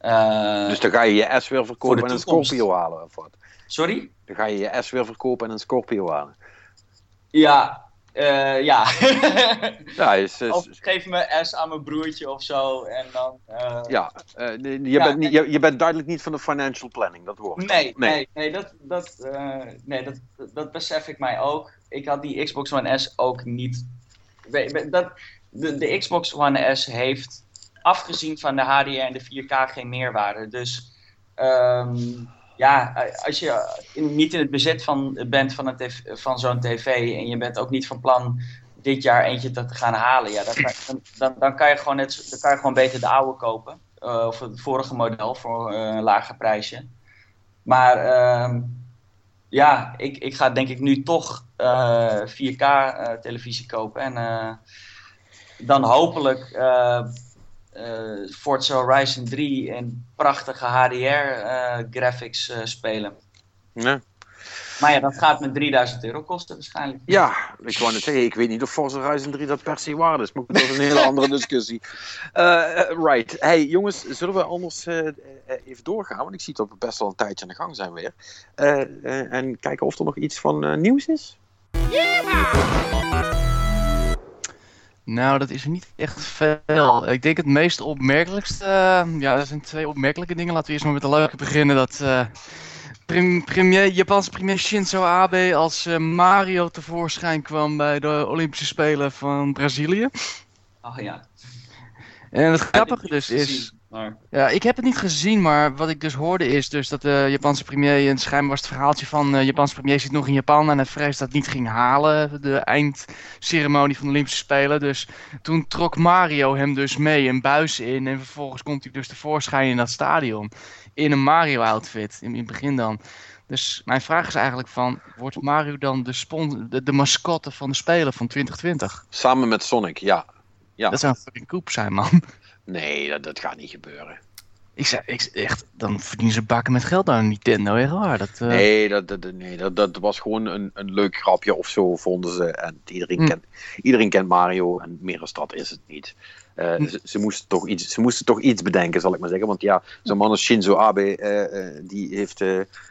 B: Uh,
A: dus dan ga je je S weer verkopen en een Scorpio halen of wat?
B: Sorry?
A: Dan ga je je S weer verkopen en een Scorpio halen.
B: Ja, uh, ja.
A: ja is, is,
B: of geef me S aan mijn broertje of zo en dan... Uh,
A: ja, uh, je, ja, bent niet, je, je, bent duidelijk niet van de financial planning, dat hoort.
B: Nee, nee, nee, nee, dat, dat, nee dat, dat besef ik mij ook. Ik had die Xbox One S ook niet... Dat, de, de Xbox One S heeft, afgezien van de HDR en de 4K, geen meerwaarde. Dus... Um, ja, als je niet in het bezit van, bent van, van zo'n tv en je bent ook niet van plan dit jaar eentje te, gaan halen, ja, dan, dan, dan, kan je gewoon net, dan kan je gewoon beter de oude kopen. Uh, of het vorige model voor uh, een lager prijsje. Maar uh, ja, ik, ik ga denk ik nu toch uh, 4K televisie kopen en dan hopelijk uh, Forza Horizon 3 en prachtige HDR-graphics uh, uh, spelen.
A: Nee.
B: Maar ja, dat gaat met 3000 euro kosten waarschijnlijk.
A: Ja, ik wou net zeggen, ik weet niet of Forza Horizon 3 dat per se waard is. Maar dat is een hele andere discussie. Uh, right. Hey jongens, zullen we anders uh, even doorgaan? Want ik zie dat we best wel een tijdje aan de gang zijn weer. Uh, en kijken of er nog iets van nieuws is.
D: Nou, dat is niet echt veel. Ik denk het meest opmerkelijkste. Uh, ja, er zijn twee opmerkelijke dingen. Laten we eerst maar met de leuke beginnen. Dat uh, prim premier, Japanse premier Shinzo Abe als uh, Mario tevoorschijn kwam bij de Olympische Spelen van Brazilië.
B: Oh ja.
D: En het grappige dus is.
B: Maar...
D: Ja, ik heb het niet gezien, maar wat ik dus hoorde is dus dat de Japanse premier, en schijnbaar was het verhaaltje van de Japanse premier zit nog in Japan en hij vreest dat het niet ging halen, de eindceremonie van de Olympische Spelen. Dus toen trok Mario hem dus mee een buis in en vervolgens komt hij dus tevoorschijn in dat stadion. In een Mario-outfit, in, in het begin dan. Dus mijn vraag is eigenlijk van, wordt Mario dan de, de, de mascotte van de Spelen van 2020?
A: Samen met Sonic, ja. ja.
D: Dat zou een fucking koep zijn, man.
A: Nee, dat, dat gaat niet gebeuren.
D: Ik zei, ik, echt, dan verdienen ze bakken met geld aan Nintendo, echt waar. Dat, uh...
A: Nee, dat, dat, nee dat, dat was gewoon een, een leuk grapje of zo, vonden ze. En iedereen,
D: Hm.
A: kent, iedereen kent Mario en meer dan dat is het niet. Uh,
D: Hm.
A: ze, ze, moesten toch iets, ze moesten toch iets bedenken, zal ik maar zeggen. Want ja, zo'n man als Shinzo Abe, uh, die heeft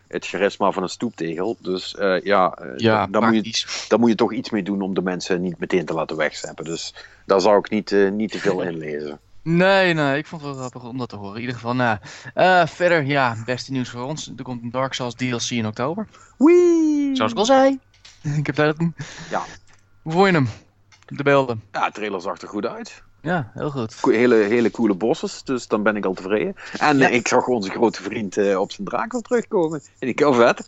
A: het charisma van een stoeptegel. Dus ja,
D: ja
A: daar, moet je, daar moet je toch iets mee doen om de mensen niet meteen te laten wegzeppen. Dus daar zou ik niet, niet te veel in lezen.
D: Nee, nee, ik vond het wel grappig om dat te horen. In ieder geval, nou, uh, verder, ja, beste nieuws voor ons. Er komt een Dark Souls DLC in oktober.
A: Wee!
D: Zoals ik al zei. ik heb dat...
A: Ja.
D: Hoe vond je hem? De beelden.
A: Ja, de trailer zag er goed uit.
D: Ja, heel goed.
A: Hele, hele coole bosses, dus dan ben ik al tevreden. En ja. ik zag onze grote vriend uh, op zijn draak al terugkomen. En ik heel vet.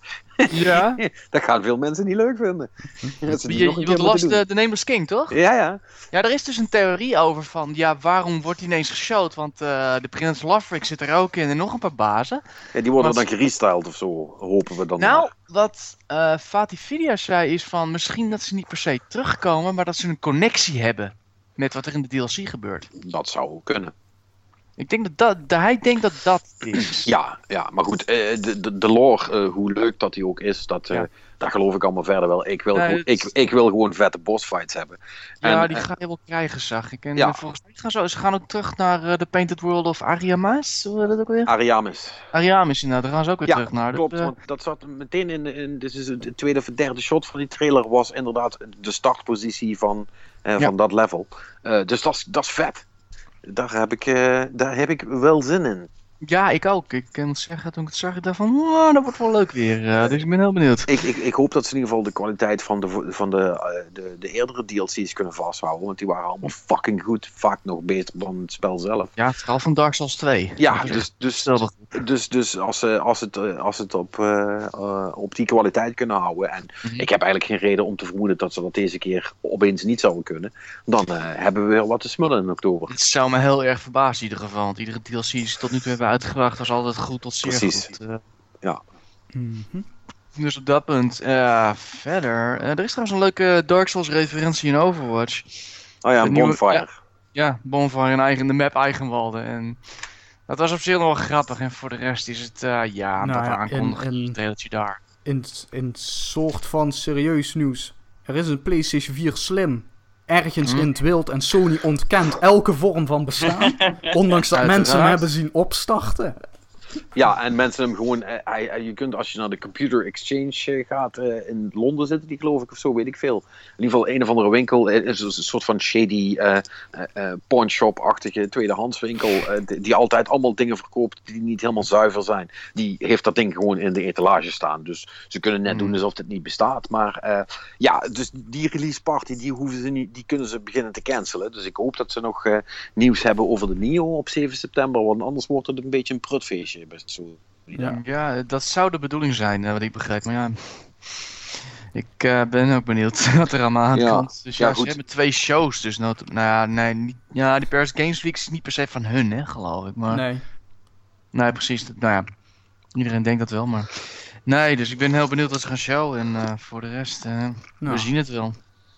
D: Ja.
A: dat gaan veel mensen niet leuk vinden.
D: Dat je je, last de, de Nameless King, toch?
A: Ja, ja.
D: Ja, er is dus een theorie over van, ja, waarom wordt hij ineens geshowd? Want uh, de Prins Lothric zit er ook in en nog een paar bazen.
A: Ja, die worden Want... dan gerestyled of zo, hopen we dan.
D: Nou,
A: maar.
D: wat uh, Fatih Vidya zei is van, misschien dat ze niet per se terugkomen, maar dat ze een connectie hebben met wat er in de DLC gebeurt.
A: Dat zou kunnen.
D: Ik denk dat, dat, hij denkt dat dat is.
A: Ja, ja maar goed, uh, de, de, de lore, uh, hoe leuk dat die ook is, dat, ja. Daar geloof ik allemaal verder wel. Ik wil, gewoon, ik, ik wil gewoon vette bossfights hebben.
D: Ja, en, die ga je wel krijgen, zag ik. En ja. volgens mij gaan ze, ze gaan ook terug naar de Painted World of Ariamis. Hoe dat ook weer?
A: Ariamis.
D: Ariamis, inderdaad. Daar gaan ze ook weer
A: ja,
D: terug naar.
A: klopt.
D: Dat,
A: want dat zat meteen in, in dit is de tweede of derde shot van die trailer was inderdaad de startpositie van, van dat level. dus dat is vet daar heb, ik, daar heb ik wel zin in.
D: Ja, ik ook. Ik kan zeggen, toen ik het zag, ik dacht van, dat wordt wel leuk weer. Uh, dus ik ben heel benieuwd.
A: Ik, ik, ik hoop dat ze in ieder geval de kwaliteit van de, van de, uh, de, de eerdere DLC's kunnen vasthouden. Want die waren allemaal fucking goed. Vaak nog beter dan het spel zelf.
D: Ja, vooral van Dark Souls 2.
A: Ja, dus, dus, dus, dus als, ze, als het, als het op, uh, op die kwaliteit kunnen houden. En mm -hmm. ik heb eigenlijk geen reden om te vermoeden dat ze dat deze keer opeens niet zouden kunnen. Dan hebben we weer wat te smullen in oktober.
D: Het zou me heel erg verbazen in ieder geval. Want iedere DLC is tot nu toe hebben uitgebracht was altijd goed tot zeer
A: Precies.
D: goed. Uh,
A: ja.
C: Mm -hmm.
D: Dus op dat punt. Uh, verder. Uh, er is trouwens een leuke Dark Souls referentie in Overwatch.
A: Oh ja, een bonfire.
D: Ja, ja, bonfire in eigen, de map Eigenwalden. En dat was op zich nog wel grappig. En voor de rest is het, uh, ja, nou, dat een trailertje daar.
C: In, in soort van serieus nieuws. Er is een PlayStation 4 Slim ergens
D: Hm?
C: in het wild en Sony ontkent elke vorm van bestaan. ondanks dat mensen hem hebben zien opstarten.
A: Ja, en mensen hem gewoon. Uh, je kunt als je naar de Computer Exchange gaat uh, in Londen zitten, die geloof ik of zo, weet ik veel. In ieder geval een of andere winkel. is een soort van shady uh, pawnshop-achtige tweedehandswinkel. Die, die, altijd allemaal dingen verkoopt die niet helemaal zuiver zijn. Die heeft dat ding gewoon in de etalage staan. Dus ze kunnen net
D: Hmm.
A: doen alsof het niet bestaat. Maar ja, dus die release party, die, hoeven ze niet, die kunnen ze beginnen te cancelen. Dus ik hoop dat ze nog nieuws hebben over de NIO op 7 september. Want anders wordt het een beetje een prutfeestje.
D: Ja. ja, dat zou de bedoeling zijn, wat ik begrijp. Maar ja, ik uh, ben ook benieuwd wat er allemaal aankomt. Ja. Dus ja, ja ze hebben twee shows. Dus nou, nou ja, nee, niet, ja, die Paris Games Week is niet per se van hun, hè, geloof ik. Maar,
C: nee.
D: Nee, precies. Nou ja, iedereen denkt dat wel, maar... Nee, dus ik ben heel benieuwd wat ze gaan showen. En uh, voor de rest, uh, nou, we zien het wel.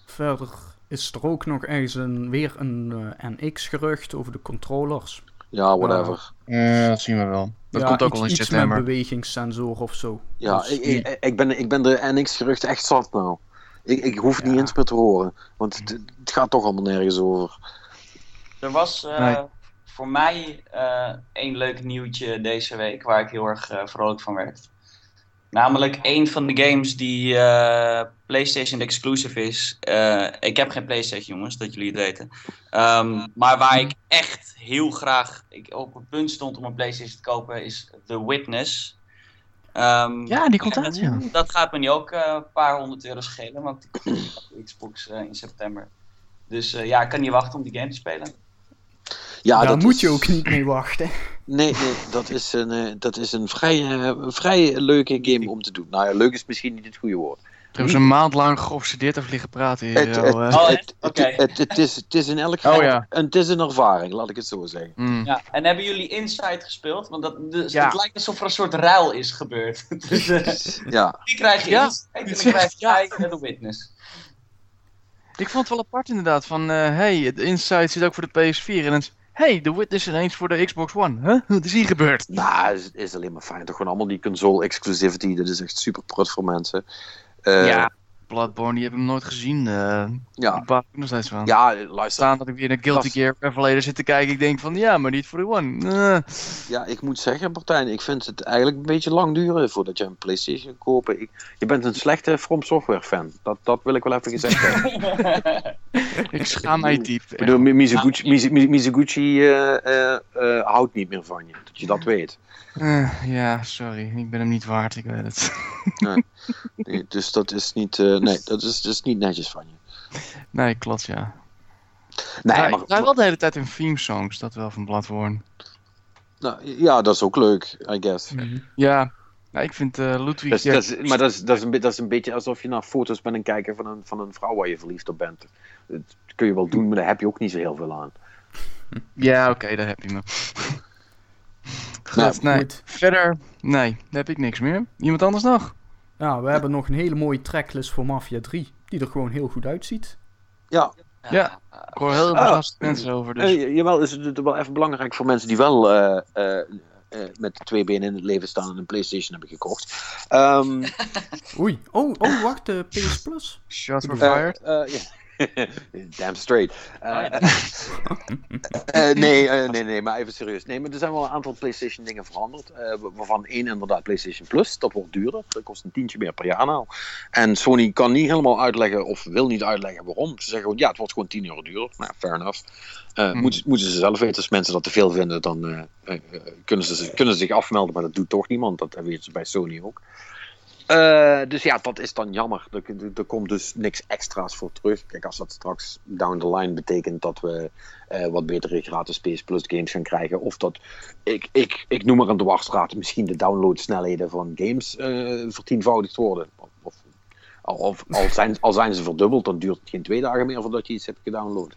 C: Verder is er ook nog ergens een, weer een NX-gerucht over de controllers.
A: Ja, whatever.
D: Uh, dat zien we wel. Dat
C: ja,
D: komt ook
C: iets,
D: al in
C: iets
D: september.
C: met bewegingssensor of zo.
A: Ja, dus, ik, ik, ik, ben, ik ben de NX-geruchten echt zat nou. Ik, ik hoef het ja. niet eens meer te horen. Want het, het, gaat toch allemaal nergens over.
B: Er was uh, nee. voor mij uh, één leuk nieuwtje deze week waar ik heel erg uh, vrolijk van werd. Namelijk een van de games die uh, PlayStation exclusive is. Uh, ik heb geen PlayStation, jongens, dat jullie het weten. Um, maar waar ik echt heel graag ik op het punt stond om een PlayStation te kopen, is The Witness. Um,
D: ja, die komt uit, ja.
B: Dat gaat me nu ook uh, een paar honderd euro schelen, want ik heb Xbox in september. Dus ja, ik kan niet wachten om die game te spelen.
A: Ja,
C: Daar
A: dat
C: moet
A: is...
C: je ook niet mee wachten.
A: Nee, nee dat is een, uh, dat is een vrij, uh, vrij leuke game om te doen. Nou ja, leuk is misschien niet het goede woord.
D: We hebben ze een maand lang geobsedeerd over liggen praten hier.
A: Het, het, oh, het, okay. het, het, is, het is in elk geval
D: oh, ja.
A: een, het is een ervaring, laat ik het zo zeggen.
D: Mm.
B: Ja, en hebben jullie Inside gespeeld? Want dat, dus ja. het lijkt alsof er een soort ruil is gebeurd. dus, uh,
A: ja.
B: Die krijg je
D: ja.
B: Inside en dan krijg je. The Witness.
D: Ik vond het wel apart inderdaad, van uh, hey, Inside zit ook voor de PS4 en het hey, The Witness ineens voor de Xbox One. Huh? Wat is hier gebeurd?
A: Nou, het is, is alleen maar fijn. Toch gewoon allemaal die console exclusivity. Dat is echt super prut voor mensen. Uh,
D: ja, Bloodborne, die heb ik nog nooit gezien. Uh,
A: ja.
D: Ik baal nog steeds van.
A: Ja, luister.
D: Staan dat ik weer naar Guilty Gear Revelator zit te kijken. Ik denk van, ja, maar niet voor de One. Uh.
A: Ja, ik moet zeggen, Martijn, ik vind het eigenlijk een beetje lang duren voordat je een Playstation koopt. Ik, je bent een slechte From Software fan. Dat, dat wil ik wel even gezegd hebben.
D: ik schaam mij diep.
A: Ik bedoel, Mizuguchi, Mizuguchi, Mizuguchi uh, houdt niet meer van je. Dat je dat weet.
D: Uh, ja, sorry. Ik ben hem niet waard, ik weet het.
A: nee. nee. dus dat is niet, uh, nee, dat is, dat is niet netjes van je.
D: Nee, klopt, ja.
A: Nee,
D: ja,
A: maar,
D: ik draai wel de hele tijd in theme songs, dat wel van Bloodborne.
A: Nou, ja, dat is ook leuk, I guess.
D: Mm -hmm. Ja, nou, ik vind uh, Ludwig...
A: Dat is, dat is, maar dat is, dat, is een, dat is een beetje alsof je naar foto's bent en kijken van een, van een vrouw waar je verliefd op bent. Dat kun je wel doen, maar daar heb je ook niet zo heel veel aan.
D: Ja, oké, okay, daar heb je me. Goed, nee. Goed. Verder, nee, daar heb ik niks meer. Iemand anders nog?
C: Ja, we hebben nog een hele mooie tracklist voor Mafia 3, die er gewoon heel goed uitziet.
A: Ja.
D: Ja, ik hoor heel veel ah, mensen over. Dus.
A: Uh, jawel, is het wel even belangrijk voor mensen die wel uh, uh, met twee benen in het leven staan en een PlayStation hebben gekocht. Um,
C: Oei, oh, oh wacht, PS Plus.
D: Shots were fired.
A: Yeah. Damn straight. Uh, uh, nee, uh, nee, nee, maar even serieus. Nee, maar er zijn wel een aantal PlayStation dingen veranderd. waarvan één inderdaad PlayStation Plus. Dat wordt duurder. Dat kost een tientje meer per jaar nou. En Sony kan niet helemaal uitleggen, of wil niet uitleggen waarom. Ze zeggen gewoon, ja, het wordt gewoon 10 euro duurder. Nou, fair enough. Hmm. moeten, moeten ze zelf weten. Als mensen dat te veel vinden, dan kunnen, ze, kunnen ze zich afmelden. Maar dat doet toch niemand. Dat weten ze bij Sony ook. Uh, dus ja, dat is dan jammer. Er, er, komt dus niks extra's voor terug. Kijk, als dat straks down the line betekent dat we uh, wat betere gratis PS Plus games gaan krijgen. Of dat, ik, ik, ik noem maar een dwarsstraat, misschien de downloadsnelheden van games uh, vertienvoudigd worden. Of, of of, al, zijn, al zijn ze verdubbeld, dan duurt het geen twee dagen meer voordat je iets hebt gedownload.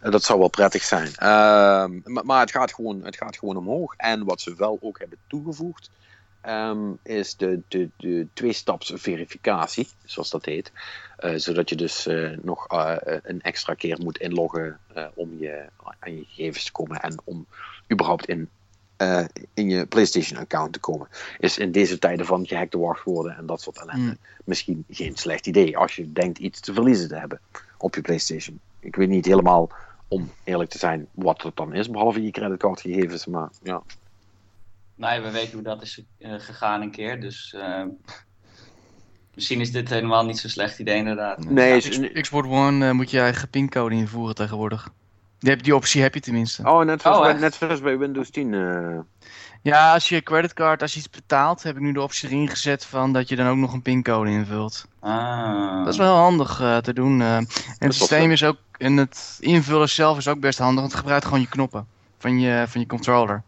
A: dat zou wel prettig zijn. Ehm, maar, maar het, gaat gewoon, het gaat gewoon omhoog. En wat ze wel ook hebben toegevoegd um, is de, de, de twee-staps verificatie, zoals dat heet. Uh, zodat je dus uh, nog uh, een extra keer moet inloggen om je, aan je gegevens te komen en om überhaupt in, in je PlayStation-account te komen. Is in deze tijden van gehackte wachtwoorden en dat soort ellende mm. misschien geen slecht idee als je denkt iets te verliezen te hebben op je PlayStation. Ik weet niet helemaal, om eerlijk te zijn, wat het dan is, behalve je creditcardgegevens, maar ja.
B: Nee, we weten hoe dat is uh, gegaan een keer. Dus uh, misschien is dit helemaal niet zo'n slecht idee inderdaad.
A: Nee,
D: ja, Xbox One uh, moet je eigen pincode invoeren tegenwoordig. Die, die optie heb je tenminste.
A: Oh, net zoals, oh, bij, net zoals bij Windows 10.
D: Ja, als je creditcard, als je iets betaalt, heb ik nu de optie erin gezet van dat je dan ook nog een pincode invult.
B: Ah.
D: Dat is wel handig te doen. en het systeem is ook, en het invullen zelf is ook best handig, want het gebruikt gewoon je knoppen van je, van je controller.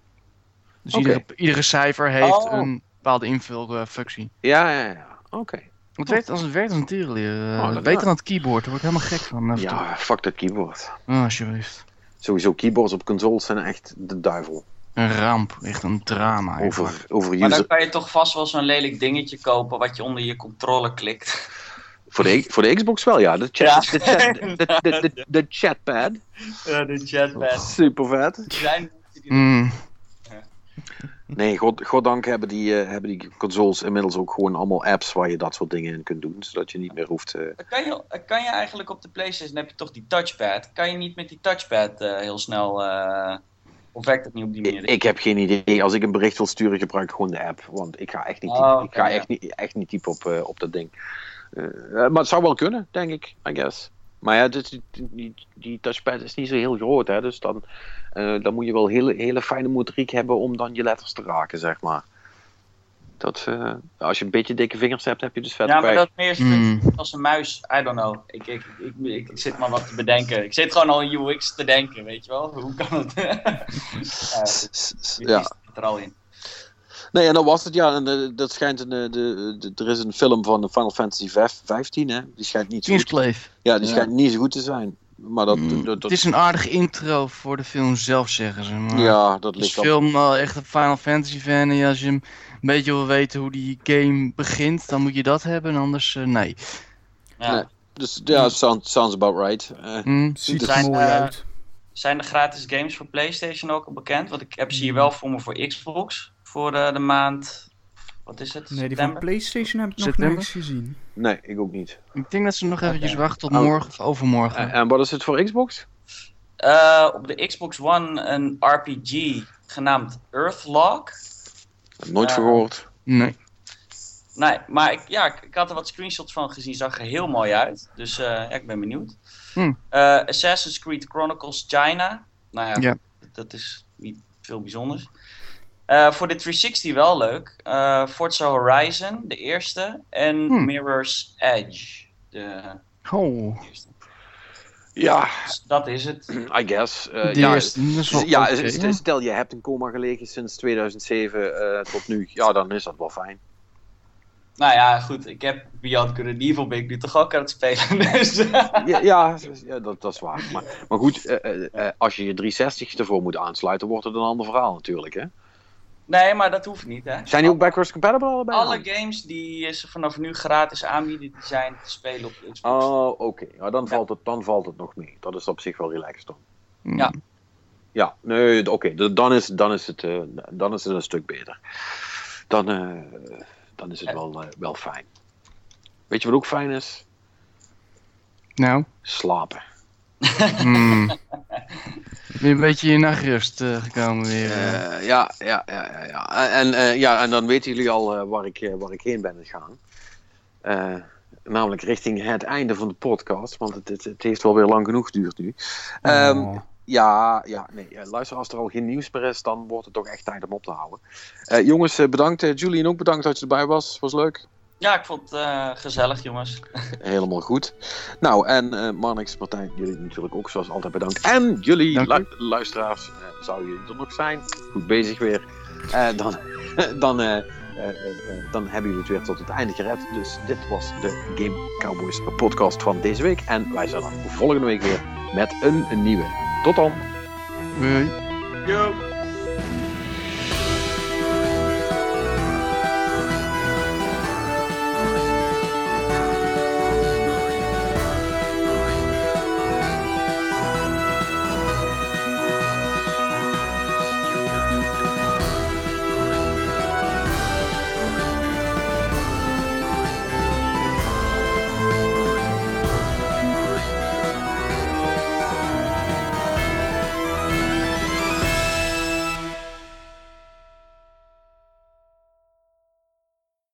D: Dus okay. iedere, iedere cijfer heeft
A: oh.
D: een bepaalde invulfunctie.
A: Ja, ja, ja. Oké. Okay.
D: Het werkt als het werkt als een tierenleer. Uh, oh, beter dan het keyboard, daar word ik helemaal gek van.
A: Ja, fuck dat keyboard.
D: Oh, alsjeblieft.
A: Sowieso, keyboards op consoles zijn echt de duivel.
D: Een ramp, echt een drama.
A: Over, over
B: user... Maar dan kan je toch vast wel zo'n lelijk dingetje kopen wat je onder je controle klikt.
A: Voor de, voor de Xbox wel, ja. De, chat, ja. de, chat, de, de, de, de, chatpad.
B: Ja, de chatpad.
A: Super vet.
B: Zijn
D: mm.
A: Nee, god, goddank hebben die, uh, hebben die consoles inmiddels ook gewoon allemaal apps waar je dat soort dingen in kunt doen. Zodat je niet meer hoeft... Uh...
B: Kan, je, kan je eigenlijk op de Playstation, heb je toch die touchpad. Kan je niet met die touchpad uh, heel snel... of werkt het niet op die manier?
A: Ik, ik, heb geen idee. Als ik een bericht wil sturen, gebruik ik gewoon de app. Want ik ga echt niet, typen, oh, okay, ik ga ja. echt niet, echt niet typen op, op dat ding. maar het zou wel kunnen, denk ik, I guess. Maar ja, dus die, die, die touchpad is niet zo heel groot, hè. Dus dan, uh, dan moet je wel hele, hele fijne motoriek hebben om dan je letters te raken, zeg maar. Dat, uh, als je een beetje dikke vingers hebt, heb je dus vet
B: Ja, maar dat meer mm. als een muis. I don't know. Ik, ik, ik, ik, ik zit maar wat te bedenken. Ik zit gewoon al in UX te denken, weet je wel. Hoe kan het? ja, ja. er al in.
A: Nee, en dat was het, ja. En de, dat schijnt een, de, de, er is een film van Final Fantasy 15, hè. Die schijnt niet zo goed, Ja, die ja. schijnt niet zo goed te zijn. Maar dat,
D: mm.
A: dat, dat,
D: Het is een aardige intro voor de film zelf, zeggen ze. Maar
A: ja, dat ligt
D: Als film al echt een Final Fantasy fan en als je een beetje wil weten hoe die game begint, dan moet je dat hebben, anders uh, nee.
A: Ja. nee. Dus ja, sounds, sounds about right. Uh,
C: mm, ziet er mooi uh, uit.
B: zijn de gratis games voor PlayStation ook al bekend? Want ik heb ze hier wel voor me voor Xbox. Voor de, de maand. Wat is het?
C: Nee, die van
B: September?
C: PlayStation heb ik nog
D: September?
C: nergens gezien.
A: Nee, ik ook niet.
D: Ik denk dat ze nog eventjes
B: Oké.
D: wachten tot
A: Oh.
D: morgen of overmorgen.
A: En, en wat is het voor Xbox?
B: Eh, op de Xbox One een RPG genaamd Earthlock.
A: Nooit
B: Eh,
A: van gehoord.
D: Nee.
B: Nee, maar ik, ja, ik, ik had er wat screenshots van gezien. Zag er heel mooi uit. Dus eh, ja, ik ben benieuwd.
D: Hmm.
B: Eh, Assassin's Creed Chronicles China. Nou ja,
D: Ja.
B: dat is niet veel bijzonders. Eh, voor de 360 wel leuk. Eh, Forza Horizon, de eerste. En
D: Hmm.
B: Mirror's Edge, de
D: Oh,
B: eerste.
A: Ja,
B: Dus dat is het.
A: I guess. Eh,
D: de
A: ja,
D: is wel
A: ja, stel je hebt in coma gelegen sinds 2007 eh, tot nu. Ja, dan is dat wel fijn.
B: Nou ja, goed. Ik heb Beyond Good and Evil ben ik nu toch ook aan het spelen. Dus,
A: Ja, ja, ja dat, dat is waar. Maar, maar goed, eh, eh, eh, als je je 360 ervoor moet aansluiten, wordt het een ander verhaal natuurlijk. Hè?
B: Nee, maar dat hoeft niet, hè.
A: Zijn die ook backwards compatible allebei?
B: Alle games die ze vanaf nu gratis aanbieden, die zijn te spelen op Xbox.
A: Oh, oké. Ja, dan, valt het, dan valt het nog mee. Dat is op zich wel relaxed dan.
D: Hmm.
B: Ja.
A: Ja, nee, oké. Dan, is, dan, is het, eh, dan is het een stuk beter. Dan, eh, dan is het wel, eh, wel fijn. Weet je wat ook fijn is?
D: Nou,
A: Slapen.
D: Hmm. Ben je een beetje in nachtrust eh, gekomen weer. eh?
A: Eh, ja, ja, ja, ja, ja. En, ja. en dan weten jullie al waar, ik, waar ik heen ben gegaan. Eh, namelijk richting het einde van de podcast. Want het, het, het heeft wel weer lang genoeg geduurd nu. Ehm,
C: Oh.
A: Ja, ja, nee. Luister, als er al geen nieuws meer is, dan wordt het toch echt tijd om op te houden. Jongens, bedankt. Julian ook bedankt dat je erbij was. Was leuk.
B: Ja, ik vond het eh, gezellig, jongens.
A: Helemaal goed. Nou, en eh Marnix, Martijn, jullie natuurlijk ook zoals altijd bedankt. En jullie lu- luisteraars, eh, zou jullie er nog zijn? Goed bezig weer. Eh, dan, dan, dan hebben jullie het weer tot het einde gered. Dus dit was de Game Cowboys podcast van deze week. En wij zijn er volgende week weer met een, een nieuwe. Tot dan!
D: Hoi.
B: Yo!